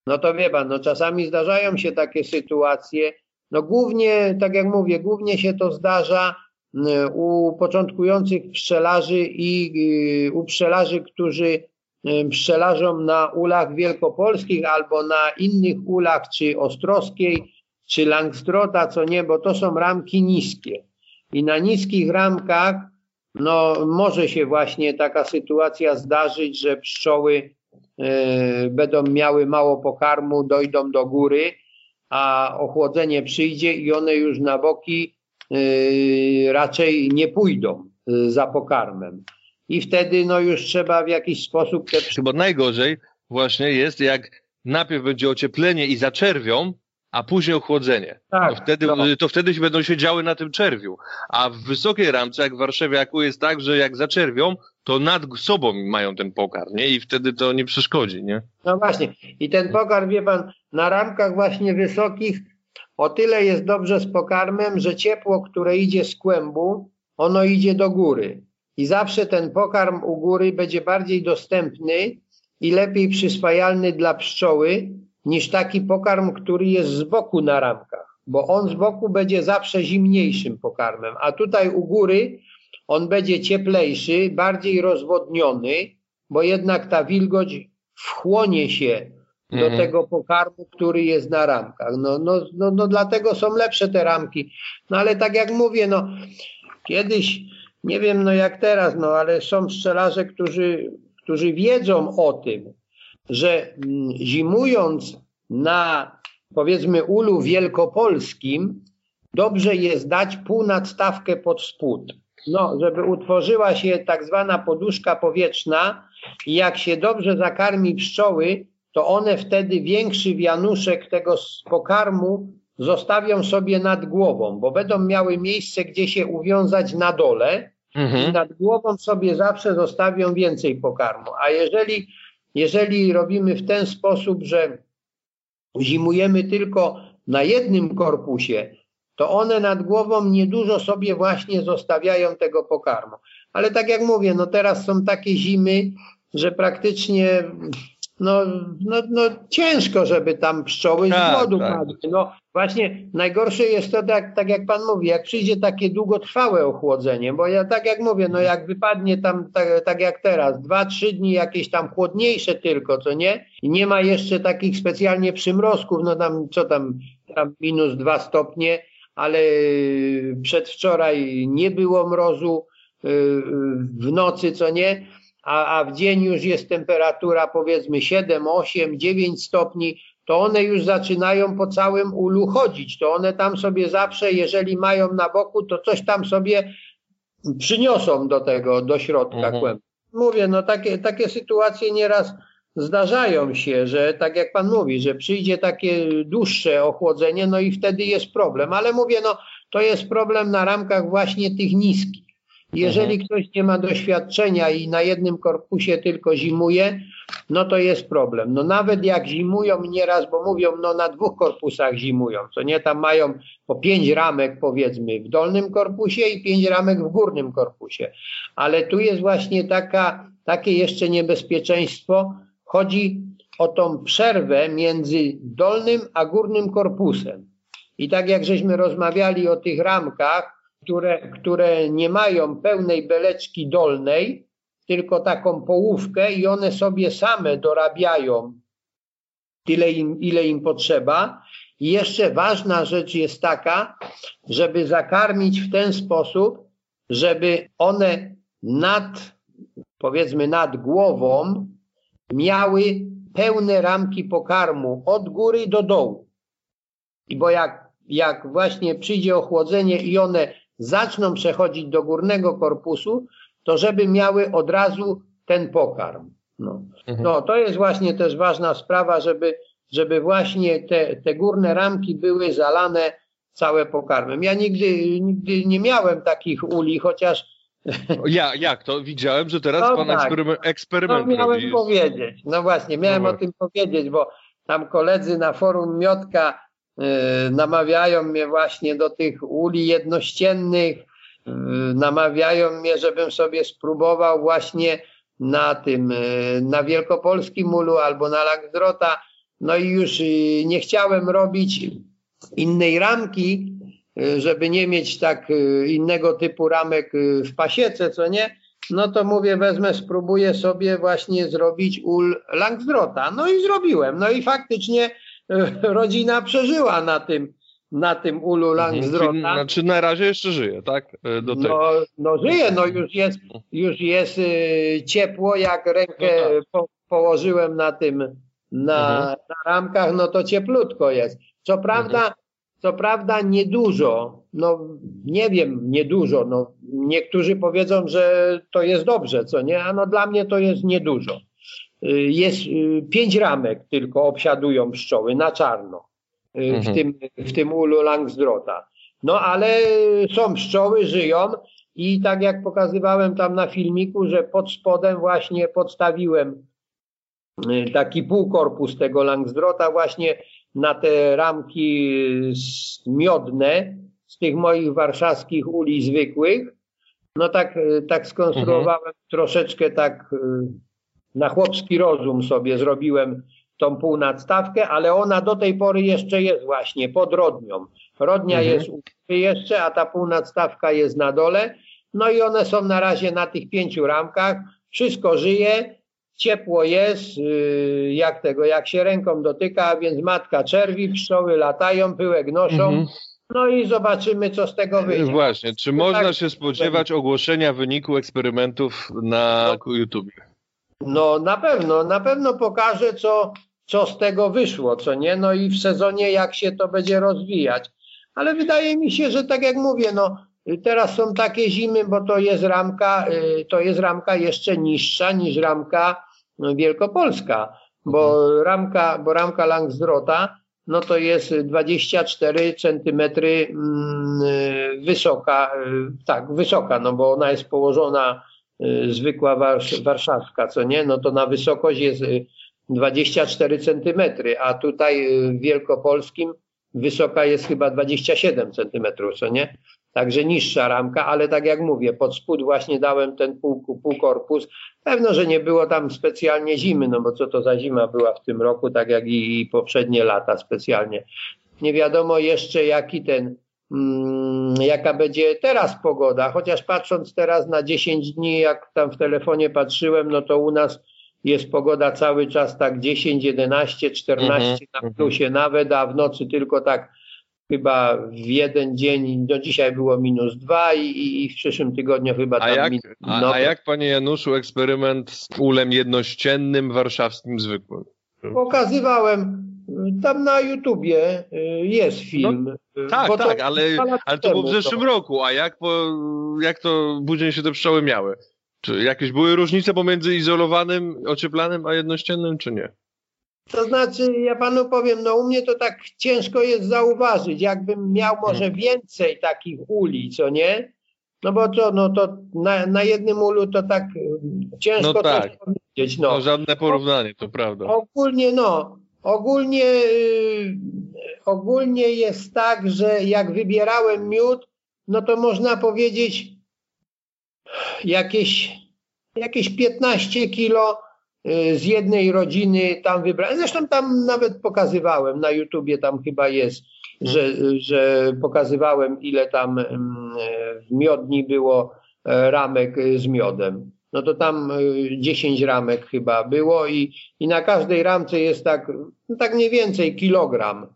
No to wie pan, no czasami zdarzają się takie sytuacje, no głównie, tak jak mówię, głównie się to zdarza y, u początkujących pszczelarzy i y, u pszczelarzy, którzy pszczelarzą na ulach wielkopolskich albo na innych ulach, czy Ostrowskiej, czy Langstrota, co nie, bo to są ramki niskie. I na niskich ramkach no, może się właśnie taka sytuacja zdarzyć, że pszczoły y, będą miały mało pokarmu, dojdą do góry, a ochłodzenie przyjdzie i one już na boki y, raczej nie pójdą y, za pokarmem. I wtedy no już trzeba w jakiś sposób te... Bo najgorzej właśnie jest, jak najpierw będzie ocieplenie i zaczerwią, a później ochłodzenie. Tak, to, wtedy, no. to wtedy się będą się działy na tym czerwiu. A w wysokiej ramce, jak w Warszawie, jak jest tak, że jak zaczerwią, to nad sobą mają ten pokar, nie? I wtedy to nie przeszkodzi, nie? No właśnie. I ten pokar, wie pan, na ramkach właśnie wysokich o tyle jest dobrze z pokarmem, że ciepło, które idzie z kłębu, ono idzie do góry. I zawsze ten pokarm u góry będzie bardziej dostępny i lepiej przyswajalny dla pszczoły, niż taki pokarm, który jest z boku na ramkach, bo on z boku będzie zawsze zimniejszym pokarmem, a tutaj u góry on będzie cieplejszy, bardziej rozwodniony, bo jednak ta wilgoć wchłonie się do mhm. tego pokarmu, który jest na ramkach. No, no, no, no dlatego są lepsze te ramki. No ale tak jak mówię, no kiedyś, nie wiem no jak teraz, no ale są pszczelarze, którzy, którzy wiedzą o tym, że mm, zimując na powiedzmy ulu wielkopolskim, dobrze jest dać półnadstawkę pod spód. No, żeby utworzyła się tak zwana poduszka powietrzna i jak się dobrze zakarmi pszczoły, to one wtedy większy wianuszek tego pokarmu zostawią sobie nad głową, bo będą miały miejsce, gdzie się uwiązać na dole mhm. i nad głową sobie zawsze zostawią więcej pokarmu. A jeżeli jeżeli robimy w ten sposób, że zimujemy tylko na jednym korpusie, to one nad głową niedużo sobie właśnie zostawiają tego pokarmu. Ale tak jak mówię, no teraz są takie zimy, że praktycznie no, no, no ciężko, żeby tam pszczoły z tak, głodu tak. padły. No właśnie najgorsze jest to, tak, tak jak pan mówi, jak przyjdzie takie długotrwałe ochłodzenie, bo ja tak jak mówię, no jak wypadnie tam tak, tak jak teraz, dwa, trzy dni jakieś tam chłodniejsze tylko, co nie? I nie ma jeszcze takich specjalnie przymrozków, no tam co tam, tam minus dwa stopnie, ale przedwczoraj nie było mrozu, w nocy, co nie, a, a w dzień już jest temperatura powiedzmy 7, 8, 9 stopni, to one już zaczynają po całym ulu chodzić. To one tam sobie zawsze, jeżeli mają na boku, to coś tam sobie przyniosą do tego, do środka mhm. Mówię, no takie, takie sytuacje nieraz zdarzają się, że tak jak pan mówi, że przyjdzie takie dłuższe ochłodzenie, no i wtedy jest problem. Ale mówię, no to jest problem na ramkach właśnie tych niskich. Jeżeli mhm. ktoś nie ma doświadczenia i na jednym korpusie tylko zimuje, no to jest problem. No nawet jak zimują nieraz, bo mówią, no na dwóch korpusach zimują, co nie, tam mają po pięć ramek powiedzmy w dolnym korpusie i pięć ramek w górnym korpusie. Ale tu jest właśnie taka, takie jeszcze niebezpieczeństwo. Chodzi o tą przerwę między dolnym a górnym korpusem. I tak jak żeśmy rozmawiali o tych ramkach, które, które nie mają pełnej beleczki dolnej, tylko taką połówkę i one sobie same dorabiają tyle im, ile im potrzeba. I jeszcze ważna rzecz jest taka, żeby zakarmić w ten sposób, żeby one nad, powiedzmy nad głową miały pełne ramki pokarmu od góry do dołu. I bo jak, jak właśnie przyjdzie ochłodzenie i one zaczną przechodzić do górnego korpusu, to żeby miały od razu ten pokarm. No, mhm. no to jest właśnie też ważna sprawa, żeby, żeby właśnie te, te górne ramki były zalane całe pokarmem. Ja nigdy, nigdy nie miałem takich uli, chociaż ja, jak to? Widziałem, że teraz no pan tak. eksperyment, eksperyment no, miałem robi. powiedzieć. No właśnie, miałem no o tym powiedzieć, bo tam koledzy na forum Miotka namawiają mnie właśnie do tych uli jednościennych, y, namawiają mnie, żebym sobie spróbował właśnie na tym, y, na wielkopolskim ulu albo na Laksdrota. No i już nie chciałem robić innej ramki, żeby nie mieć tak innego typu ramek w pasiece, co nie, no to mówię, wezmę, spróbuję sobie właśnie zrobić ul Langsdrota. No i zrobiłem. No i faktycznie rodzina przeżyła na tym, na tym ulu mhm. Langsdrota. Znaczy na razie jeszcze żyje, tak? Do tej. No, no żyje, no już jest, już jest ciepło, jak rękę no tak. po, położyłem na tym, na, mhm. na ramkach, no to cieplutko jest. Co prawda, mhm. Co prawda niedużo, no nie wiem, niedużo, no niektórzy powiedzą, że to jest dobrze, co nie, a no dla mnie to jest niedużo. Y, jest y, pięć ramek tylko obsiadują pszczoły na czarno y, mhm. w, tym, w tym ulu Langsdrota. No ale są pszczoły, żyją i tak jak pokazywałem tam na filmiku, że pod spodem właśnie podstawiłem taki półkorpus tego Langsdrota właśnie na te ramki miodne z tych moich warszawskich uli zwykłych. No tak, tak skonstruowałem mhm. troszeczkę tak na chłopski rozum sobie zrobiłem tą półnadstawkę, ale ona do tej pory jeszcze jest właśnie pod rodnią. Rodnia mhm. jest jeszcze, a ta półnadstawka jest na dole. No i one są na razie na tych pięciu ramkach. Wszystko żyje ciepło jest, y, jak tego, jak się ręką dotyka, więc matka czerwi, pszczoły latają, pyłek noszą. Mhm. No i zobaczymy, co z tego wyjdzie. Właśnie, czy można tak, się spodziewać ogłoszenia wyniku eksperymentów na no, YouTube? No na pewno, na pewno pokażę, co, co z tego wyszło, co nie, no i w sezonie jak się to będzie rozwijać. Ale wydaje mi się, że tak jak mówię, no teraz są takie zimy, bo to jest ramka, y, to jest ramka jeszcze niższa niż ramka Wielkopolska, bo mhm. ramka, bo ramka Langsdrota no to jest 24 centymetry mm, wysoka, tak, wysoka, no bo ona jest położona y, zwykła warszawska, co nie, no to na wysokość jest 24 y, centymetry, a tutaj w Wielkopolskim wysoka jest chyba 27 centymetrów, co nie? Także niższa ramka, ale tak jak mówię, pod spód właśnie dałem ten pół, półkorpus. Pewno, że nie było tam specjalnie zimy, no bo co to za zima była w tym roku, tak jak i, i poprzednie lata specjalnie. Nie wiadomo jeszcze jaki ten, jaka będzie teraz pogoda, chociaż patrząc teraz na 10 dni, jak tam w telefonie patrzyłem, no to u nas jest pogoda cały czas tak 10, 11, 14 mm -hmm. na plusie nawet, a w nocy tylko tak chyba w jeden dzień, do dzisiaj było minus dwa i, i w przyszłym tygodniu chyba tam... A jak, minus, no, a, a jak panie Januszu eksperyment z ulem jednościennym warszawskim zwykłym? Pokazywałem, tam na YouTubie y, jest film. No, tak, tak, ale, ale to było w zeszłym to. roku, a jak, po, jak to później się te pszczoły miały? Czy jakieś były różnice pomiędzy izolowanym, ocieplanym, a jednościennym, czy nie? To znaczy, ja panu powiem, no u mnie to tak ciężko jest zauważyć. Jakbym miał może hmm. więcej takich uli, co nie? No bo co, no to na, na jednym ulu to tak ciężko no tak. powiedzieć. No. no żadne porównanie, to prawda. Ogólnie no, ogólnie, yy, ogólnie jest tak, że jak wybierałem miód, no to można powiedzieć jakieś, jakieś 15 kilo Y, z jednej rodziny tam wybrałem. Zresztą tam nawet pokazywałem, na YouTubie tam chyba jest, że, że pokazywałem ile tam mm, w miodni było e, ramek z miodem. No to tam 10 e, ramek chyba było i, i na każdej ramce jest tak, no tak mniej więcej kilogram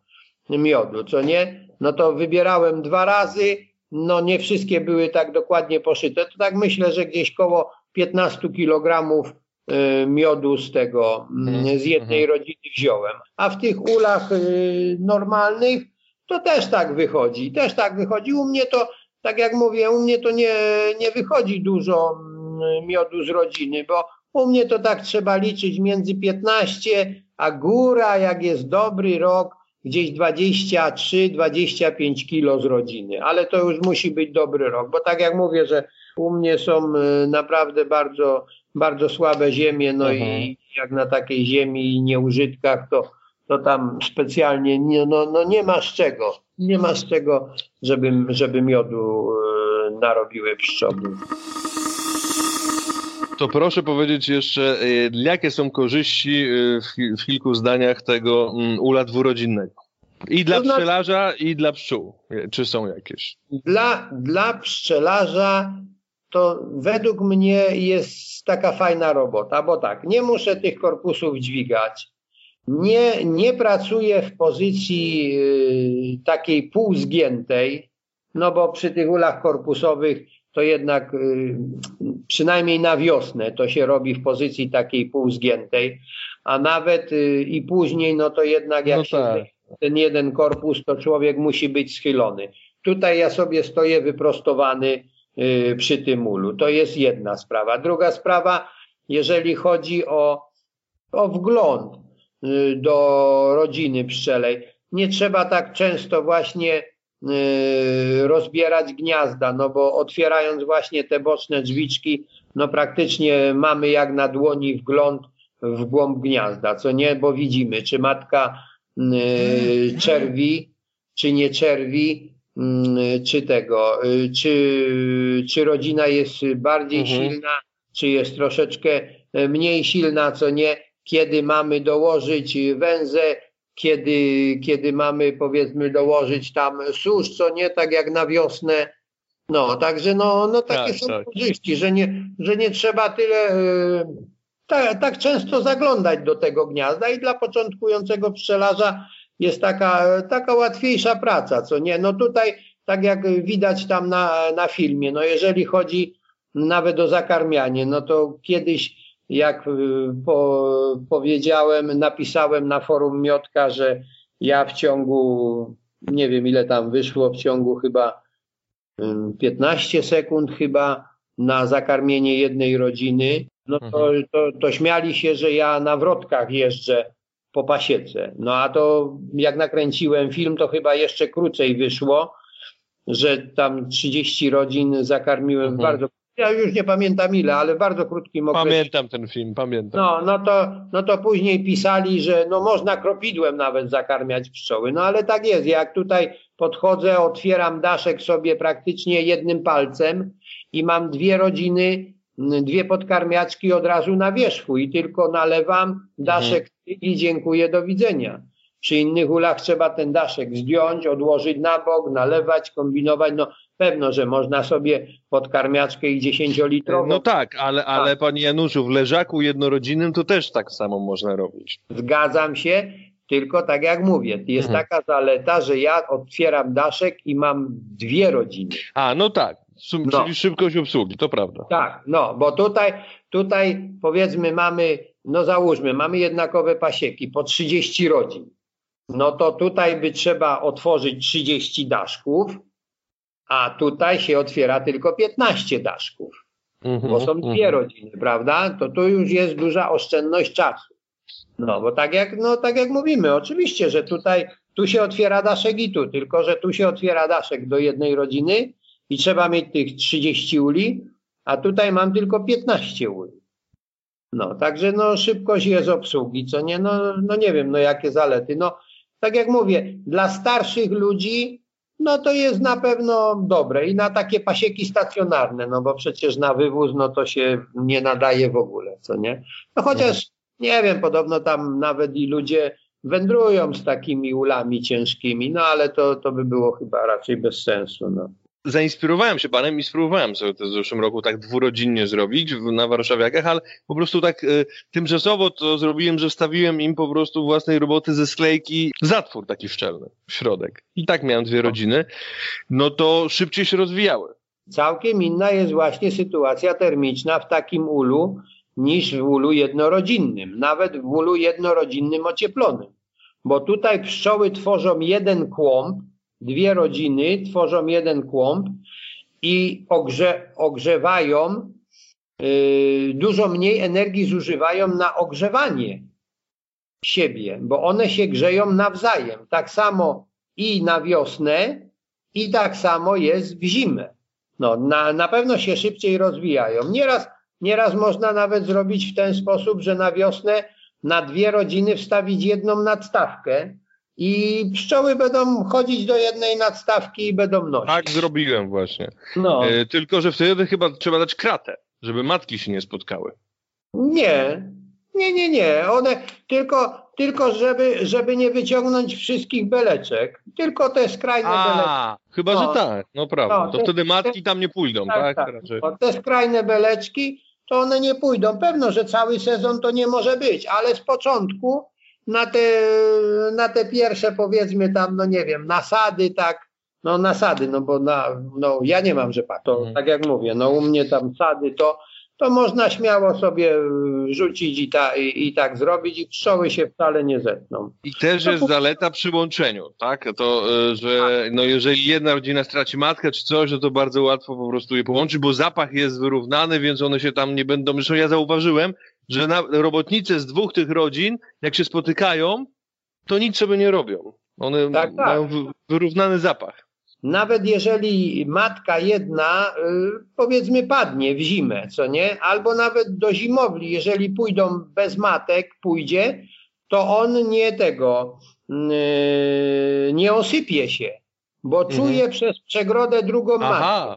miodu, co nie? No to wybierałem dwa razy, no nie wszystkie były tak dokładnie poszyte. To tak myślę, że gdzieś koło 15 kilogramów Y, miodu z tego, mm, mhm, z jednej mhm. rodziny wziąłem. A w tych ulach y, normalnych to też tak wychodzi. Też tak wychodzi. U mnie to, tak jak mówię, u mnie to nie, nie wychodzi dużo mm, miodu z rodziny, bo u mnie to tak trzeba liczyć między 15, a góra, jak jest dobry rok, gdzieś 23-25 kilo z rodziny. Ale to już musi być dobry rok, bo tak jak mówię, że u mnie są y, naprawdę bardzo bardzo słabe ziemie, no mhm. i jak na takiej ziemi i nieużytkach, to, to tam specjalnie nie, no, no nie ma z czego, nie ma z czego, żeby, żeby miodu e, narobiły pszczoły. To proszę powiedzieć jeszcze, e, jakie są korzyści e, w, w kilku zdaniach tego mm, ula dwurodzinnego? I dla to znaczy, pszczelarza, i dla pszczół. Czy są jakieś? Dla, dla pszczelarza to według mnie jest taka fajna robota, bo tak, nie muszę tych korpusów dźwigać, nie, nie pracuję w pozycji y, takiej półzgiętej, no bo przy tych ulach korpusowych to jednak y, przynajmniej na wiosnę to się robi w pozycji takiej półzgiętej, a nawet y, i później, no to jednak jak no tak. się ten jeden korpus, to człowiek musi być schylony. Tutaj ja sobie stoję wyprostowany, Y, przy tym ulu. To jest jedna sprawa. Druga sprawa, jeżeli chodzi o, o wgląd do rodziny pszczelej, nie trzeba tak często właśnie rozbierać gniazda, no bo otwierając właśnie te boczne drzwiczki, no praktycznie mamy jak na dłoni wgląd w głąb gniazda, co nie, bo widzimy, czy matka czerwi, czy nie czerwi, Mm, czy tego, y, czy, czy rodzina jest bardziej mhm. silna, czy jest troszeczkę mniej silna, co nie, kiedy mamy dołożyć węzę, kiedy, kiedy mamy powiedzmy dołożyć tam susz, co nie, tak jak na wiosnę. No, także no, no takie tak, są tak. korzyści, że nie, że nie trzeba tyle e, tak, tak często zaglądać do tego gniazda i dla początkującego pszczelarza jest taka, taka łatwiejsza praca, co nie? No tutaj, tak jak widać tam na, na filmie, no jeżeli chodzi nawet o zakarmianie, no to kiedyś, jak y, po, powiedziałem, napisałem na forum Miotka, że ja w ciągu, nie wiem ile tam wyszło, w ciągu chyba 15 sekund chyba na zakarmienie jednej rodziny, no to, mhm. to, to śmiali się, że ja na wrotkach jeżdżę po pasiece. No a to jak nakręciłem film, to chyba jeszcze krócej wyszło, że tam 30 rodzin zakarmiłem mhm. bardzo ja już nie pamiętam ile, ale w bardzo krótkim okresie. Pamiętam ten film, pamiętam. No, no, to, no to później pisali, że no można kropidłem nawet zakarmiać pszczoły. No ale tak jest. Jak tutaj podchodzę, otwieram daszek sobie praktycznie jednym palcem i mam dwie rodziny, dwie podkarmiaczki od razu na wierzchu i tylko nalewam daszek mhm i dziękuję, do widzenia. Przy innych ulach trzeba ten daszek zdjąć, odłożyć na bok, nalewać, kombinować. No pewno, że można sobie podkarmiaczkę i dziesięciolitrową. No tak, ale, ale panie Januszu, w leżaku jednorodzinnym to też tak samo można robić. Zgadzam się, tylko tak jak mówię, jest mhm. taka zaleta, że ja otwieram daszek i mam dwie rodziny. A, no tak, no. czyli szybkość obsługi, to prawda. Tak, no, bo tutaj, tutaj powiedzmy mamy, no załóżmy, mamy jednakowe pasieki po 30 rodzin. No to tutaj by trzeba otworzyć 30 daszków, a tutaj się otwiera tylko 15 daszków, bo są dwie mm-hmm. rodziny, prawda? To tu już jest duża oszczędność czasu. No, bo tak jak, no, tak jak mówimy, oczywiście, że tutaj tu się otwiera daszek i tu, tylko że tu się otwiera daszek do jednej rodziny i trzeba mieć tych 30 uli, a tutaj mam tylko 15 uli. No, także no szybkość jest obsługi, co nie, no, no nie wiem, no jakie zalety. No, tak jak mówię, dla starszych ludzi no to jest na pewno dobre i na takie pasieki stacjonarne, no bo przecież na wywóz no to się nie nadaje w ogóle, co nie? No chociaż nie wiem, podobno tam nawet i ludzie wędrują z takimi ulami ciężkimi, no ale to, to by było chyba raczej bez sensu, no zainspirowałem się panem i spróbowałem sobie to w zeszłym roku tak dwurodzinnie zrobić na warszawiakach, ale po prostu tak y, tymczasowo to zrobiłem, że wstawiłem im po prostu własnej roboty ze sklejki zatwór taki szczelny w środek. I tak miałem dwie rodziny. No to szybciej się rozwijały. Całkiem inna jest właśnie sytuacja termiczna w takim ulu niż w ulu jednorodzinnym, nawet w ulu jednorodzinnym ocieplonym. Bo tutaj pszczoły tworzą jeden kłąb, dwie rodziny tworzą jeden kłąb i ogrze, ogrzewają, yy, dużo mniej energii zużywają na ogrzewanie siebie, bo one się grzeją nawzajem. Tak samo i na wiosnę, i tak samo jest w zimę. No, na, na pewno się szybciej rozwijają. Nieraz, nieraz można nawet zrobić w ten sposób, że na wiosnę na dwie rodziny wstawić jedną nadstawkę, i pszczoły będą chodzić do jednej nadstawki i będą nosić. Tak zrobiłem właśnie. No. E, tylko, że wtedy chyba trzeba dać kratę, żeby matki się nie spotkały. Nie, nie, nie, nie. One tylko, tylko żeby, żeby nie wyciągnąć wszystkich beleczek. Tylko te skrajne A, beleczki. Chyba, no. że tak. No prawda. No, to te, wtedy matki te, tam nie pójdą, tak? tak? tak. Te skrajne beleczki, to one nie pójdą. Pewno, że cały sezon to nie może być, ale z początku na te, na te pierwsze powiedzmy tam, no nie wiem, nasady, tak, no nasady, no bo na, no ja nie mam rzepaku, to mhm. tak jak mówię, no u mnie tam sady to, to można śmiało sobie rzucić i, ta, i, i, tak zrobić i pszczoły się wcale nie zetną. I też jest zaleta przy łączeniu, tak? To, e, że tak. no jeżeli jedna rodzina straci matkę czy coś, no to bardzo łatwo po prostu je połączyć, bo zapach jest wyrównany, więc one się tam nie będą... Zresztą ja zauważyłem, że na, robotnicy z dwóch tych rodzin, jak się spotykają, to nic sobie nie robią. One tak, tak. mają wyrównany zapach. Nawet jeżeli matka jedna, y, powiedzmy, padnie w zimę, co nie? Albo nawet do zimowli, jeżeli pójdą bez matek, pójdzie, to on nie tego, y, nie osypie się, bo mhm. czuje przez przegrodę drugą matkę.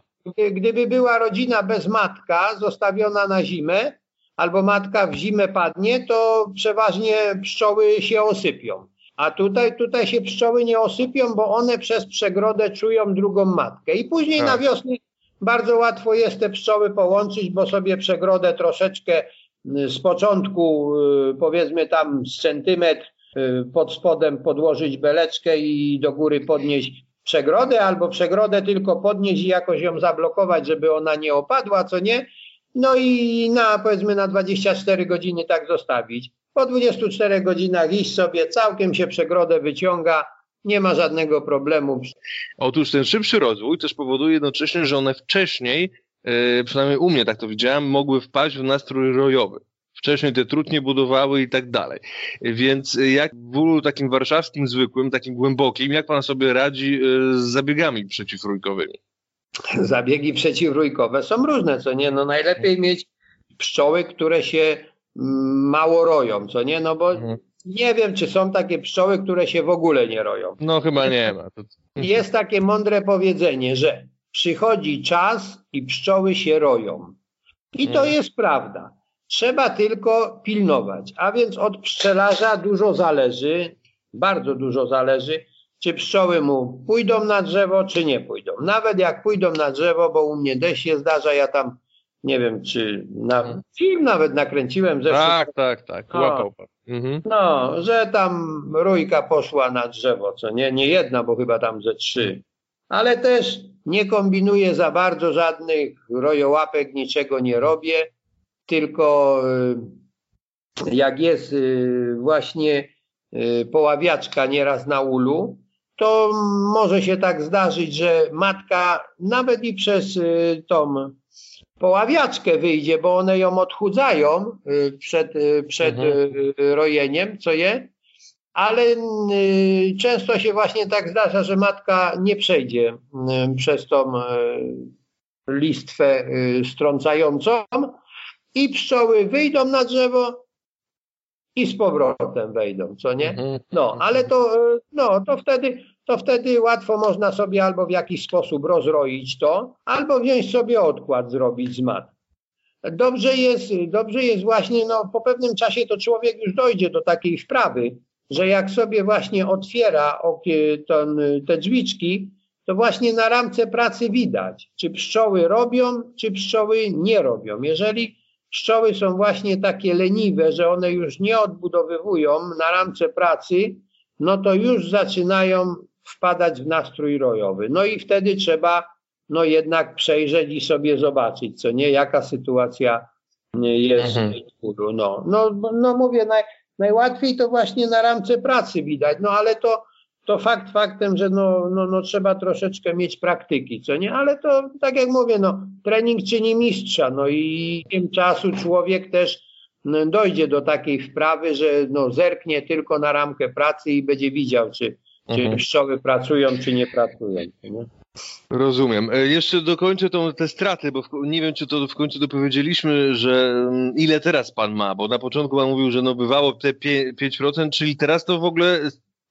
Gdyby była rodzina bez matka, zostawiona na zimę, albo matka w zimę padnie, to przeważnie pszczoły się osypią. A tutaj, tutaj się pszczoły nie osypią, bo one przez przegrodę czują drugą matkę. I później tak. na wiosnę bardzo łatwo jest te pszczoły połączyć, bo sobie przegrodę troszeczkę y, z początku, y, powiedzmy tam z centymetr y, pod spodem podłożyć beleczkę i do góry podnieść przegrodę, albo przegrodę tylko podnieść i jakoś ją zablokować, żeby ona nie opadła, co nie. No i na powiedzmy na 24 godziny tak zostawić. Po 24 godzinach iść sobie, całkiem się przegrodę wyciąga, nie ma żadnego problemu. Otóż ten szybszy rozwój też powoduje jednocześnie, że one wcześniej, yy, przynajmniej u mnie tak to widziałem, mogły wpaść w nastrój rojowy. Wcześniej te trutnie budowały i tak dalej. Więc jak w bólu takim warszawskim zwykłym, takim głębokim, jak pan sobie radzi yy, z zabiegami przeciwrójkowymi? Zabiegi przeciwrójkowe są różne, co nie? No najlepiej mieć pszczoły, które się mm, mało roją, co nie? No bo mhm. nie wiem, czy są takie pszczoły, które się w ogóle nie roją. No chyba nie ma. Jest takie mądre powiedzenie, że przychodzi czas i pszczoły się roją. I to mhm. jest prawda. Trzeba tylko pilnować. A więc od pszczelarza dużo zależy, bardzo dużo zależy, czy pszczoły mu pójdą na drzewo, czy nie pójdą. Nawet jak pójdą na drzewo, bo u mnie deszcz się zdarza, ja tam nie wiem, czy na film nawet nakręciłem. Zresztą, tak, tak, tak, łapał pan. Mhm. No, że tam rójka poszła na drzewo, co nie, nie jedna, bo chyba tam ze trzy. Ale też nie kombinuję za bardzo żadnych rojołapek, niczego nie robię, tylko y, jak jest y, właśnie y, poławiaczka nieraz na ulu, to może się tak zdarzyć, że matka nawet i przez tą poławiaczkę wyjdzie, bo one ją odchudzają przed, przed mhm. rojeniem, co je, ale często się właśnie tak zdarza, że matka nie przejdzie przez tą listwę strącającą, i pszczoły wyjdą na drzewo i z powrotem wejdą, co nie? Mhm. No, ale to, e, no, to wtedy, to wtedy łatwo można sobie albo w jakiś sposób rozroić to, albo wziąć sobie odkład zrobić z mat. Dobrze jest, dobrze jest właśnie, no po pewnym czasie to człowiek już dojdzie do takiej wprawy, że jak sobie właśnie otwiera ten, te drzwiczki, to właśnie na ramce pracy widać, czy pszczoły robią, czy pszczoły nie robią. Jeżeli Pszczoły są właśnie takie leniwe, że one już nie odbudowywują na ramce pracy, no to już zaczynają wpadać w nastrój rojowy. No i wtedy trzeba no jednak przejrzeć i sobie zobaczyć, co nie, jaka sytuacja jest mhm. w no, no, no mówię, naj, najłatwiej to właśnie na ramce pracy widać, no ale to to fakt faktem, że no, no, no trzeba troszeczkę mieć praktyki, co nie? Ale to tak jak mówię, no trening czyni mistrza, no i tym czasu człowiek też no, dojdzie do takiej wprawy, że no zerknie tylko na ramkę pracy i będzie widział, czy, mhm. czy pszczoły pracują, czy nie pracują. Nie? Rozumiem. E, jeszcze dokończę tą, te straty, bo w, nie wiem, czy to w końcu dopowiedzieliśmy, że mm, ile teraz pan ma, bo na początku pan mówił, że no bywało te 5%, czyli teraz to w ogóle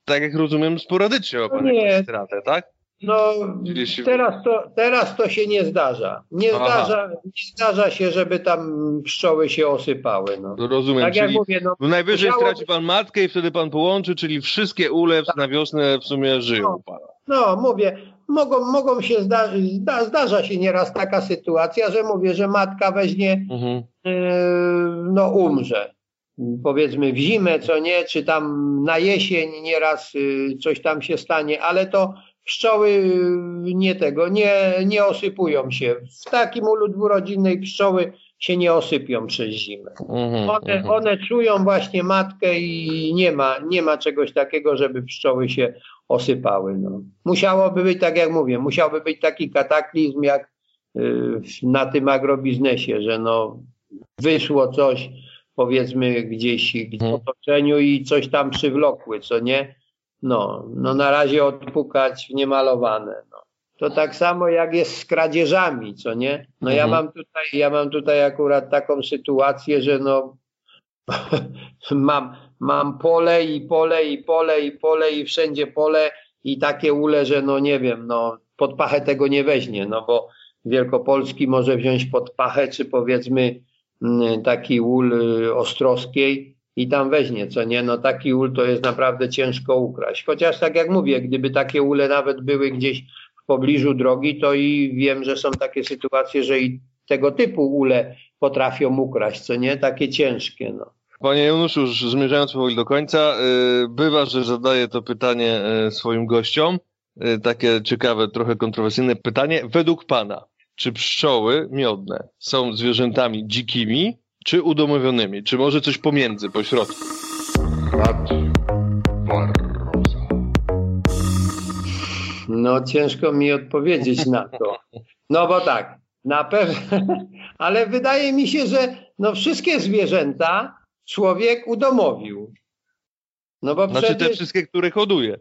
tak jak rozumiem, sporadycznie ma pan no nie. stratę, tak? No, Jeśli... teraz, to, teraz to się nie zdarza. Nie zdarza, nie zdarza się, żeby tam pszczoły się osypały. No. no rozumiem, tak czyli mówię, no, najwyżej musiało... straci pan matkę i wtedy pan połączy, czyli wszystkie ule tak. na wiosnę w sumie żyją no, pana. No, mówię, mogą, mogą się zda, zda, zdarza się nieraz taka sytuacja, że mówię, że matka weźmie, mhm. yy, no umrze powiedzmy w zimę, co nie, czy tam na jesień nieraz y, coś tam się stanie, ale to pszczoły y, nie tego, nie, nie osypują się. W takim ulu dwurodzinnej pszczoły się nie osypią przez zimę. Mhm, one, mhm. one czują właśnie matkę i nie ma, nie ma czegoś takiego, żeby pszczoły się osypały. No. Musiałoby być, tak jak mówię, musiałby być taki kataklizm jak y, na tym agrobiznesie, że no wyszło coś, powiedzmy gdzieś w mhm. otoczeniu i coś tam przywlokły, co nie? No, no na razie odpukać w niemalowane. No. To tak samo jak jest z kradzieżami, co nie? No ja mhm. mam tutaj, ja mam tutaj akurat taką sytuację, że no mam, mam pole i pole i pole i pole i wszędzie pole i takie ule, że no nie wiem, no pod pachę tego nie weźmie, no bo Wielkopolski może wziąć pod pachę, czy powiedzmy taki ul y, ostrowskiej i tam weźmie, co nie? No taki ul to jest naprawdę ciężko ukraść. Chociaż tak jak mówię, gdyby takie ule nawet były gdzieś w pobliżu drogi, to i wiem, że są takie sytuacje, że i tego typu ule potrafią ukraść, co nie? Takie ciężkie, no. Panie Januszu, już zmierzając powoli do końca, y, bywa, że zadaję to pytanie y, swoim gościom. Takie ciekawe, trochę kontrowersyjne pytanie. Według Pana, czy pszczoły miodne są zwierzętami dzikimi, czy udomowionymi? Czy może coś pomiędzy, po środku? No ciężko mi odpowiedzieć na to. No bo tak, na pewno, ale wydaje mi się, że no wszystkie zwierzęta człowiek udomowił. No bo znaczy przecież... te wszystkie, które hoduje.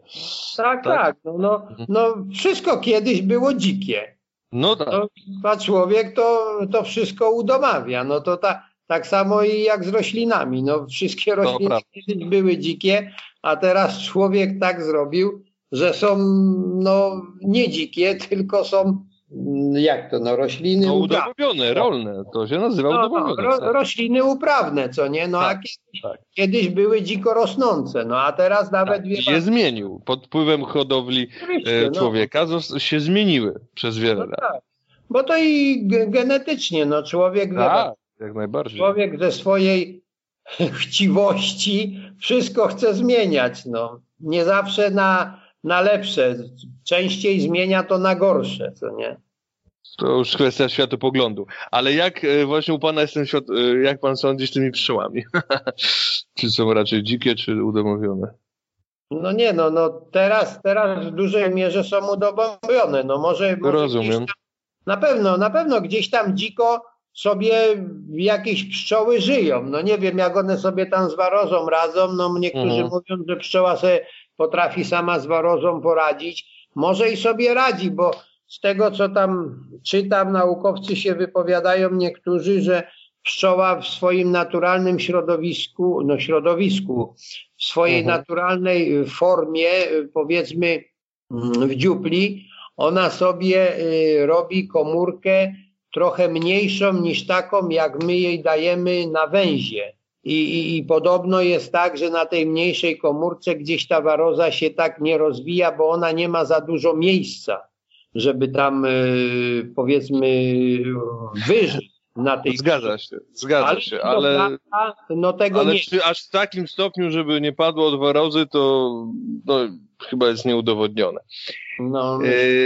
Tak, tak. tak. No, no, no wszystko kiedyś było dzikie. No tak. No, a człowiek to, to wszystko udomawia. No to ta, tak samo i jak z roślinami. No wszystkie rośliny kiedyś były dzikie, a teraz człowiek tak zrobił, że są no nie dzikie, tylko są jak to, no rośliny no, udomowione, rolne, to się nazywa no, udomowione. No, ro, rośliny uprawne, co nie? No tak, a kiedyś, tak. kiedyś, były dziko rosnące, no a teraz nawet... Tak, się zmienił, pod wpływem hodowli e, no. człowieka no. się zmieniły przez wiele no, lat. Tak. Bo to i genetycznie, no człowiek, tak, jak najbardziej. człowiek ze swojej chciwości wszystko chce zmieniać, no. Nie zawsze na, na lepsze, częściej zmienia to na gorsze, co nie? To już kwestia światopoglądu. Ale jak e, właśnie u pana jest ten świat, e, jak pan sądzi z tymi pszczołami? czy są raczej dzikie, czy udomowione? No nie, no, no teraz, teraz w dużej mierze są udomowione. No może, może Rozumiem. Tam, na pewno, na pewno gdzieś tam dziko sobie jakieś pszczoły żyją. No nie wiem, jak one sobie tam z warozą radzą. No niektórzy mhm. mówią, że pszczoła sobie potrafi sama z warozą poradzić. Może i sobie radzi, bo z tego, co tam czytam, naukowcy się wypowiadają niektórzy, że pszczoła w swoim naturalnym środowisku, no środowisku, w swojej mhm. naturalnej formie, powiedzmy w dziupli, ona sobie y, robi komórkę trochę mniejszą niż taką, jak my jej dajemy na węzie. I, i, I, podobno jest tak, że na tej mniejszej komórce gdzieś ta waroza się tak nie rozwija, bo ona nie ma za dużo miejsca żeby tam y, powiedzmy wyżyć na tej Zgadza się, zgadza ale się, ale, no tego ale nie. czy aż w takim stopniu, żeby nie padło od warozy, to no, chyba jest nieudowodnione. No.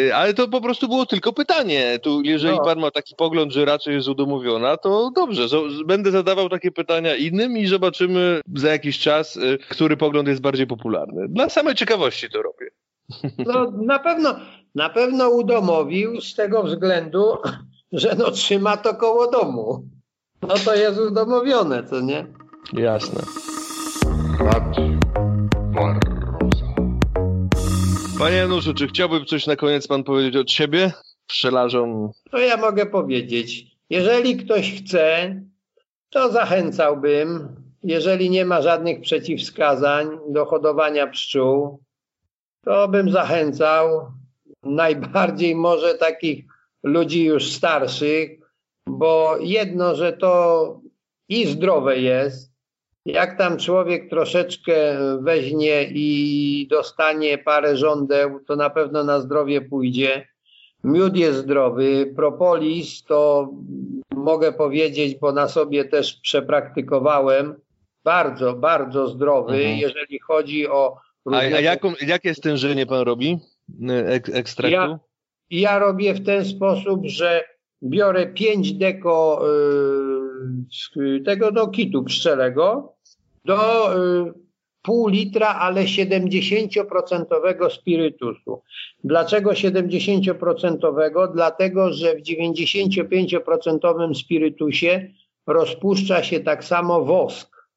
E, ale to po prostu było tylko pytanie. Tu, jeżeli no. pan ma taki pogląd, że raczej jest udomowiona, to dobrze. Będę zadawał takie pytania innym i zobaczymy za jakiś czas, e, który pogląd jest bardziej popularny. Dla samej ciekawości to robię. No na pewno, na pewno udomowił z tego względu, że no trzyma to koło domu. No to jest udomowione, co nie? Jasne. Panie Januszu, czy chciałby coś na koniec pan powiedzieć od siebie? Pszczelarzom. To ja mogę powiedzieć. Jeżeli ktoś chce, to zachęcałbym, jeżeli nie ma żadnych przeciwwskazań do hodowania pszczół, to bym zachęcał najbardziej może takich ludzi już starszych, bo jedno, że to i zdrowe jest, jak tam człowiek troszeczkę weźmie i dostanie parę żądeł, to na pewno na zdrowie pójdzie. Miód jest zdrowy, propolis to mogę powiedzieć, bo na sobie też przepraktykowałem, bardzo, bardzo zdrowy, mhm. jeżeli chodzi o a, a jaką, jakie stężenie pan robi ek, ekstraktu? Ja, ja robię w ten sposób, że biorę 5 deko y, tego do kitu pszczelego do y, pół litra, ale 70% spirytusu. Dlaczego 70%? Dlatego, że w 95% spirytusie rozpuszcza się tak samo wosk.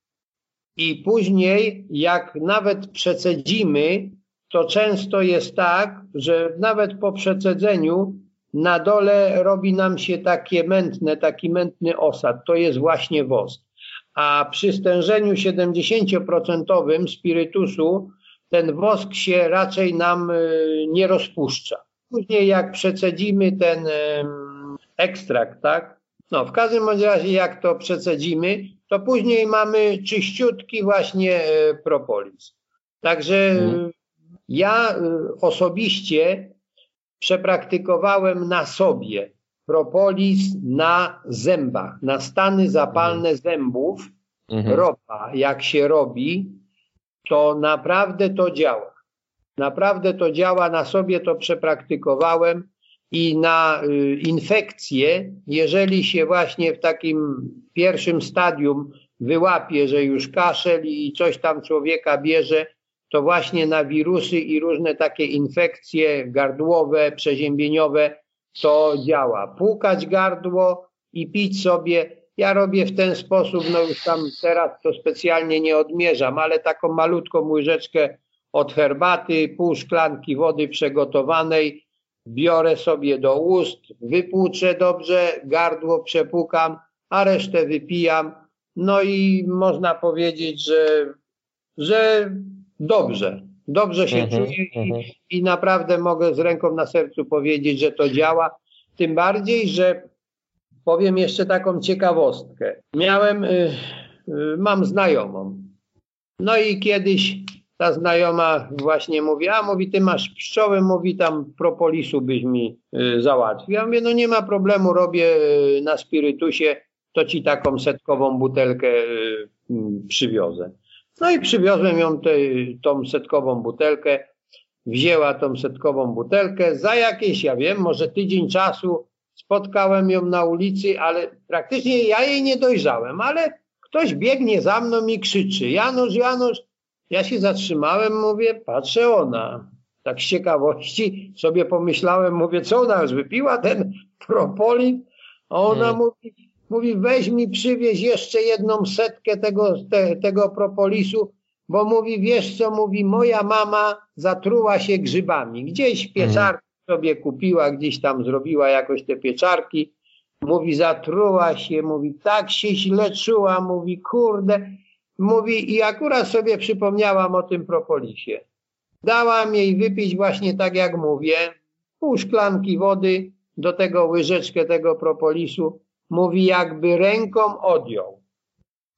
I później, jak nawet przecedzimy, to często jest tak, że nawet po przecedzeniu na dole robi nam się takie mętne, taki mętny osad. To jest właśnie wosk. A przy stężeniu 70% spirytusu ten wosk się raczej nam y, nie rozpuszcza. Później jak przecedzimy ten ekstrakt, tak? No, w każdym razie jak to przecedzimy, to później mamy czyściutki właśnie e, propolis. Także mhm. Ja e, osobiście przepraktykowałem na sobie propolis na zębach, na stany zapalne mhm. zębów, mhm. ropa, jak się robi, to naprawdę to działa. Naprawdę to działa, na sobie to przepraktykowałem i na y, infekcję, jeżeli się właśnie w takim pierwszym stadium wyłapie, że już kaszel i coś tam człowieka bierze, to właśnie na wirusy i różne takie infekcje gardłowe, przeziębieniowe to działa. Płukać gardło i pić sobie. Ja robię w ten sposób, no już tam teraz to specjalnie nie odmierzam, ale taką malutką łyżeczkę od herbaty, pół szklanki wody przygotowanej, biorę sobie do ust, wypłuczę dobrze, gardło przepukam, a resztę wypijam. No i można powiedzieć, że, że dobrze, dobrze się mhm, czuję i, mhm. i naprawdę mogę z ręką na sercu powiedzieć, że to działa. Tym bardziej, że powiem jeszcze taką ciekawostkę. Miałem, y, y, mam znajomą. No i kiedyś ta znajoma właśnie mówi, a mówi, ty masz pszczoły, mówi, tam propolisu byś mi y, załatwił. Ja mówię, no nie ma problemu, robię y, na spirytusie, to ci taką setkową butelkę y, mm, przywiozę. No i przywiozłem ją te, tą setkową butelkę, wzięła tą setkową butelkę, za jakieś, ja wiem, może tydzień czasu spotkałem ją na ulicy, ale praktycznie ja jej nie dojrzałem, ale ktoś biegnie za mną i krzyczy, Janusz, Janusz, ja się zatrzymałem, mówię, patrzę ona. Tak z ciekawości sobie pomyślałem, mówię, co ona już wypiła, ten propolis? A ona hmm. mówi, mówi, weź mi przywieź jeszcze jedną setkę tego, te, tego propolisu, bo mówi, wiesz co, mówi, moja mama zatruła się grzybami. Gdzieś pieczarki hmm. sobie kupiła, gdzieś tam zrobiła jakoś te pieczarki. Mówi, zatruła się, mówi, tak się źle czuła, mówi, kurde. Mówi, i akurat sobie przypomniałam o tym propolisie. Dałam jej wypić właśnie tak jak mówię, pół szklanki wody, do tego łyżeczkę tego propolisu. Mówi, jakby ręką odjął.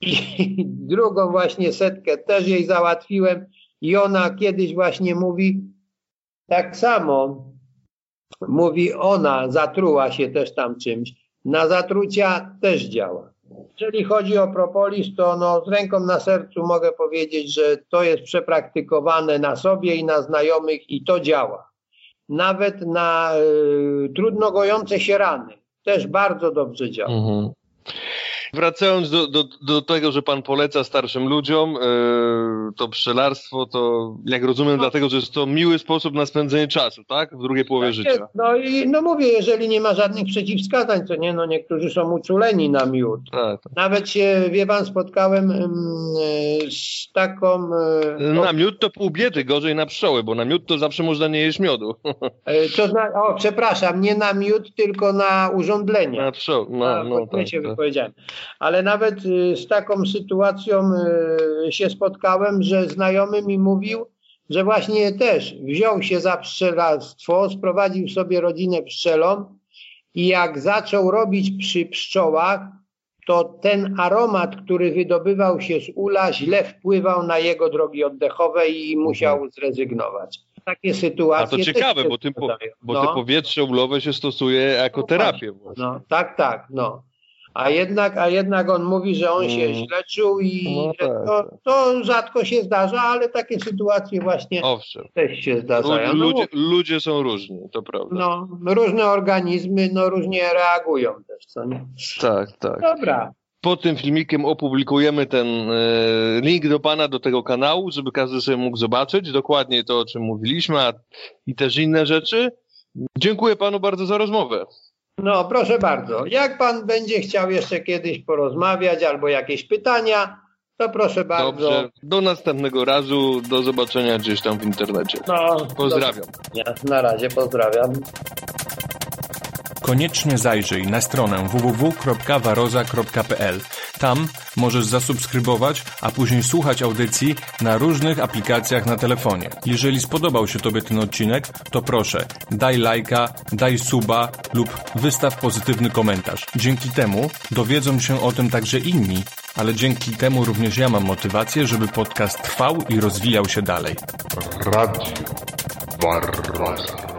I drugą właśnie setkę też jej załatwiłem i ona kiedyś właśnie mówi, tak samo mówi, ona zatruła się też tam czymś. Na zatrucia też działa. Jeżeli chodzi o propolis, to no, z ręką na sercu mogę powiedzieć, że to jest przepraktykowane na sobie i na znajomych i to działa. Nawet na y, trudno gojące się rany też bardzo dobrze działa. Mhm. Wracając do, do, do tego, że pan poleca starszym ludziom yy, to pszczelarstwo, to jak rozumiem, no. dlatego, że jest to miły sposób na spędzenie czasu, tak? W drugiej połowie tak życia. Jest. No i no mówię, jeżeli nie ma żadnych przeciwwskazań, to nie, no niektórzy są uczuleni na miód. Tak, tak. Nawet się, wie pan, spotkałem yy, z taką... Yy, na miód to pół biedy, gorzej na pszczoły, bo na miód to zawsze można nie jeść miodu. to zna, o, przepraszam, nie na miód, tylko na urządlenie. Na pszczoły, no, no, no tak, tak. wypowiedziałem ale nawet y, z taką sytuacją y, się spotkałem, że znajomy mi mówił, że właśnie też wziął się za pszczelarstwo, sprowadził sobie rodzinę pszczelą i jak zaczął robić przy pszczołach, to ten aromat, który wydobywał się z ula, źle wpływał na jego drogi oddechowe i musiał mhm. zrezygnować. Takie sytuacje. A to ciekawe, bo, tym po, bo no. te powietrze ulowe się stosuje jako no terapię. Właśnie. No, tak, tak. No. A jednak, a jednak on mówi, że on się mm. źle czuł i no tak, to, tak. to, rzadko się zdarza, ale takie sytuacje właśnie Owszem. też się zdarzają. No, ludzie, ludzie, są różni, to prawda. No, różne organizmy no, różnie reagują też, co nie? Tak, tak. Dobra. Pod tym filmikiem opublikujemy ten e, link do pana, do tego kanału, żeby każdy sobie mógł zobaczyć dokładnie to, o czym mówiliśmy, a, i też inne rzeczy. Dziękuję panu bardzo za rozmowę. No, proszę bardzo. Jak pan będzie chciał jeszcze kiedyś porozmawiać albo jakieś pytania, to proszę bardzo. Dobrze. Do następnego razu. Do zobaczenia gdzieś tam w internecie. No, pozdrawiam. Do... Na razie pozdrawiam. Koniecznie zajrzyj na stronę www.waroza.pl. Tam możesz zasubskrybować, a później słuchać audycji na różnych aplikacjach na telefonie. Jeżeli spodobał się Tobie ten odcinek, to proszę, daj lajka, daj suba lub wystaw pozytywny komentarz. Dzięki temu dowiedzą się o tym także inni, ale dzięki temu również ja mam motywację, żeby podcast trwał i rozwijał się dalej. Radio Barroza.